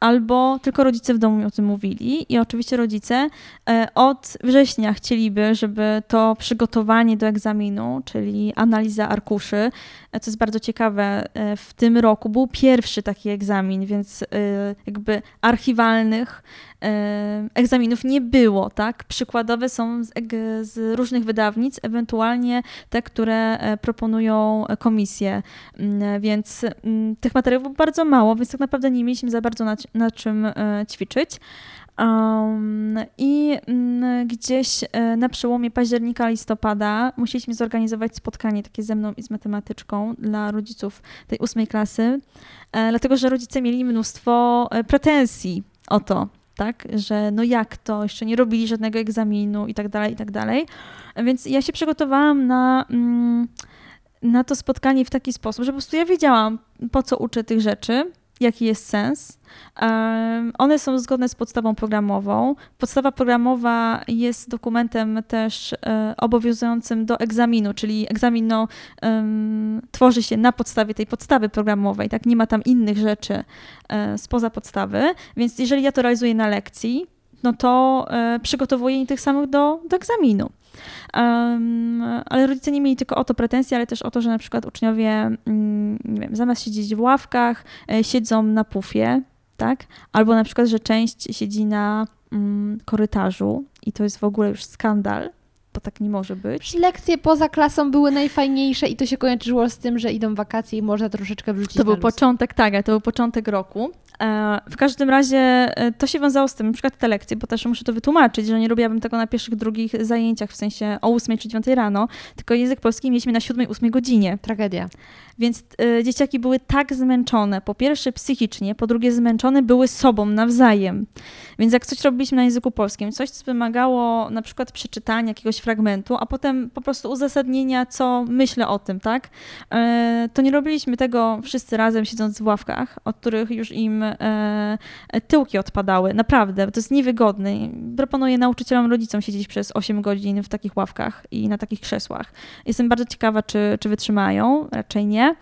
albo tylko rodzice w domu mi o tym mówili. I oczywiście rodzice e, od września chcieliby, żeby to przygotowanie do egzaminu, czyli analiza arkuszy, e, co jest bardzo ciekawe, e, w tym roku był pierwszy taki egzamin, więc jakby archiwalnych egzaminów nie było, tak? Przykładowe są z, z różnych wydawnic, ewentualnie te, które proponują komisje, Mm, więc mm, tych materiałów było bardzo mało, więc tak naprawdę nie mieliśmy za bardzo na, na czym e, ćwiczyć. Um, I mm, gdzieś e, na przełomie października, listopada musieliśmy zorganizować spotkanie takie ze mną i z matematyczką dla rodziców tej ósmej klasy, e, dlatego że rodzice mieli mnóstwo e, pretensji o to, tak, że no jak to, jeszcze nie robili żadnego egzaminu i tak dalej, i tak dalej. Więc ja się przygotowałam na, mm, na to spotkanie w taki sposób, że po prostu ja wiedziałam, po co uczę tych rzeczy, jaki jest sens. One są zgodne z podstawą programową. Podstawa programowa jest dokumentem też e, obowiązującym do egzaminu, czyli egzamin no, tworzy się na podstawie tej podstawy programowej, tak? Nie ma tam innych rzeczy e, spoza podstawy, więc jeżeli ja to realizuję na lekcji, no to e, przygotowuję ich tych samych do, do egzaminu. Um, ale rodzice nie mieli tylko o to pretensje, ale też o to, że na przykład uczniowie, mm, nie wiem, zamiast siedzieć w ławkach, e, siedzą na pufie, tak? Albo na przykład, że część siedzi na mm, korytarzu i to jest w ogóle już skandal, bo tak nie może być. Lekcje poza klasą były najfajniejsze i to się kojarzyło z tym, że idą wakacje i można troszeczkę wrzucić To był początek, tak, to był początek roku. E, W każdym razie e, to się wiązało z tym, na przykład te lekcje, bo też muszę to wytłumaczyć, że nie robiłabym tego na pierwszych, drugich zajęciach, w sensie o 8 czy 9 rano, tylko język polski mieliśmy na 7, 8 godzinie. Tragedia. Więc y, dzieciaki były tak zmęczone, po pierwsze psychicznie, po drugie zmęczone były sobą nawzajem. Więc jak coś robiliśmy na języku polskim, coś co wymagało na przykład przeczytania jakiegoś fragmentu, a potem po prostu uzasadnienia, co myślę o tym, tak? Y, to nie robiliśmy tego wszyscy razem siedząc w ławkach, od których już im e, tyłki odpadały. Naprawdę, to jest niewygodne. Proponuję nauczycielom, rodzicom siedzieć przez 8 godzin w takich ławkach i na takich krzesłach. Jestem bardzo ciekawa, czy, czy wytrzymają. Raczej nie.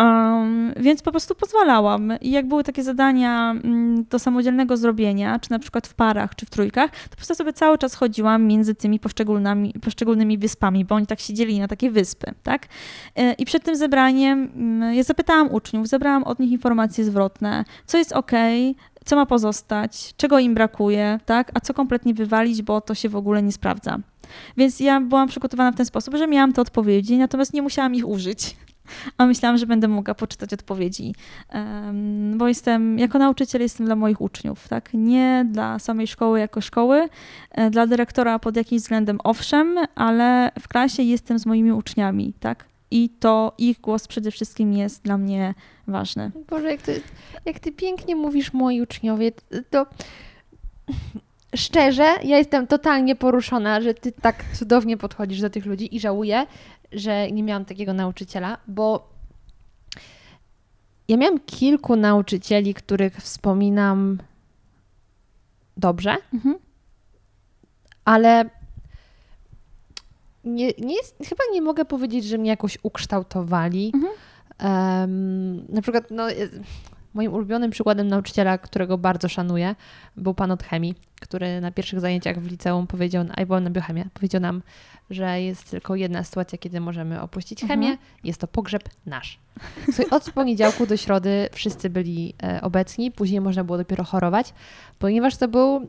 Um, więc po prostu pozwalałam. I jak były takie zadania mm, do samodzielnego zrobienia, czy na przykład w parach, czy w trójkach, to po prostu sobie cały czas chodziłam między tymi poszczególnymi, poszczególnymi wyspami, bo oni tak siedzieli na takie wyspy, tak? E, I przed tym zebraniem mm, ja zapytałam uczniów, zebrałam od nich informacje zwrotne, co jest ok, co ma pozostać, czego im brakuje, tak? A co kompletnie wywalić, bo to się w ogóle nie sprawdza. Więc ja byłam przygotowana w ten sposób, że miałam te odpowiedzi, natomiast nie musiałam ich użyć a myślałam, że będę mogła poczytać odpowiedzi, bo jestem, jako nauczyciel jestem dla moich uczniów, tak? Nie dla samej szkoły jako szkoły, e, dla dyrektora pod jakimś względem owszem, ale w klasie jestem z moimi uczniami, tak? I to ich głos przede wszystkim jest dla mnie ważny. Boże, jak ty, jak ty pięknie mówisz, moi uczniowie, to szczerze, ja jestem totalnie poruszona, że ty tak cudownie podchodzisz do tych ludzi i żałuję, że nie miałam takiego nauczyciela, bo ja miałam kilku nauczycieli, których wspominam dobrze, mhm. ale nie, nie jest, chyba nie mogę powiedzieć, że mnie jakoś ukształtowali. Mhm. Um, na przykład, no, moim ulubionym przykładem nauczyciela, którego bardzo szanuję, był pan od chemii, który na pierwszych zajęciach w liceum powiedział, a byłem na biochemię, powiedział nam, że jest tylko jedna sytuacja, kiedy możemy opuścić chemię. Mhm. Jest to pogrzeb nasz. Słuchaj, od poniedziałku do środy wszyscy byli e, obecni, później można było dopiero chorować, ponieważ to był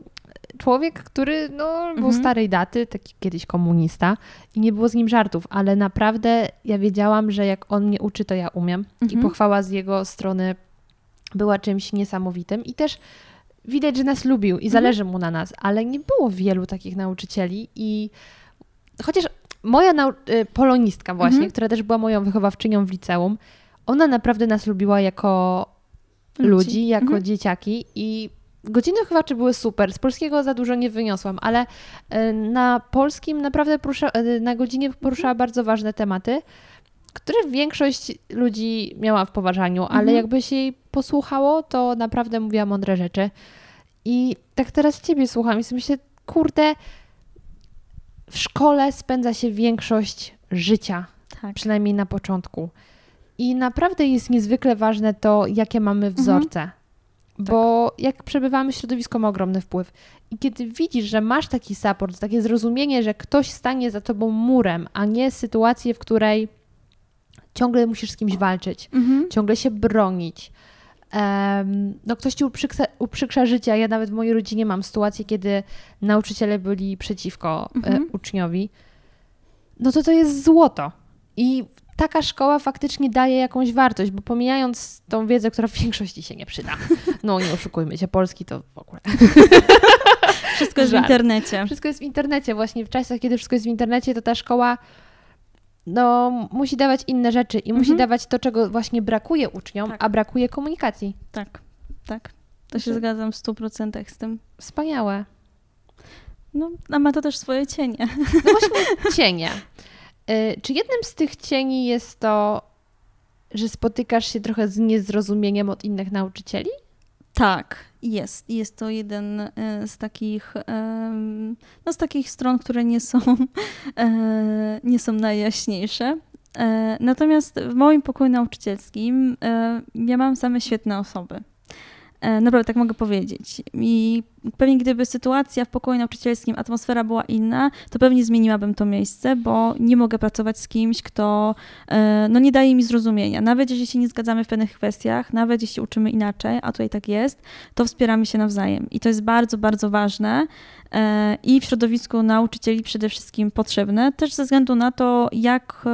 człowiek, który no, był mhm. starej daty, taki kiedyś komunista i nie było z nim żartów, ale naprawdę ja wiedziałam, że jak on mnie uczy, to ja umiem mhm. i pochwała z jego strony była czymś niesamowitym i też widać, że nas lubił i mhm. zależy mu na nas, ale nie było wielu takich nauczycieli i chociaż moja y, polonistka właśnie, mhm. która też była moją wychowawczynią w liceum, ona naprawdę nas lubiła jako ludzi, ludzi jako mhm. dzieciaki i godziny wychowawcze były super. Z polskiego za dużo nie wyniosłam, ale y, na polskim naprawdę porusza, y, na godzinie poruszała mhm. bardzo ważne tematy, które większość ludzi miała w poważaniu, ale mhm. jakby się jej posłuchało, to naprawdę mówiła mądre rzeczy. I tak teraz ciebie słucham i sobie myślę, kurde, w szkole spędza się większość życia, tak. przynajmniej na początku. I naprawdę jest niezwykle ważne to, jakie mamy mhm. wzorce. Mhm. Bo tak. jak przebywamy, środowisko ma ogromny wpływ. I kiedy widzisz, że masz taki support, takie zrozumienie, że ktoś stanie za tobą murem, a nie sytuację, w której ciągle musisz z kimś walczyć, mhm. ciągle się bronić, no ktoś ci uprzykrza, uprzykrza życie. Ja nawet w mojej rodzinie mam sytuację, kiedy nauczyciele byli przeciwko e, mhm. uczniowi. No to to jest złoto. I taka szkoła faktycznie daje jakąś wartość, bo pomijając tą wiedzę, która w większości się nie przyda. No nie oszukujmy się, polski to w ogóle. Wszystko jest w internecie. Wszystko jest w internecie. Właśnie w czasach, kiedy wszystko jest w internecie, to ta szkoła no, musi dawać inne rzeczy i mhm. musi dawać to, czego właśnie brakuje uczniom, tak. a brakuje komunikacji. Tak, tak. To się zgadzam w 100% z tym. Wspaniałe. No, a ma to też swoje cienie. No właśnie, cienie. Y, czy jednym z tych cieni jest to, że spotykasz się trochę z niezrozumieniem od innych nauczycieli? Tak, jest. Jest to jeden e, z takich, no z takich stron, które nie są, e, nie są najjaśniejsze. E, natomiast w moim pokoju nauczycielskim ja mam same świetne osoby. E, naprawdę tak mogę powiedzieć. I pewnie gdyby sytuacja w pokoju nauczycielskim, atmosfera była inna, to pewnie zmieniłabym to miejsce, bo nie mogę pracować z kimś, kto e, no, nie daje mi zrozumienia. Nawet jeśli się nie zgadzamy w pewnych kwestiach, nawet jeśli uczymy inaczej, a tutaj tak jest, to wspieramy się nawzajem. I to jest bardzo, bardzo ważne e, i w środowisku nauczycieli przede wszystkim potrzebne, też ze względu na to, jak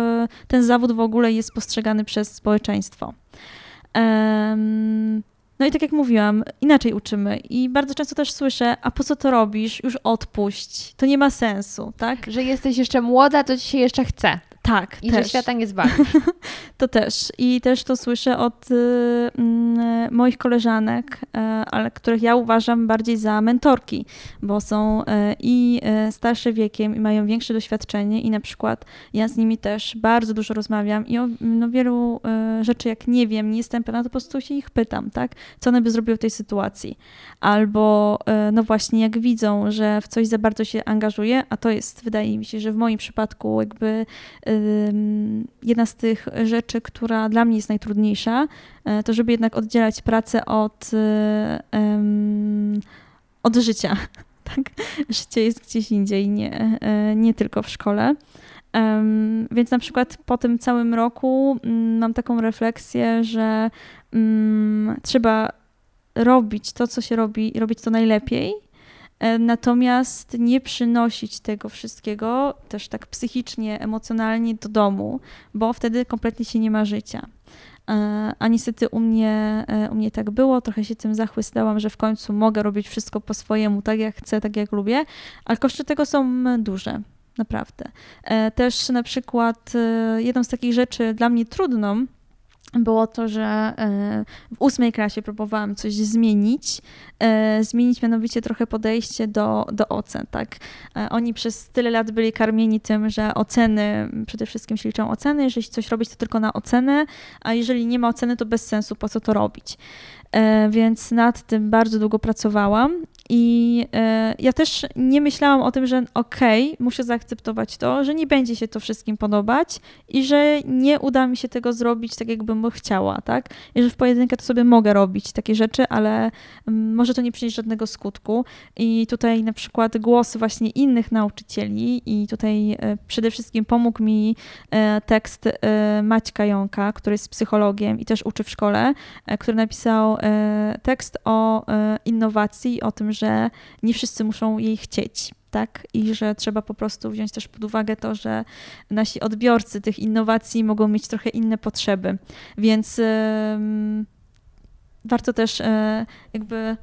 ten zawód w ogóle jest postrzegany przez społeczeństwo. No i tak jak mówiłam, inaczej uczymy i bardzo często też słyszę, a po co to robisz? Już odpuść. To nie ma sensu, tak? Że jesteś jeszcze młoda, to ci się jeszcze chce. Tak, I też. że świata nie zwalisz. To też. I też to słyszę od y, mm, moich koleżanek, e, ale których ja uważam bardziej za mentorki, bo są e, i e, starsze wiekiem i mają większe doświadczenie i na przykład ja z nimi też bardzo dużo rozmawiam i o no, wielu rzeczy jak nie wiem, nie jestem pewna, to po prostu się ich pytam, tak? Co one by zrobiły w tej sytuacji? Albo no właśnie jak widzą, że w coś za bardzo się angażuje, a to jest, wydaje mi się, że w moim przypadku jakby jedna z tych rzeczy, która dla mnie jest najtrudniejsza, e, to żeby jednak oddzielać pracę od, ym, od życia. Tak? Życie jest gdzieś indziej, nie, e, nie tylko w szkole. Więc na przykład po tym całym roku mm, mam taką refleksję, że mm, trzeba robić to, co się robi, robić to najlepiej, e, natomiast nie przynosić tego wszystkiego też tak psychicznie, emocjonalnie do domu, bo wtedy kompletnie się nie ma życia. E, A niestety u mnie, e, u mnie tak było, trochę się tym zachłysnęłam, że w końcu mogę robić wszystko po swojemu, tak jak chcę, tak jak lubię, ale koszty tego są duże, naprawdę. E, Też na przykład e, jedną z takich rzeczy dla mnie trudną, było to, że e, w ósmej klasie próbowałam coś zmienić, e, zmienić mianowicie trochę podejście do, do ocen, tak. E, Oni przez tyle lat byli karmieni tym, że oceny, przede wszystkim się liczą oceny, jeżeli coś robić, to tylko na ocenę, a jeżeli nie ma oceny, to bez sensu, po co to robić. Więc nad tym bardzo długo pracowałam i e, ja też nie myślałam o tym, że okej, muszę zaakceptować to, że nie będzie się to wszystkim podobać i że nie uda mi się tego zrobić tak, jakbym chciała, tak? I że w pojedynkę to sobie mogę robić takie rzeczy, ale mm, może to nie przynieść żadnego skutku. I tutaj na przykład głos właśnie innych nauczycieli i tutaj e, przede wszystkim pomógł mi e, tekst Maćka Jąka, który jest psychologiem i też uczy w szkole, który napisał tekst o innowacji, o tym, że nie wszyscy muszą jej chcieć. Tak, i że trzeba po prostu wziąć też pod uwagę to, że nasi odbiorcy tych innowacji mogą mieć trochę inne potrzeby. Więc em, warto też e, jakby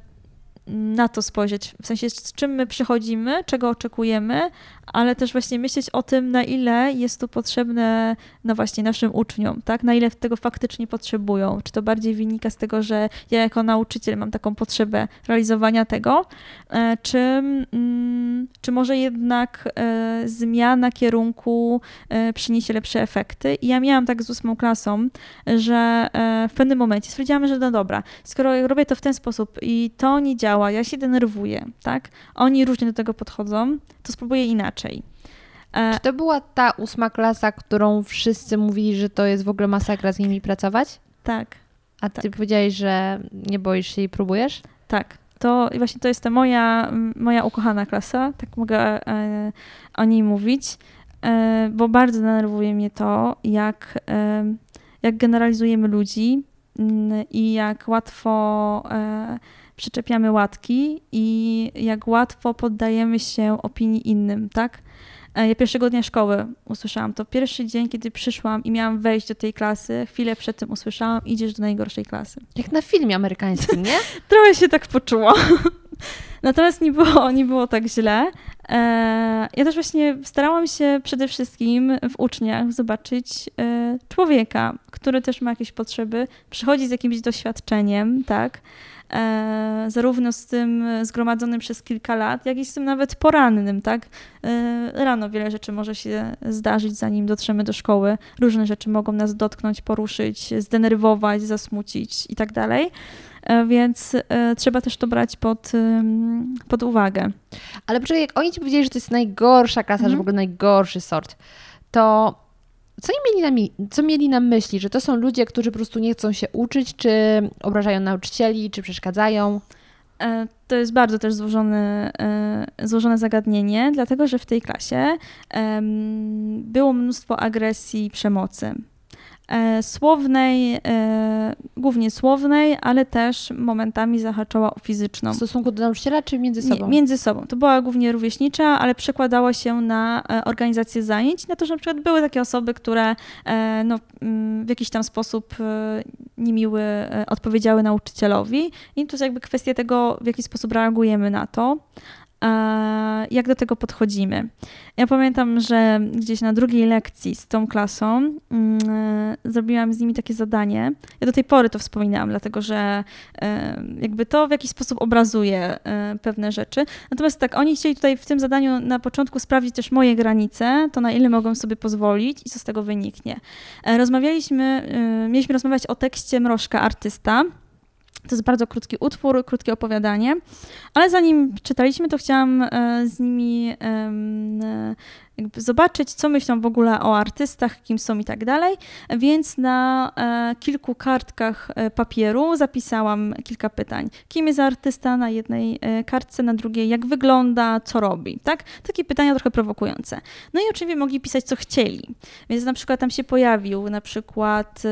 na to spojrzeć, w sensie z czym my przychodzimy, czego oczekujemy, ale też właśnie myśleć o tym, na ile jest to potrzebne no właśnie naszym uczniom, tak? Na ile tego faktycznie potrzebują. Czy to bardziej wynika z tego, że ja jako nauczyciel mam taką potrzebę realizowania tego, e, czy, mm, czy może jednak e, zmiana kierunku e, przyniesie lepsze efekty. I ja miałam tak z ósmą klasą, że w pewnym momencie stwierdziłam, że no dobra, skoro robię to w ten sposób i to nie działa, ja się denerwuję, tak? Oni różnie do tego podchodzą, to spróbuję inaczej. E, Czy to była ta ósma klasa, którą wszyscy mówili, że to jest w ogóle masakra z nimi pracować? tak. A ty Tak. powiedziałeś, że nie boisz się i próbujesz? Tak, to właśnie to jest ta moja, moja ukochana klasa, tak mogę e, o niej mówić, e, bo bardzo denerwuje mnie to, jak, e, jak generalizujemy ludzi mm, i jak łatwo e, przyczepiamy łatki i jak łatwo poddajemy się opinii innym, tak? E, Ja pierwszego dnia szkoły usłyszałam to. Pierwszy dzień, kiedy przyszłam i miałam wejść do tej klasy, chwilę przed tym usłyszałam, idziesz do najgorszej klasy. Jak na filmie amerykańskim, nie? Trochę się tak poczułam. Natomiast nie było, nie było tak źle. E, Ja też właśnie starałam się przede wszystkim w uczniach zobaczyć e, człowieka, który też ma jakieś potrzeby, przychodzi z jakimś doświadczeniem, tak? E, zarówno z tym zgromadzonym przez kilka lat, jak i z tym nawet porannym, tak? E, Rano wiele rzeczy może się zdarzyć, zanim dotrzemy do szkoły. Różne rzeczy mogą nas dotknąć, poruszyć, zdenerwować, zasmucić i tak dalej. E, Więc e, trzeba też to brać pod, pod uwagę. Ale poczekaj, jak oni ci powiedzieli, że to jest najgorsza klasa, że w Mhm. ogóle najgorszy sort, to co, mieli na mi- co mieli na myśli? Że to są ludzie, którzy po prostu nie chcą się uczyć, czy obrażają nauczycieli, czy przeszkadzają? E, To jest bardzo też złożone, e, złożone zagadnienie, dlatego że w tej klasie było mnóstwo agresji i przemocy. E, Słownej, e, głównie słownej, ale też momentami zahaczała o fizyczną. W stosunku do nauczyciela, czy między sobą? Nie, między sobą. To była głównie rówieśnicza, ale przekładała się na e, organizację zajęć, na to, że na przykład były takie osoby, które no, mm, w jakiś tam sposób niemiły odpowiedziały nauczycielowi i to jest jakby kwestia tego, w jaki sposób reagujemy na to. Jak do tego podchodzimy. Ja pamiętam, że gdzieś na drugiej lekcji z tą klasą mm, e, zrobiłam z nimi takie zadanie. Ja do tej pory to wspominałam, dlatego że e, jakby to w jakiś sposób obrazuje e, pewne rzeczy. Natomiast tak, oni chcieli tutaj w tym zadaniu na początku sprawdzić też moje granice, to na ile mogą sobie pozwolić i co z tego wyniknie. Rozmawialiśmy, mieliśmy rozmawiać o tekście Mrożka Artysta. To jest bardzo krótki utwór, krótkie opowiadanie, ale zanim czytaliśmy, to chciałam e, z nimi e, zobaczyć, co myślą w ogóle o artystach, kim są i tak dalej. Więc na e, kilku kartkach papieru zapisałam kilka pytań. Kim jest artysta na jednej kartce, na drugiej jak wygląda, co robi, tak? Takie pytania trochę prowokujące. No i oczywiście mogli pisać, co chcieli. Więc na przykład tam się pojawił na przykład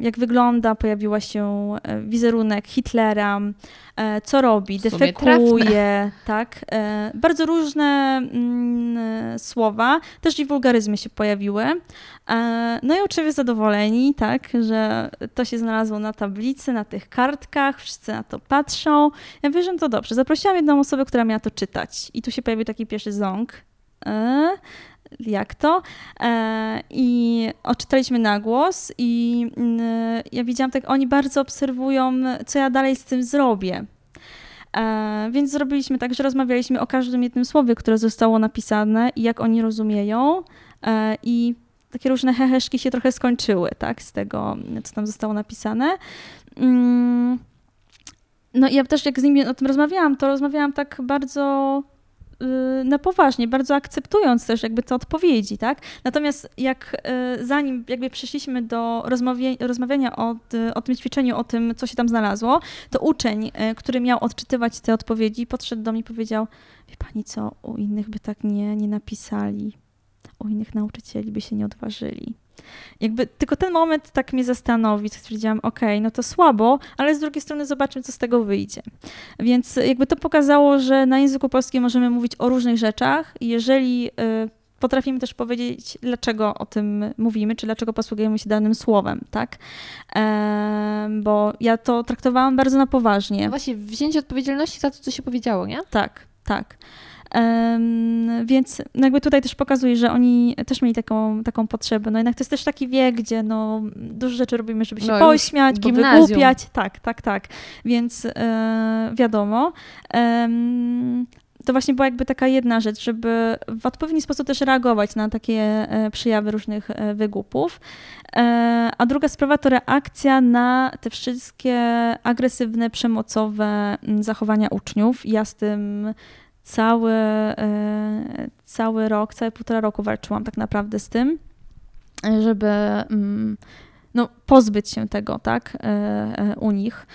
jak wygląda, pojawiła się e, wizerunek Hitlera, e, co robi, defekuje, tak. E, bardzo różne mm, słowa, też i wulgaryzmy się pojawiły. No i oczywiście zadowoleni, tak, że to się znalazło na tablicy, na tych kartkach, wszyscy na to patrzą. Ja wiem, że to dobrze. Zaprosiłam jedną osobę, która miała to czytać i tu się pojawił taki pierwszy ząg jak to. E, I odczytaliśmy na głos i mm, ja widziałam tak, oni bardzo obserwują, co ja dalej z tym zrobię. E, więc zrobiliśmy tak, że rozmawialiśmy o każdym jednym słowie, które zostało napisane i jak oni rozumieją. E, I takie różne heheszki się trochę skończyły, tak, z tego, co tam zostało napisane. Mm, no i ja też jak z nimi o tym rozmawiałam, to rozmawiałam tak bardzo na poważnie, bardzo akceptując też jakby te odpowiedzi, tak? Natomiast jak y, zanim jakby przeszliśmy do rozmawiania o, o tym ćwiczeniu, o tym, co się tam znalazło, to uczeń, y, który miał odczytywać te odpowiedzi, podszedł do mnie i powiedział, wie pani co, u innych by tak nie, nie napisali, u innych nauczycieli by się nie odważyli. Jakby tylko ten moment tak mnie zastanowił, stwierdziłam, ok, no to słabo, ale z drugiej strony zobaczmy, co z tego wyjdzie. Więc jakby to pokazało, że na języku polskim możemy mówić o różnych rzeczach. Jeżeli y, potrafimy też powiedzieć, dlaczego o tym mówimy, czy dlaczego posługujemy się danym słowem, tak? E, bo ja to traktowałam bardzo na poważnie. Właśnie, wzięcie odpowiedzialności za to, co się powiedziało, nie? Tak, tak. Um, więc no jakby tutaj też pokazuje, że oni też mieli taką, taką potrzebę. No jednak to jest też taki wiek, gdzie no, dużo rzeczy robimy, żeby się no, pośmiać, powygłupiać. Tak, tak, tak. Więc e, wiadomo. Um, to właśnie była jakby taka jedna rzecz, żeby w odpowiedni sposób też reagować na takie e, przejawy różnych e, wygłupów. A druga sprawa to reakcja na te wszystkie agresywne, przemocowe zachowania uczniów. Ja z tym cały, e, cały rok, całe półtora roku walczyłam tak naprawdę z tym, żeby mm, no, pozbyć się tego, tak, e, e, u nich.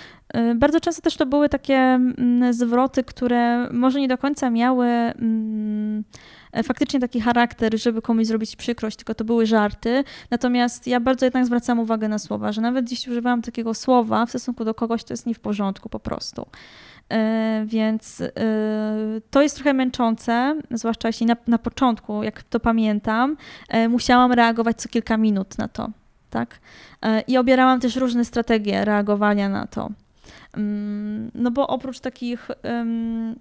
Bardzo często też to były takie mm, zwroty, które może nie do końca miały mm, faktycznie taki charakter, żeby komuś zrobić przykrość, tylko to były żarty. Natomiast ja bardzo jednak zwracam uwagę na słowa, że nawet jeśli używałam takiego słowa w stosunku do kogoś, to jest nie w porządku po prostu. E, więc e, to jest trochę męczące, zwłaszcza jeśli na, na początku, jak to pamiętam, e, musiałam reagować co kilka minut na to. Tak? I obierałam też różne strategie reagowania na to. Mm, no bo oprócz takich,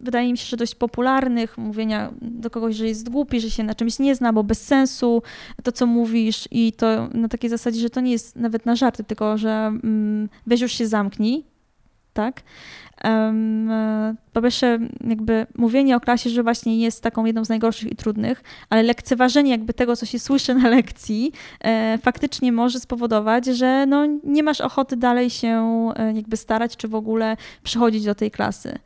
wydaje mi się, że dość popularnych, mówienia do kogoś, że jest głupi, że się na czymś nie zna, bo bez sensu to, co mówisz i to na takiej zasadzie, że to nie jest nawet na żarty, tylko że mm, weź już się zamknij, tak? Um, po pierwsze, jakby mówienie o klasie, że właśnie jest taką jedną z najgorszych i trudnych, ale lekceważenie jakby tego, co się słyszy na lekcji, e, faktycznie może spowodować, że no, nie masz ochoty dalej się e, jakby starać, czy w ogóle przychodzić do tej klasy.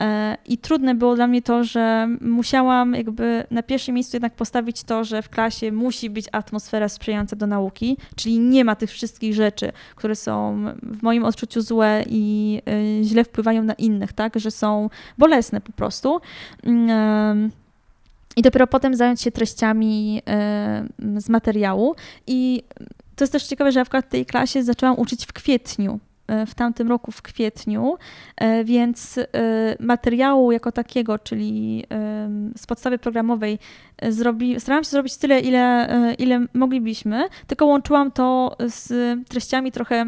E, I trudne było dla mnie to, że musiałam jakby na pierwszym miejscu jednak postawić to, że w klasie musi być atmosfera sprzyjająca do nauki, czyli nie ma tych wszystkich rzeczy, które są w moim odczuciu złe i e, źle wpływają na innych, tak, że są bolesne po prostu. Mm, I dopiero potem zająć się treściami z materiału. I to jest też ciekawe, że ja w tej klasie zaczęłam uczyć w kwietniu w tamtym roku w kwietniu, e, więc materiału jako takiego, czyli z podstawy programowej zrobi, starałam się zrobić tyle, ile, ile moglibyśmy, tylko łączyłam to z treściami trochę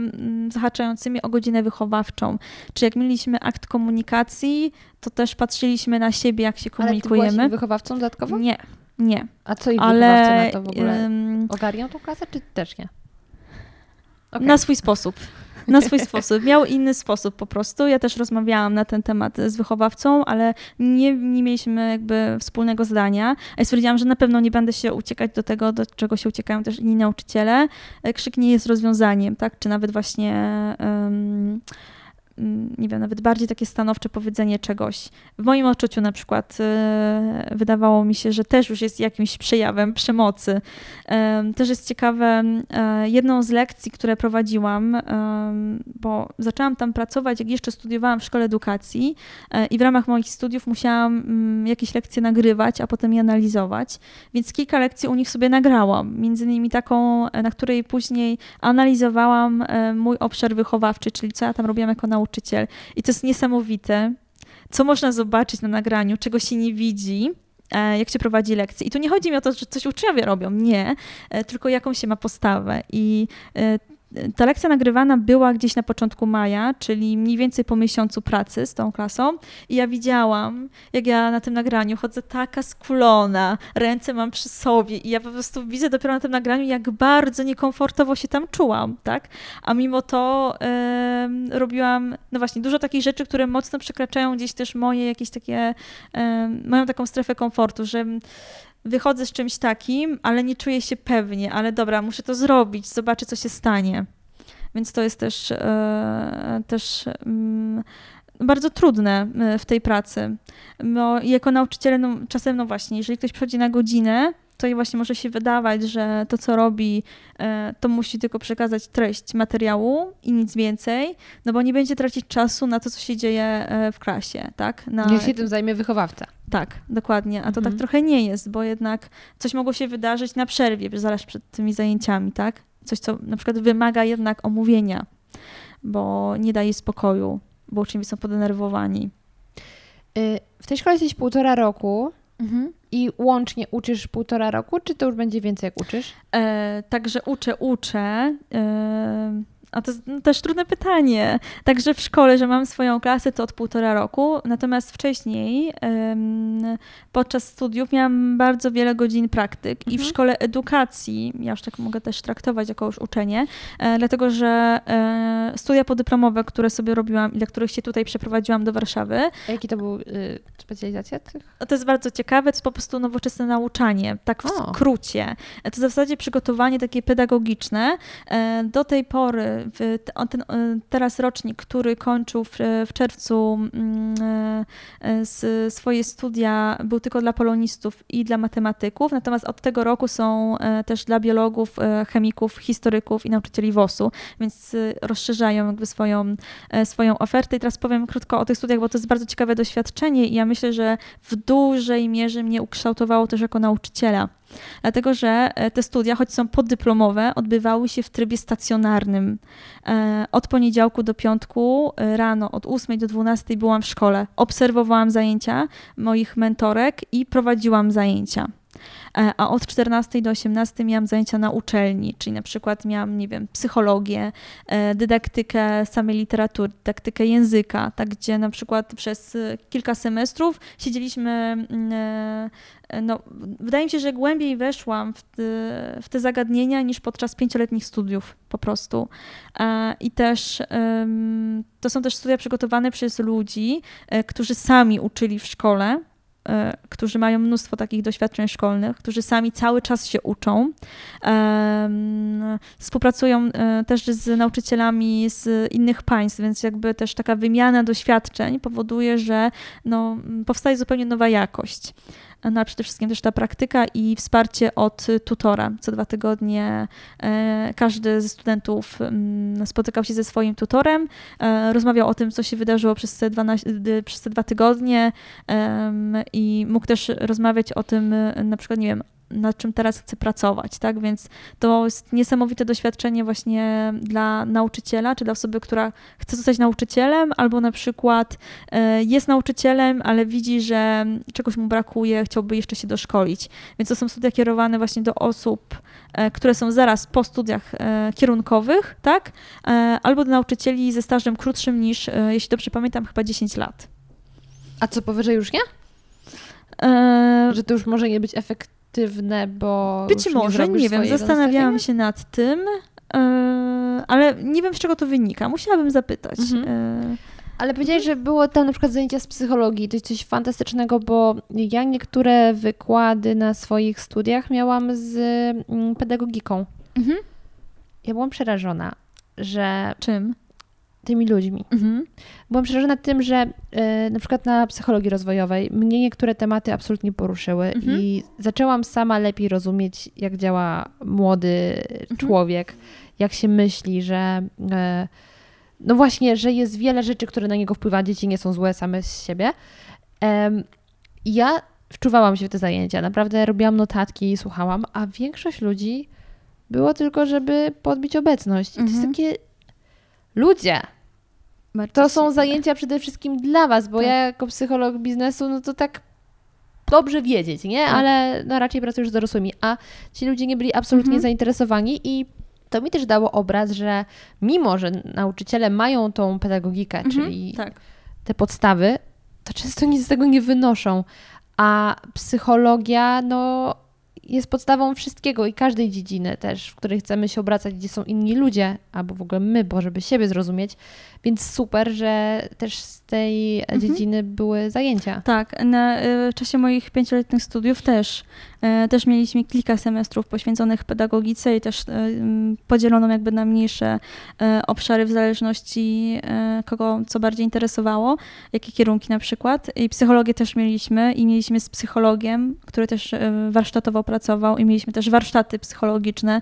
zahaczającymi o godzinę wychowawczą. Czy jak mieliśmy akt komunikacji, to też patrzyliśmy na siebie, jak się komunikujemy. Ale ty wychowawcą dodatkowo? Nie, nie. A co ich Ale, wychowawca na to w ogóle? Ogarniał tą klasę, czy też nie? Okay. Na swój sposób. Na swój sposób. Miał inny sposób po prostu. Ja też rozmawiałam na ten temat z wychowawcą, ale nie, nie mieliśmy jakby wspólnego zdania. Ja stwierdziłam, że na pewno nie będę się uciekać do tego, do czego się uciekają też inni nauczyciele. Krzyk nie jest rozwiązaniem, tak? Czy nawet właśnie... Um, nie wiem, nawet bardziej takie stanowcze powiedzenie czegoś. W moim odczuciu na przykład e, wydawało mi się, że też już jest jakimś przejawem przemocy. Też jest ciekawe, e, jedną z lekcji, które prowadziłam, bo zaczęłam tam pracować, jak jeszcze studiowałam w szkole edukacji e, i w ramach moich studiów musiałam mm, jakieś lekcje nagrywać, a potem je analizować, więc kilka lekcji u nich sobie nagrałam. Między innymi taką, na której później analizowałam mój obszar wychowawczy, czyli co ja tam robiłam jako nauczyciel nauczyciel. I to jest niesamowite, co można zobaczyć na nagraniu, czego się nie widzi, e, jak się prowadzi lekcje. I tu nie chodzi mi o to, że coś uczniowie robią, nie, e, tylko jaką się ma postawę. I e, ta lekcja nagrywana była gdzieś na początku maja, czyli mniej więcej po miesiącu pracy z tą klasą. I ja widziałam, jak ja na tym nagraniu chodzę taka skulona, ręce mam przy sobie i ja po prostu widzę dopiero na tym nagraniu, jak bardzo niekomfortowo się tam czułam, tak? A mimo to yy, robiłam, no właśnie, dużo takich rzeczy, które mocno przekraczają gdzieś też moje jakieś takie, yy, mają taką strefę komfortu, że wychodzę z czymś takim, ale nie czuję się pewnie, ale dobra, muszę to zrobić, zobaczę, co się stanie. Więc to jest też, e, też mm, bardzo trudne e, w tej pracy. Bo jako nauczyciele, no, czasem, no właśnie, jeżeli ktoś przychodzi na godzinę, to właśnie może się wydawać, że to, co robi, e, to musi tylko przekazać treść materiału i nic więcej, no bo nie będzie tracić czasu na to, co się dzieje w klasie, tak? Na... Niech się tym zajmie wychowawca. Tak, dokładnie. A to tak mhm. tak trochę nie jest, bo jednak coś mogło się wydarzyć na przerwie, zaraz przed tymi zajęciami, tak? Coś, co na przykład wymaga jednak omówienia, bo nie daje spokoju, bo uczniowie są podenerwowani. Y, w tej szkole jesteś półtora roku. Mhm. I łącznie uczysz półtora roku, czy to już będzie więcej, jak uczysz? E, także uczę, uczę. E, a to jest no, też trudne pytanie. Także w szkole, że mam swoją klasę, to od półtora roku. Natomiast wcześniej, podczas studiów, miałam bardzo wiele godzin praktyk mhm. i w mhm. szkole edukacji, ja już tak mogę też traktować jako już uczenie, e, dlatego że e, studia podyplomowe, które sobie robiłam i dla których się tutaj przeprowadziłam do Warszawy. A jaki to był y, specjalizacja tych? To jest bardzo ciekawe, to jest po prostu nowoczesne nauczanie, tak w o. skrócie. To w zasadzie przygotowanie takie pedagogiczne. E, do tej pory ten, teraz rocznik, który kończył w, w czerwcu mm, e, swoje studia, był tylko dla polonistów i dla matematyków, natomiast od tego roku są e, też dla biologów, e, chemików, historyków i nauczycieli WOS-u, więc rozszerzają jakby swoją, swoją ofertę. I teraz powiem krótko o tych studiach, bo to jest bardzo ciekawe doświadczenie i ja myślę, że w dużej mierze mnie ukształtowało też jako nauczyciela. Dlatego, że e, te studia, choć są poddyplomowe, odbywały się w trybie stacjonarnym. E, od poniedziałku do piątku e, rano, od 8 do 12 byłam w szkole. Obserwowałam zajęcia moich mentorek i prowadziłam zajęcia. E, a od 14 do 18 miałam zajęcia na uczelni, czyli na przykład miałam, nie wiem, psychologię, e, dydaktykę samej literatury, dydaktykę języka, tak gdzie na przykład przez kilka semestrów siedzieliśmy mm, e, no, wydaje mi się, że głębiej weszłam w te, w te zagadnienia niż podczas pięcioletnich studiów po prostu. I też to są też studia przygotowane przez ludzi, którzy sami uczyli w szkole, E, którzy mają mnóstwo takich doświadczeń szkolnych, którzy sami cały czas się uczą. Współpracują e, też z nauczycielami z innych państw, więc jakby też taka wymiana doświadczeń powoduje, że no, powstaje zupełnie nowa jakość no ale przede wszystkim też ta praktyka i wsparcie od tutora. Co dwa tygodnie e, każdy ze studentów mm, spotykał się ze swoim tutorem, e, rozmawiał o tym, co się wydarzyło przez te, 12, przez te dwa tygodnie i mógł też rozmawiać o tym, na przykład, nie wiem, nad czym teraz chcę pracować, tak? Więc to jest niesamowite doświadczenie właśnie dla nauczyciela, czy dla osoby, która chce zostać nauczycielem, albo na przykład e, jest nauczycielem, ale widzi, że czegoś mu brakuje, chciałby jeszcze się doszkolić. Więc to są studia kierowane właśnie do osób, e, które są zaraz po studiach e, kierunkowych, tak? Albo do nauczycieli ze stażem krótszym niż, jeśli dobrze pamiętam, chyba 10 lat. A co powyżej już nie? Że to już może nie być efektywne, bo. Być może, nie, nie wiem, zastanawiałam się nad tym, e... ale nie wiem, z czego to wynika. Musiałabym zapytać. Mhm. E... Ale powiedziałeś, że było tam na przykład zajęcia z psychologii. To jest coś fantastycznego, bo ja niektóre wykłady na swoich studiach miałam z mm, pedagogiką. Mhm. Ja byłam przerażona, że. Czym? Tymi ludźmi. Mhm. Byłam przerażona tym, że y, na przykład na psychologii rozwojowej mnie niektóre tematy absolutnie poruszyły mhm. i zaczęłam sama lepiej rozumieć, jak działa młody mhm. człowiek, jak się myśli, że y, no właśnie, że jest wiele rzeczy, które na niego wpływa, dzieci nie są złe same z siebie. ja wczuwałam się w te zajęcia, naprawdę robiłam notatki i słuchałam, a większość ludzi było tylko, żeby podbić obecność. I to jest mhm. takie Ludzie, to są zajęcia przede wszystkim dla was, bo tak. ja jako psycholog biznesu, no to tak dobrze wiedzieć, nie? Tak. Ale no raczej pracuję już z dorosłymi, a ci ludzie nie byli absolutnie mhm. zainteresowani i to mi też dało obraz, że mimo, że nauczyciele mają tą pedagogikę, mhm. czyli tak. te podstawy, to często nic z tego nie wynoszą, a psychologia, no jest podstawą wszystkiego i każdej dziedziny też, w której chcemy się obracać, gdzie są inni ludzie, albo w ogóle my, bo żeby siebie zrozumieć. Więc super, że też z tej mhm. dziedziny były zajęcia. Tak, na y, czasie moich pięcioletnich studiów też E, też mieliśmy kilka semestrów poświęconych pedagogice i też e, podzielono jakby na mniejsze obszary w zależności kogo co bardziej interesowało, jakie kierunki na przykład. I psychologię też mieliśmy i mieliśmy z psychologiem, który też warsztatowo pracował i mieliśmy też warsztaty psychologiczne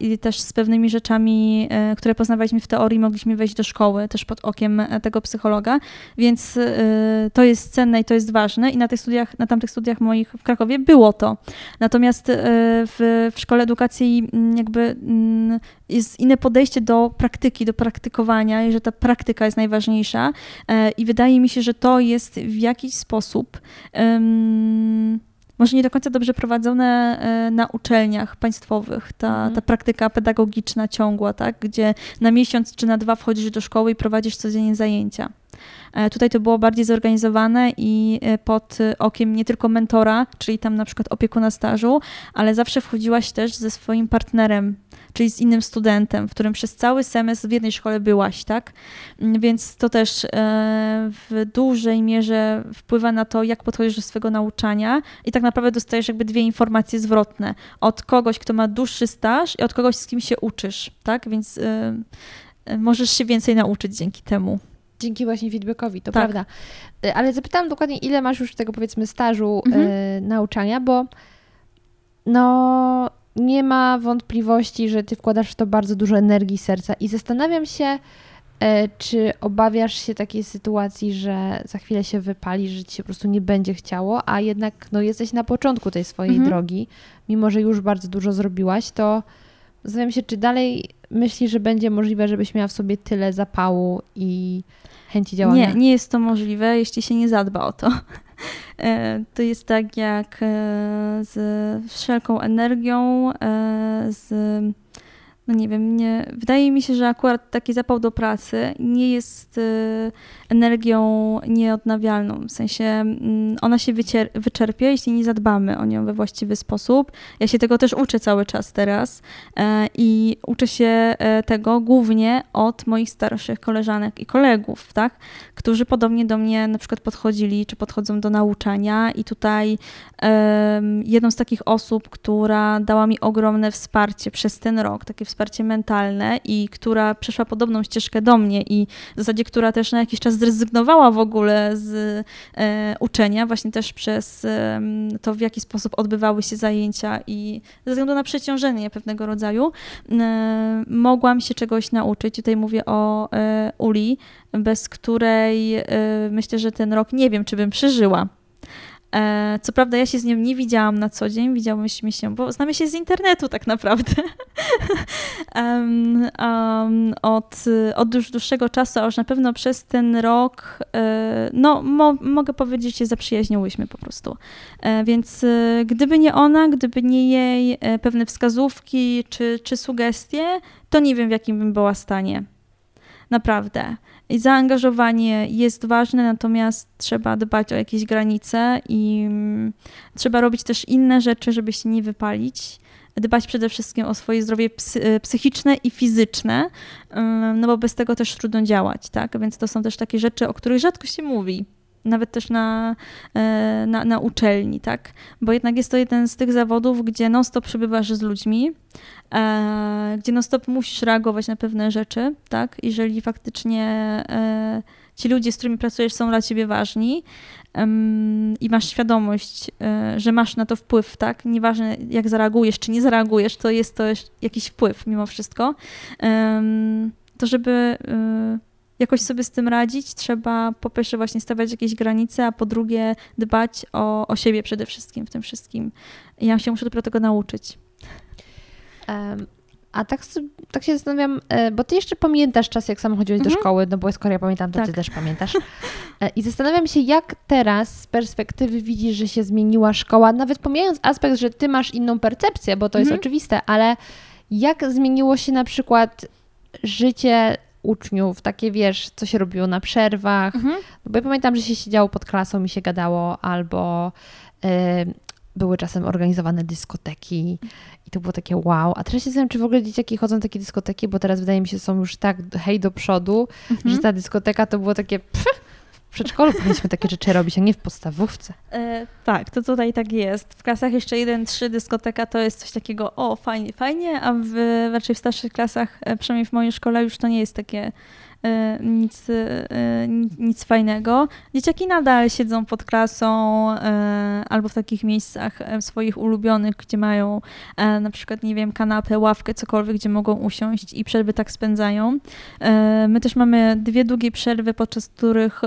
i też z pewnymi rzeczami, które poznawaliśmy w teorii, mogliśmy wejść do szkoły też pod okiem tego psychologa, więc to jest cenne i to jest ważne. I na tych studiach, na tamtych studiach moich w Krakowie było to. Natomiast e, w, w szkole edukacji mm, jakby mm, jest inne podejście do praktyki, do praktykowania i że ta praktyka jest najważniejsza. E, i wydaje mi się, że to jest w jakiś sposób um, może nie do końca dobrze prowadzone e, na uczelniach państwowych, ta, mhm. ta praktyka pedagogiczna ciągła, tak? gdzie na miesiąc czy na dwa wchodzisz do szkoły i prowadzisz codziennie zajęcia. E, tutaj to było bardziej zorganizowane i e, pod okiem nie tylko mentora, czyli tam na przykład opiekuna stażu, ale zawsze wchodziłaś też ze swoim partnerem, czyli z innym studentem, w którym przez cały semestr w jednej szkole byłaś, tak? Mm, więc to też e, w dużej mierze wpływa na to, jak podchodzisz do swojego nauczania i tak naprawdę dostajesz jakby dwie informacje zwrotne. Od kogoś, kto ma dłuższy staż i od kogoś, z kim się uczysz, tak? Więc możesz się więcej nauczyć dzięki temu. Dzięki właśnie feedbackowi, to tak. prawda. Y, ale zapytałam dokładnie, ile masz już tego powiedzmy stażu mhm. y, nauczania, bo no nie ma wątpliwości, że ty wkładasz w to bardzo dużo energii serca i zastanawiam się, y, czy obawiasz się takiej sytuacji, że za chwilę się wypalisz, że ci się po prostu nie będzie chciało, a jednak no, jesteś na początku tej swojej mhm. drogi, mimo że już bardzo dużo zrobiłaś, to zastanawiam się, czy dalej myślisz, że będzie możliwe, żebyś miała w sobie tyle zapału i chęci działania? Nie, nie jest to możliwe, jeśli się nie zadba o to. E, to jest tak jak e, z wszelką energią, e, z no nie wiem, nie, wydaje mi się, że akurat taki zapał do pracy nie jest y, energią nieodnawialną. W sensie mm, ona się wycier- wyczerpie, jeśli nie zadbamy o nią we właściwy sposób. Ja się tego też uczę cały czas teraz e, i uczę się e, tego głównie od moich starszych koleżanek i kolegów, tak? którzy podobnie do mnie na przykład podchodzili, czy podchodzą do nauczania i tutaj jedną z takich osób, która dała mi ogromne wsparcie przez ten rok, takie wsparcie mentalne i która przeszła podobną ścieżkę do mnie i w zasadzie, która też na jakiś czas zrezygnowała w ogóle z e, uczenia, właśnie też przez e, to, w jaki sposób odbywały się zajęcia i ze względu na przeciążenie pewnego rodzaju, e, mogłam się czegoś nauczyć. Tutaj mówię o e, Uli, bez której e, myślę, że ten rok nie wiem, czy bym przeżyła co prawda ja się z nią nie widziałam na co dzień, widziałyśmy się, bo znamy się z internetu tak naprawdę. um, um, od, od już dłuższego czasu, a już na pewno przez ten rok, e, no mo, mogę powiedzieć, że się zaprzyjaźniłyśmy po prostu. E, więc e, gdyby nie ona, gdyby nie jej e, pewne wskazówki czy, czy sugestie, to nie wiem w jakim bym była stanie. Naprawdę. I zaangażowanie jest ważne, natomiast trzeba dbać o jakieś granice i mm, trzeba robić też inne rzeczy, żeby się nie wypalić. Dbać przede wszystkim o swoje zdrowie psy, psychiczne i fizyczne, no bo bez tego też trudno działać, tak? Więc to są też takie rzeczy, o których rzadko się mówi nawet też na, e, na, na uczelni, tak? Bo jednak jest to jeden z tych zawodów, gdzie non-stop przebywasz z ludźmi, e, gdzie non-stop musisz reagować na pewne rzeczy, tak? Jeżeli faktycznie e, ci ludzie, z którymi pracujesz, są dla ciebie ważni i masz świadomość, że masz na to wpływ, tak? Nieważne jak zareagujesz, czy nie zareagujesz, to jest to jakiś wpływ mimo wszystko. To żeby jakoś sobie z tym radzić, trzeba po pierwsze właśnie stawiać jakieś granice, a po drugie dbać o, o siebie przede wszystkim w tym wszystkim. Ja się muszę dopiero tego nauczyć. Um, a tak, tak się zastanawiam, e, bo ty jeszcze pamiętasz czas, jak sam chodziłeś mhm. do szkoły, no bo skoro ja pamiętam, to tak. ty też pamiętasz. E, I zastanawiam się, jak teraz z perspektywy widzisz, że się zmieniła szkoła, nawet pomijając aspekt, że ty masz inną percepcję, bo to mhm. jest oczywiste, ale jak zmieniło się na przykład życie uczniów, takie wiesz, co się robiło na przerwach. Mhm. Bo ja pamiętam, że się siedziało pod klasą i się gadało, albo y, były czasem organizowane dyskoteki i to było takie wow. A teraz się zastanawiam, czy w ogóle dzieciaki chodzą na takie dyskoteki, bo teraz wydaje mi się, są już tak hej do przodu, mhm. że ta dyskoteka to było takie pff, przedszkolu powinniśmy takie rzeczy robić, a nie w podstawówce. E, tak, to tutaj tak jest. W klasach jeszcze 1-3 dyskoteka to jest coś takiego, o fajnie, fajnie, a w, raczej w starszych klasach, e, przynajmniej w mojej szkole już to nie jest takie nic, e, nic fajnego. Dzieciaki nadal siedzą pod klasą e, albo w takich miejscach swoich ulubionych, gdzie mają na przykład, nie wiem, kanapę, ławkę, cokolwiek, gdzie mogą usiąść i przerwy tak spędzają. My też mamy dwie długie przerwy, podczas których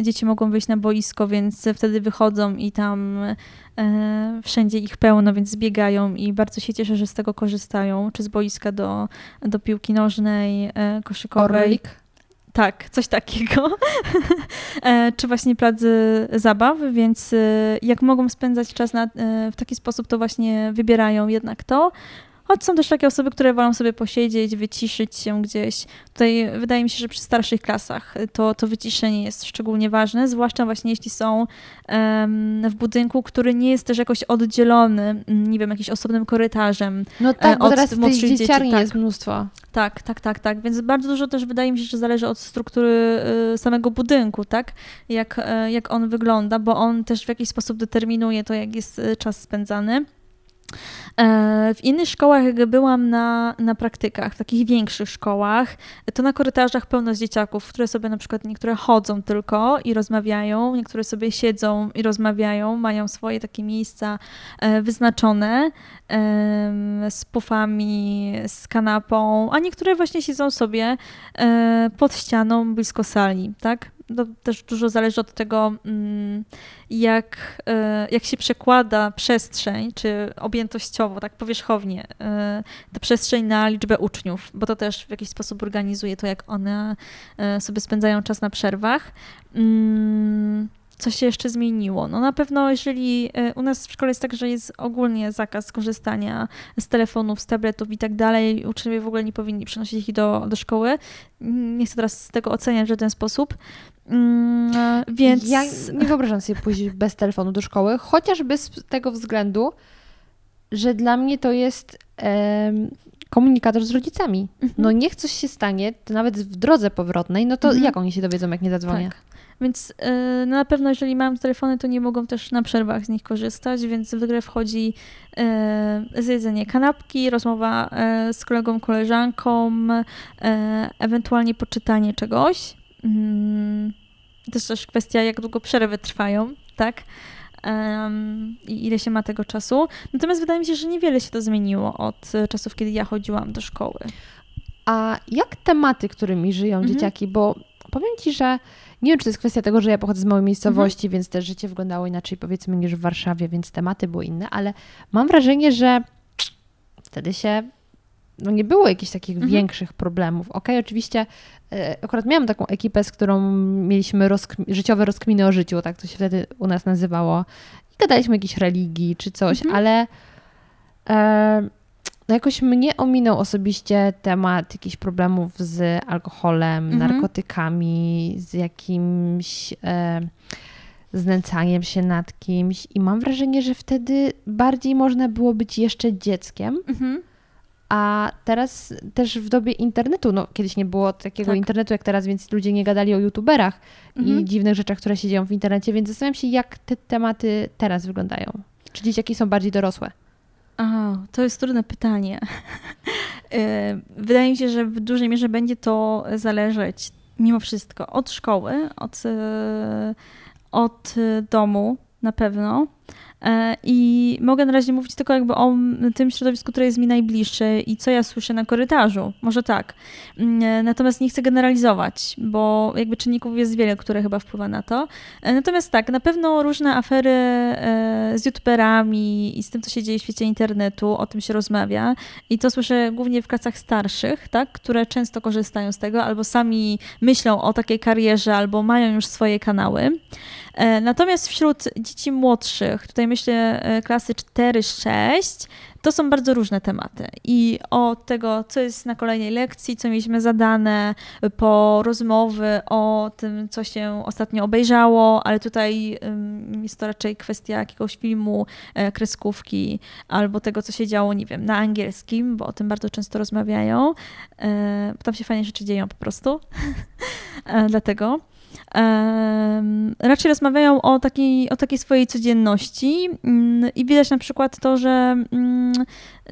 dzieci mogą wyjść na boisko, więc wtedy wychodzą i tam wszędzie ich pełno, więc zbiegają i bardzo się cieszę, że z tego korzystają, czy z boiska do, do piłki nożnej, koszykowej. Orlik. Tak, coś takiego. E, czy właśnie plazy zabaw, więc e, jak mogą spędzać czas na, e, w taki sposób, to właśnie wybierają jednak to. Choć są też takie osoby, które wolą sobie posiedzieć, wyciszyć się gdzieś. Tutaj wydaje mi się, że przy starszych klasach to, to wyciszenie jest szczególnie ważne, zwłaszcza właśnie jeśli są w budynku, który nie jest też jakoś oddzielony, nie wiem, jakimś osobnym korytarzem. No tak, bo teraz tej dzieci tak. jest mnóstwo. Tak, tak, tak, tak. Więc bardzo dużo też wydaje mi się, że zależy od struktury y, samego budynku, tak? Jak, y, jak on wygląda, bo on też w jakiś sposób determinuje to, jak jest czas spędzany. E, w innych szkołach, jak byłam na, na praktykach, w takich większych szkołach, to na korytarzach pełno z dzieciaków, które sobie na przykład niektóre chodzą tylko i rozmawiają, niektóre sobie siedzą i rozmawiają, mają swoje takie miejsca e, wyznaczone z pufami, z kanapą, a niektóre właśnie siedzą sobie e, pod ścianą blisko sali, tak? To też dużo zależy od tego, mm, jak, e, jak się przekłada przestrzeń, czy objętościowo, tak powierzchownie, e, ta przestrzeń na liczbę uczniów, bo to też w jakiś sposób organizuje to, jak one e, sobie spędzają czas na przerwach. Mm, co się jeszcze zmieniło? No na pewno, jeżeli u nas w szkole jest tak, że jest ogólnie zakaz korzystania z telefonów, z tabletów i tak dalej, uczniowie w ogóle nie powinni przynosić ich do, do szkoły. Nie chcę teraz tego oceniać w żaden sposób, Mm, więc... Ja nie wyobrażam sobie pójść bez telefonu do szkoły, chociażby z tego względu, że dla mnie to jest e, komunikator z rodzicami. Mhm. No niech coś się stanie, to nawet w drodze powrotnej, no to mhm. jak oni się dowiedzą, jak nie zadzwonię? Tak. Więc e, no na pewno, jeżeli mają telefony, to nie mogą też na przerwach z nich korzystać, więc w grę wchodzi e, zjedzenie kanapki, rozmowa e, z kolegą, koleżanką, e, ewentualnie poczytanie czegoś. Mm, to jest też kwestia, jak długo przerwy trwają, tak? I ile się ma tego czasu. Natomiast wydaje mi się, że niewiele się to zmieniło od czasów, kiedy ja chodziłam do szkoły. A jak tematy, którymi żyją mhm. dzieciaki? Bo powiem Ci, że nie wiem, czy to jest kwestia tego, że ja pochodzę z małej miejscowości, więc też życie wyglądało inaczej, powiedzmy, niż w Warszawie, więc tematy były inne, ale mam wrażenie, że wtedy się no nie było jakichś takich Mhm. większych problemów. Okej, oczywiście e, akurat miałam taką ekipę, z którą mieliśmy rozkm- życiowe rozkminy o życiu, tak to się wtedy u nas nazywało. I gadaliśmy o jakiejś religii czy coś, Mhm. ale e, no jakoś mnie ominął osobiście temat jakichś problemów z alkoholem, Mhm. narkotykami, z jakimś e, znęcaniem się nad kimś i mam wrażenie, że wtedy bardziej można było być jeszcze dzieckiem, Mhm. a teraz też w dobie internetu, no kiedyś nie było takiego Tak. internetu jak teraz, więc ludzie nie gadali o youtuberach Mhm. i dziwnych rzeczach, które się dzieją w internecie, więc zastanawiam się, jak te tematy teraz wyglądają. Czy dzieciaki są bardziej dorosłe? A, to jest trudne pytanie. E, Wydaje mi się, że w dużej mierze będzie to zależeć mimo wszystko od szkoły, od, e, od domu na pewno. E, I mogę na razie mówić tylko jakby o tym środowisku, które jest mi najbliższe i co ja słyszę na korytarzu. Może tak. Mm, e, Natomiast nie chcę generalizować, bo jakby czynników jest wiele, które chyba wpływa na to. E, Natomiast tak, na pewno różne afery z youtuberami i z tym, co się dzieje w świecie internetu, o tym się rozmawia. I to słyszę głównie w klasach starszych, tak, które często korzystają z tego, albo sami myślą o takiej karierze, albo mają już swoje kanały. Natomiast wśród dzieci młodszych, tutaj myślę e, klasy 4-6, to są bardzo różne tematy. I od tego, co jest na kolejnej lekcji, co mieliśmy zadane, po rozmowy o tym, co się ostatnio obejrzało, ale tutaj jest to raczej kwestia jakiegoś filmu, e, kreskówki, albo tego, co się działo, nie wiem, na angielskim, bo o tym bardzo często rozmawiają. E, tam się fajnie rzeczy dzieją po prostu. Dlatego. Raczej rozmawiają o takiej, o takiej swojej codzienności mm, i widać na przykład to, że mm,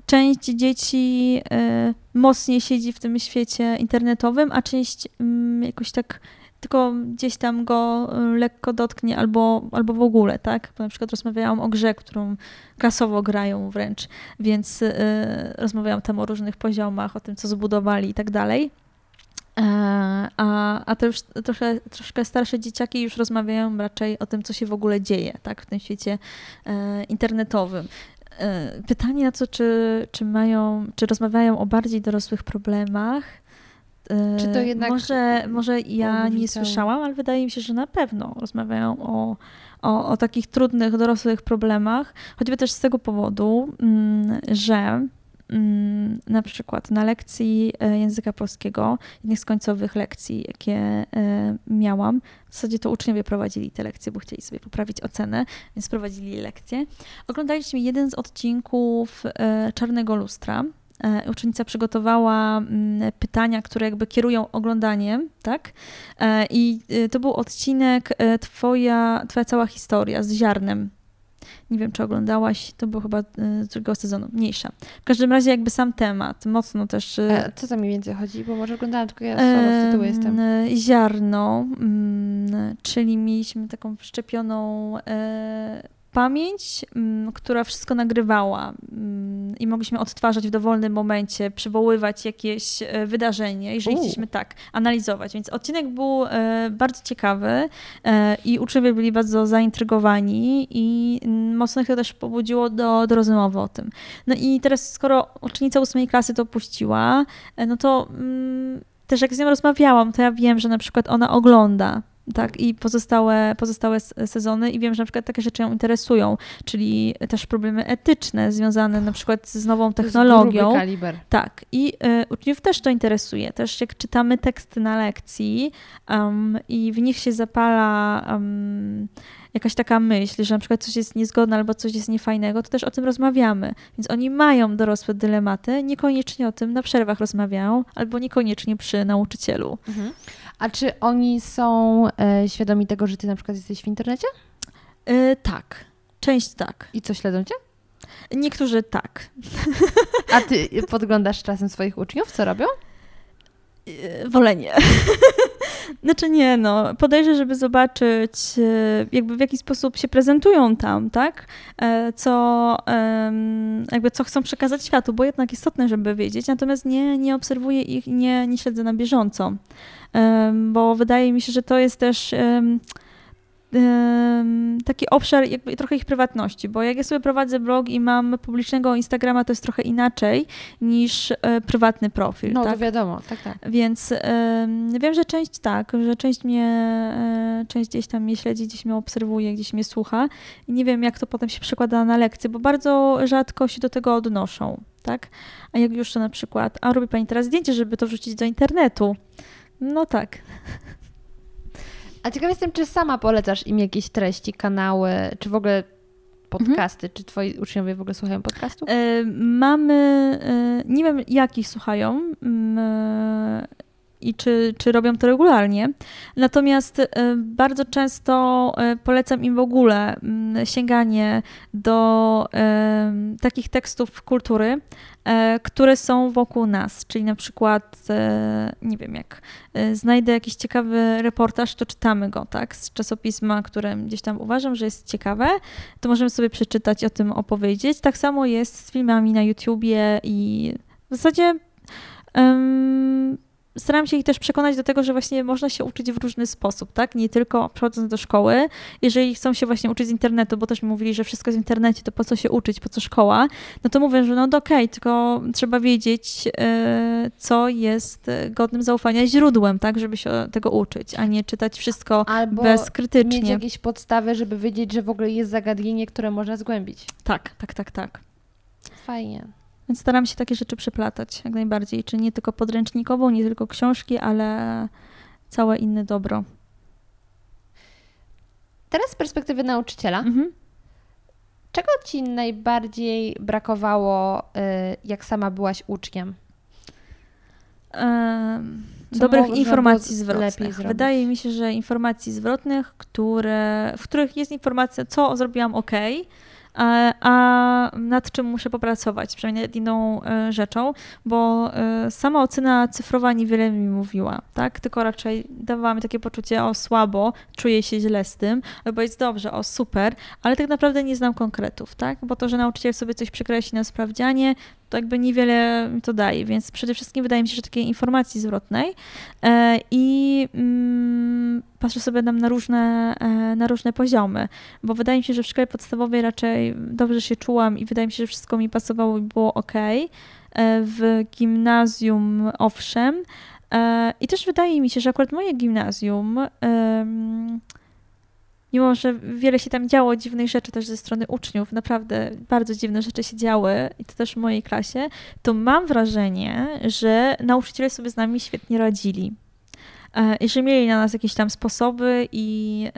część dzieci e, mocniej siedzi w tym świecie internetowym, a część mm, jakoś tak tylko gdzieś tam go e, lekko dotknie albo, albo w ogóle, tak? Bo na przykład rozmawiałam o grze, którą klasowo grają wręcz, więc e, rozmawiałam tam o różnych poziomach, o tym, co zbudowali i tak dalej. E, A, a to już trochę, troszkę starsze dzieciaki już rozmawiają raczej o tym, co się w ogóle dzieje tak, w tym świecie e, internetowym. E, Pytanie na to, czy, czy mają, czy rozmawiają o bardziej dorosłych problemach. Czy to jednak Może, może ja nie słyszałam, ale wydaje mi się, że na pewno rozmawiają o, o, o takich trudnych, dorosłych problemach, choćby też z tego powodu, mm, że na przykład na lekcji e, języka polskiego, jednych z końcowych lekcji, jakie e, miałam, w zasadzie to uczniowie prowadzili te lekcje, bo chcieli sobie poprawić ocenę, więc prowadzili lekcje. Oglądaliśmy jeden z odcinków e, Czarnego Lustra. Uczennica przygotowała mm, pytania, które jakby kierują oglądaniem, tak? I to był odcinek Twoja, twoja cała historia z ziarnem. Nie wiem, czy oglądałaś, to było chyba z drugiego sezonu, mniejsza. W każdym razie jakby sam temat, mocno też... e, E, co tam mniej więcej chodzi? Bo może oglądałam, tylko ja słabo w tytuły jestem. Em, Ziarno, mm, czyli mieliśmy taką wszczepioną e, pamięć, mm, która wszystko nagrywała mm, i mogliśmy odtwarzać w dowolnym momencie, przywoływać jakieś e, wydarzenie i że U. chcieliśmy tak analizować. Więc odcinek był e, bardzo ciekawy e, i uczniowie byli bardzo zaintrygowani i mm, mocno ich to też pobudziło do, do rozmowy o tym. No i teraz, skoro uczennica ósmej klasy to puściła, no to też jak z nią rozmawiałam, to ja wiem, że na przykład ona ogląda. Tak, i pozostałe, pozostałe sezony, i wiem, że na przykład takie rzeczy ją interesują, czyli też problemy etyczne związane na przykład z nową technologią. kaliber. Tak, i y, uczniów też to interesuje. Też jak czytamy teksty na lekcji um, i w nich się zapala um, jakaś taka myśl, że na przykład coś jest niezgodne albo coś jest niefajnego, to też o tym rozmawiamy. Więc oni mają dorosłe dylematy, niekoniecznie o tym na przerwach rozmawiają, albo niekoniecznie przy nauczycielu. Mhm. A czy oni są e, świadomi tego, że ty na przykład jesteś w internecie? Y, tak, część tak. I co, śledzą cię? Niektórzy tak. A ty podglądasz czasem swoich uczniów, co robią? Y, wolę nie. Znaczy nie, no, podejrzę, żeby zobaczyć e, jakby w jaki sposób się prezentują tam, tak? E, co, jakby co chcą przekazać światu, bo jednak istotne, żeby wiedzieć, natomiast nie, nie obserwuję ich, nie, nie śledzę na bieżąco, bo wydaje mi się, że to jest też taki obszar jakby trochę ich prywatności, bo jak ja sobie prowadzę blog i mam publicznego Instagrama, to jest trochę inaczej niż e, prywatny profil. No tak? to wiadomo, tak, tak. Więc wiem, że część tak, że część mnie, e, część gdzieś tam mnie śledzi, gdzieś mnie obserwuje, gdzieś mnie słucha i nie wiem, jak to potem się przekłada na lekcje, bo bardzo rzadko się do tego odnoszą, tak? A jak już to na przykład, a robi Pani teraz zdjęcie, żeby to wrzucić do internetu, no tak. A ciekaw jestem, czy sama polecasz im jakieś treści, kanały, czy w ogóle podcasty? Mhm. Czy twoi uczniowie w ogóle słuchają podcastów? E, mamy, e, nie wiem jakich słuchają mm, e, i czy, czy robią to regularnie. Natomiast bardzo często polecam im w ogóle mm, sięganie do takich tekstów kultury, które są wokół nas, czyli na przykład, nie wiem, jak znajdę jakiś ciekawy reportaż, to czytamy go, tak, z czasopisma, które gdzieś tam uważam, że jest ciekawe, to możemy sobie przeczytać, o tym opowiedzieć. Tak samo jest z filmami na YouTubie i w zasadzie um, staram się ich też przekonać do tego, że właśnie można się uczyć w różny sposób, tak? Nie tylko przychodząc do szkoły. Jeżeli chcą się właśnie uczyć z internetu, bo też mi mówili, że wszystko jest w internecie, to po co się uczyć, po co szkoła, no to mówię, że no okej, okay, tylko trzeba wiedzieć, e, co jest godnym zaufania źródłem, tak? Żeby się tego uczyć, a nie czytać wszystko Albo bezkrytycznie. mieć jakieś podstawy, żeby wiedzieć, że w ogóle jest zagadnienie, które można zgłębić. Tak, tak, tak, tak. Fajnie. Więc staram się takie rzeczy przeplatać jak najbardziej. Czy nie tylko podręcznikową, nie tylko książki, ale całe inne dobro. Teraz z perspektywy nauczyciela, mhm. czego ci najbardziej brakowało, y, jak sama byłaś uczniem? Um, dobrych informacji zwrotnych. Wydaje mi się, że informacji zwrotnych, które, w których jest informacja, co zrobiłam ok, a nad czym muszę popracować, przynajmniej nad inną e, rzeczą, bo e, sama ocena cyfrowa niewiele mi mówiła, tak? Tylko raczej dawała mi takie poczucie, o słabo, czuję się źle z tym, albo jest dobrze, o super, ale tak naprawdę nie znam konkretów, tak? Bo to, że nauczyciel sobie coś przekreśli na sprawdzianie, to jakby niewiele to daje, więc przede wszystkim wydaje mi się, że takiej informacji zwrotnej e, i mm, patrzę sobie tam na różne, e, na różne poziomy, bo wydaje mi się, że w szkole podstawowej raczej dobrze się czułam i wydaje mi się, że wszystko mi pasowało i było ok. E, w gimnazjum owszem. I też wydaje mi się, że akurat moje gimnazjum mimo że wiele się tam działo dziwnych rzeczy też ze strony uczniów, naprawdę bardzo dziwne rzeczy się działy i to też w mojej klasie, to mam wrażenie, że nauczyciele sobie z nami świetnie radzili. E, I że mieli na nas jakieś tam sposoby i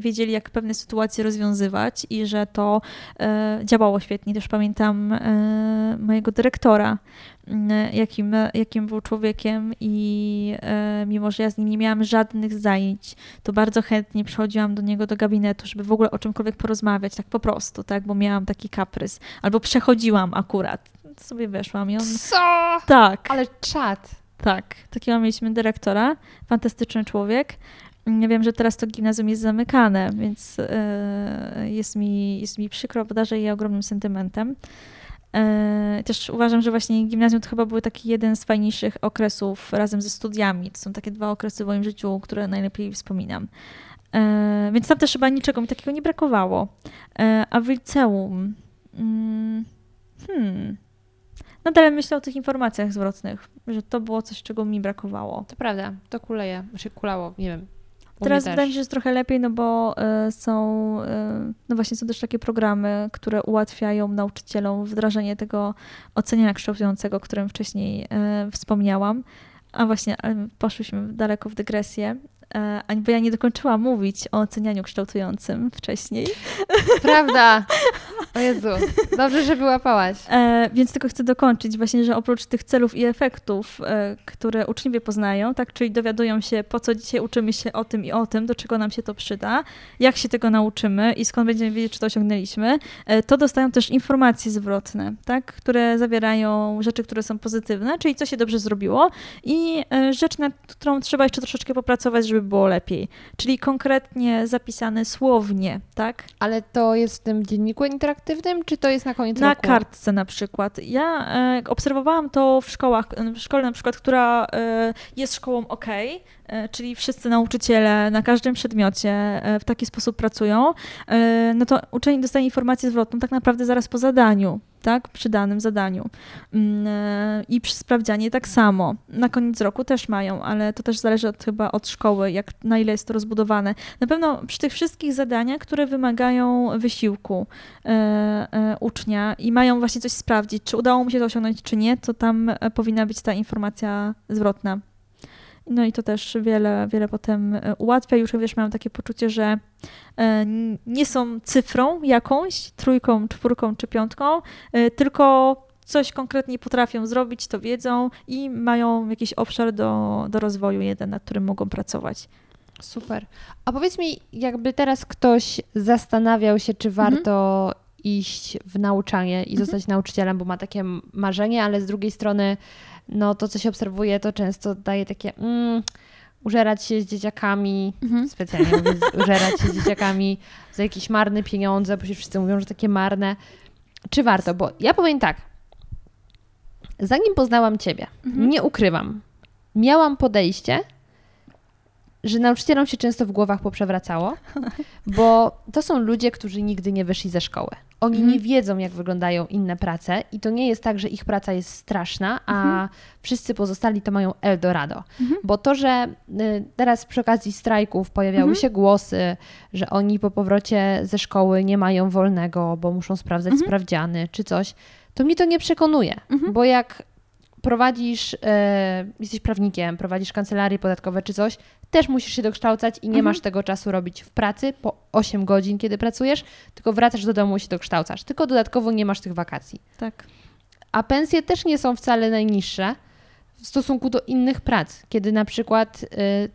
wiedzieli, jak pewne sytuacje rozwiązywać, i że to e, działało świetnie. Też pamiętam e, mojego dyrektora, jakim, jakim był człowiekiem i e, mimo, że ja z nim nie miałam żadnych zajęć, to bardzo chętnie przychodziłam do niego do gabinetu, żeby w ogóle o czymkolwiek porozmawiać, tak po prostu, tak, bo miałam taki kaprys. Albo przechodziłam akurat, sobie weszłam i on... Co? Tak. Ale czad. Tak, takiego mieliśmy dyrektora, fantastyczny człowiek. Wiem, że teraz to gimnazjum jest zamykane, więc e, jest mi, jest mi przykro, bo darzę je ogromnym sentymentem. E, też uważam, że właśnie gimnazjum to chyba był taki jeden z fajniejszych okresów razem ze studiami. To są takie dwa okresy w moim życiu, które najlepiej wspominam. E, więc tam też chyba niczego mi takiego nie brakowało. A w liceum. Mm, hmm. Nadal myślę o tych informacjach zwrotnych, że to było coś, czego mi brakowało. To prawda, to kuleje, znaczy kulało, nie wiem. Teraz wydaje mi się, że jest trochę lepiej, no bo y, są, y, no właśnie są też takie programy, które ułatwiają nauczycielom wdrażanie tego oceniania kształtującego, o którym wcześniej y, wspomniałam. A właśnie poszłyśmy daleko w dygresję, bo ja nie dokończyłam mówić o ocenianiu kształtującym wcześniej. Prawda. O Jezu, dobrze, że wyłapałaś. E, więc tylko chcę dokończyć właśnie, że oprócz tych celów i efektów, e, które uczniowie poznają, tak, czyli dowiadują się, po co dzisiaj uczymy się o tym i o tym, do czego nam się to przyda, jak się tego nauczymy i skąd będziemy wiedzieć, czy to osiągnęliśmy, e, to dostają też informacje zwrotne, tak, które zawierają rzeczy, które są pozytywne, czyli co się dobrze zrobiło i e, rzecz, nad którą trzeba jeszcze troszeczkę popracować, żeby było lepiej. Czyli konkretnie zapisane słownie, tak? Ale to jest w tym dzienniku interaktywnym, czy to jest na koniec Na roku? kartce na przykład. Ja e, obserwowałam to w szkołach, w szkole na przykład, która e, jest szkołą OK, e, czyli wszyscy nauczyciele na każdym przedmiocie e, w taki sposób pracują, e, no to uczeń dostaje informację zwrotną tak naprawdę zaraz po zadaniu, tak, przy danym zadaniu. Mm, e, I przy sprawdzianie tak samo. Na koniec roku też mają, ale to też zależy od, chyba od szkoły, jak, na ile jest to rozbudowane. Na pewno przy tych wszystkich zadaniach, które wymagają wysiłku e, e, ucznia i mają właśnie coś sprawdzić, czy udało mu się to osiągnąć, czy nie, to tam e, powinna być ta informacja zwrotna. No i to też wiele, wiele potem e, ułatwia. Już wiesz, mają takie poczucie, że e, nie są cyfrą jakąś, trójką, czwórką czy piątką, e, tylko coś konkretnie potrafią zrobić, to wiedzą i mają jakiś obszar do, do rozwoju jeden, nad którym mogą pracować. Super. A powiedz mi, jakby teraz ktoś zastanawiał się, czy Mhm. warto iść w nauczanie i zostać nauczycielem, bo ma takie marzenie, ale z drugiej strony, no to co się obserwuje, to często daje takie mm, użerać się z dzieciakami, specjalnie mówię, użerać się z dzieciakami za jakieś marne pieniądze, bo się wszyscy mówią, że takie marne. Czy warto? Bo ja powiem tak, zanim poznałam Ciebie, nie ukrywam, miałam podejście, że nauczycielom się często w głowach poprzewracało, bo to są ludzie, którzy nigdy nie wyszli ze szkoły. Oni Mhm. nie wiedzą, jak wyglądają inne prace i to nie jest tak, że ich praca jest straszna, a Mhm. wszyscy pozostali to mają Eldorado. Mhm. Bo to, że y, teraz przy okazji strajków pojawiały się głosy, że oni po powrocie ze szkoły nie mają wolnego, bo muszą sprawdzać sprawdziany czy coś, to mnie to nie przekonuje, bo jak prowadzisz, e, jesteś prawnikiem, prowadzisz kancelarie podatkowe czy coś, też musisz się dokształcać i nie Mhm. masz tego czasu robić w pracy po 8 godzin, kiedy pracujesz, tylko wracasz do domu i się dokształcasz. Tylko dodatkowo nie masz tych wakacji. Tak. A pensje też nie są wcale najniższe w stosunku do innych prac, kiedy na przykład y,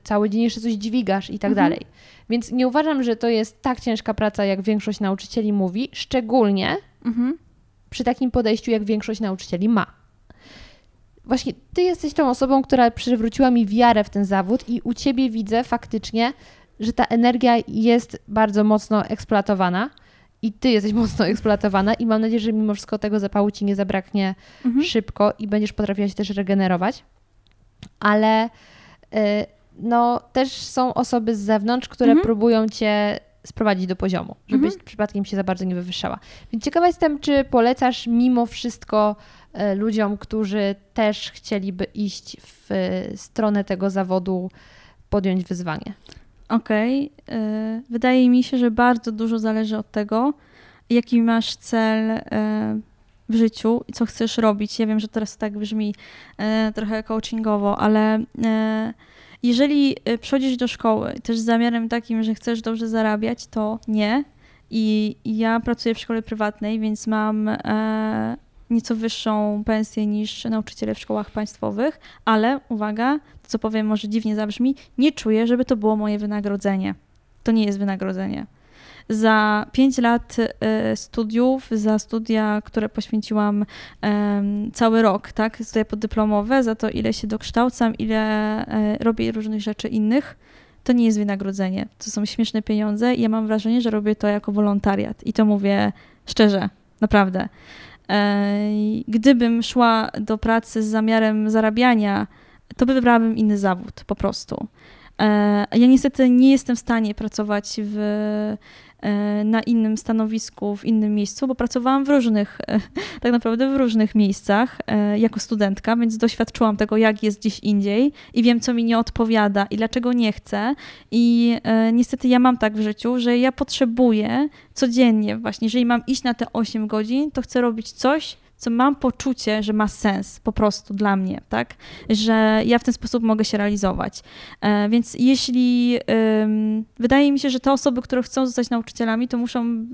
cały dzień jeszcze coś dźwigasz i tak Mhm. dalej. Więc nie uważam, że to jest tak ciężka praca, jak większość nauczycieli mówi, szczególnie Mhm. przy takim podejściu, jak większość nauczycieli ma. Właśnie ty jesteś tą osobą, która przywróciła mi wiarę w ten zawód i u ciebie widzę faktycznie, że ta energia jest bardzo mocno eksploatowana i ty jesteś mocno eksploatowana i mam nadzieję, że mimo wszystko tego zapału ci nie zabraknie Mhm. szybko i będziesz potrafiła się też regenerować. Ale y, no, też są osoby z zewnątrz, które Mhm. próbują cię sprowadzić do poziomu, żebyś Mhm. przypadkiem się za bardzo nie wywyższała. Więc ciekawa jestem, czy polecasz mimo wszystko ludziom, którzy też chcieliby iść w y, stronę tego zawodu, podjąć wyzwanie. Okej. y, Wydaje mi się, że bardzo dużo zależy od tego, jaki masz cel w życiu i co chcesz robić. Ja wiem, że teraz to tak brzmi trochę coachingowo, ale jeżeli przychodzisz do szkoły też z zamiarem takim, że chcesz dobrze zarabiać, to nie. I ja pracuję w szkole prywatnej, więc mam e, nieco wyższą pensję niż nauczyciele w szkołach państwowych, ale uwaga, to co powiem może dziwnie zabrzmi, nie czuję, żeby to było moje wynagrodzenie. To nie jest wynagrodzenie. Za 5 lat e, studiów, za studia, które poświęciłam cały rok, tak, studia poddyplomowe, za to ile się dokształcam, ile e, robię różnych rzeczy innych, to nie jest wynagrodzenie. To są śmieszne pieniądze i ja mam wrażenie, że robię to jako wolontariat. I to mówię szczerze, naprawdę. E, Gdybym szła do pracy z zamiarem zarabiania, to by wybrałabym inny zawód po prostu. E, Ja niestety nie jestem w stanie pracować w, na innym stanowisku, w innym miejscu, bo pracowałam w różnych, e, tak naprawdę w różnych miejscach e, jako studentka, więc doświadczyłam tego, jak jest gdzieś indziej i wiem, co mi nie odpowiada i dlaczego nie chcę. I e, niestety ja mam tak w życiu, że ja potrzebuję codziennie właśnie, jeżeli mam iść na te 8 godzin, to chcę robić coś, co mam poczucie, że ma sens po prostu dla mnie, tak? Że ja w ten sposób mogę się realizować. E, więc jeśli wydaje mi się, że te osoby, które chcą zostać nauczycielami, to muszą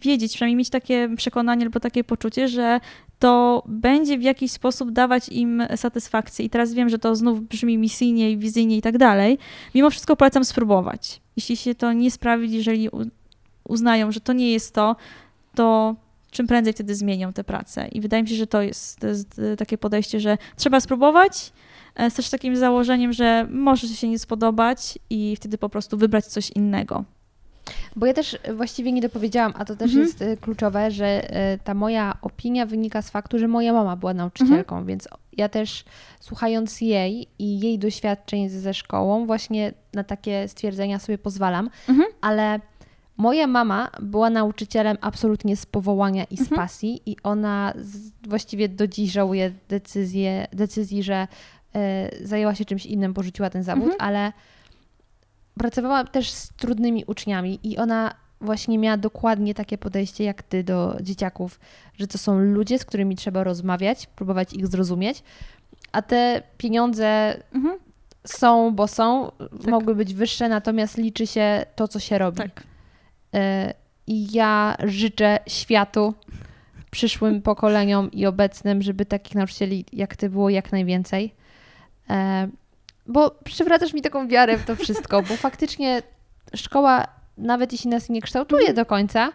wiedzieć, przynajmniej mieć takie przekonanie albo takie poczucie, że to będzie w jakiś sposób dawać im satysfakcję. I teraz wiem, że to znów brzmi misyjnie i wizyjnie i tak dalej. Mimo wszystko polecam spróbować. Jeśli się to nie sprawdzi, jeżeli uznają, że to nie jest to, to czym prędzej wtedy zmienią tę pracę. I wydaje mi się, że to jest, to jest e, takie podejście, że trzeba spróbować, e, z też takim założeniem, że może się nie spodobać i wtedy po prostu wybrać coś innego. Bo ja też właściwie nie dopowiedziałam, a to też mhm. jest e, kluczowe, że ta moja opinia wynika z faktu, że moja mama była nauczycielką, mhm. więc ja też słuchając jej i jej doświadczeń ze szkołą, właśnie na takie stwierdzenia sobie pozwalam, mhm. ale Moja mama była nauczycielem absolutnie z powołania i z mhm. pasji i ona właściwie do dziś żałuje decyzję, decyzji, że y, zajęła się czymś innym, porzuciła ten zawód, mhm. ale pracowała też z trudnymi uczniami i ona właśnie miała dokładnie takie podejście jak ty do dzieciaków, że to są ludzie, z którymi trzeba rozmawiać, próbować ich zrozumieć, a te pieniądze mhm. są, bo są, tak. mogły być wyższe, natomiast liczy się to, co się robi. Tak. E, I ja życzę światu, przyszłym pokoleniom i obecnym, żeby takich nauczycieli jak ty było jak najwięcej. E, bo przywracasz mi taką wiarę w to wszystko, bo faktycznie szkoła, nawet jeśli nas nie kształtuje do końca,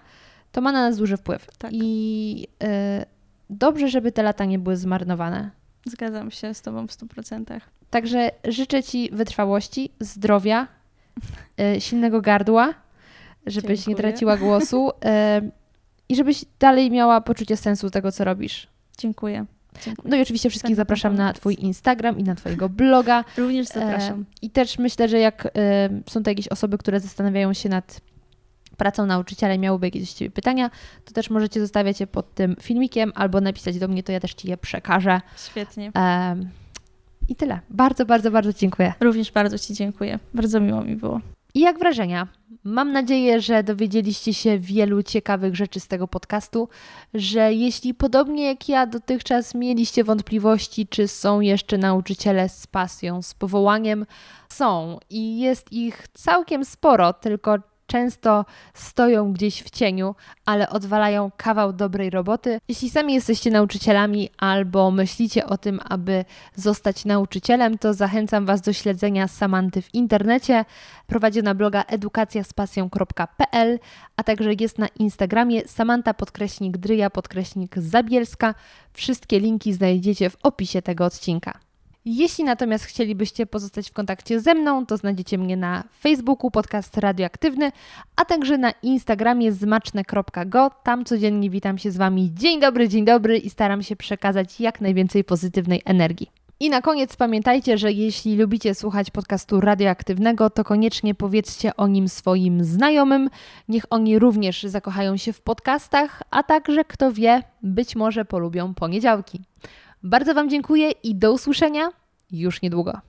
to ma na nas duży wpływ. Tak. I e, dobrze, żeby te lata nie były zmarnowane. Zgadzam się z Tobą w 100%. Także życzę Ci wytrwałości, zdrowia, silnego gardła żebyś Dziękuję. nie traciła głosu i żebyś dalej miała poczucie sensu tego, co robisz. Dziękuję. Dziękuję. No i oczywiście wszystkich zapraszam na Twój Instagram i na Twojego bloga. Również zapraszam. I też myślę, że jak są to jakieś osoby, które zastanawiają się nad pracą nauczyciela i miałyby jakieś do Ciebie pytania, to też możecie zostawiać je pod tym filmikiem albo napisać do mnie, to ja też Ci je przekażę. Świetnie. I tyle. Bardzo, bardzo, bardzo dziękuję. Również bardzo Ci dziękuję. Bardzo miło mi było. I jak wrażenia? Mam nadzieję, że dowiedzieliście się wielu ciekawych rzeczy z tego podcastu, że jeśli podobnie jak ja dotychczas mieliście wątpliwości, czy są jeszcze nauczyciele z pasją, z powołaniem, są i jest ich całkiem sporo, tylko często stoją gdzieś w cieniu, ale odwalają kawał dobrej roboty. Jeśli sami jesteście nauczycielami albo myślicie o tym, aby zostać nauczycielem, to zachęcam Was do śledzenia Samanty w internecie. Prowadzi na bloga edukacjaspasją.pl, a także jest na Instagramie Samanta podkreśnik Dryja podkreśnik Zabielska. Wszystkie linki znajdziecie w opisie tego odcinka. Jeśli natomiast chcielibyście pozostać w kontakcie ze mną, to znajdziecie mnie na Facebooku podcast radioaktywny, a także na Instagramie zmaczne.go. Tam codziennie witam się z Wami. Dzień dobry, dzień dobry i staram się przekazać jak najwięcej pozytywnej energii. I na koniec pamiętajcie, że jeśli lubicie słuchać podcastu radioaktywnego, to koniecznie powiedzcie o nim swoim znajomym. Niech oni również zakochają się w podcastach, a także, kto wie, być może polubią poniedziałki. Bardzo Wam dziękuję i do usłyszenia już niedługo.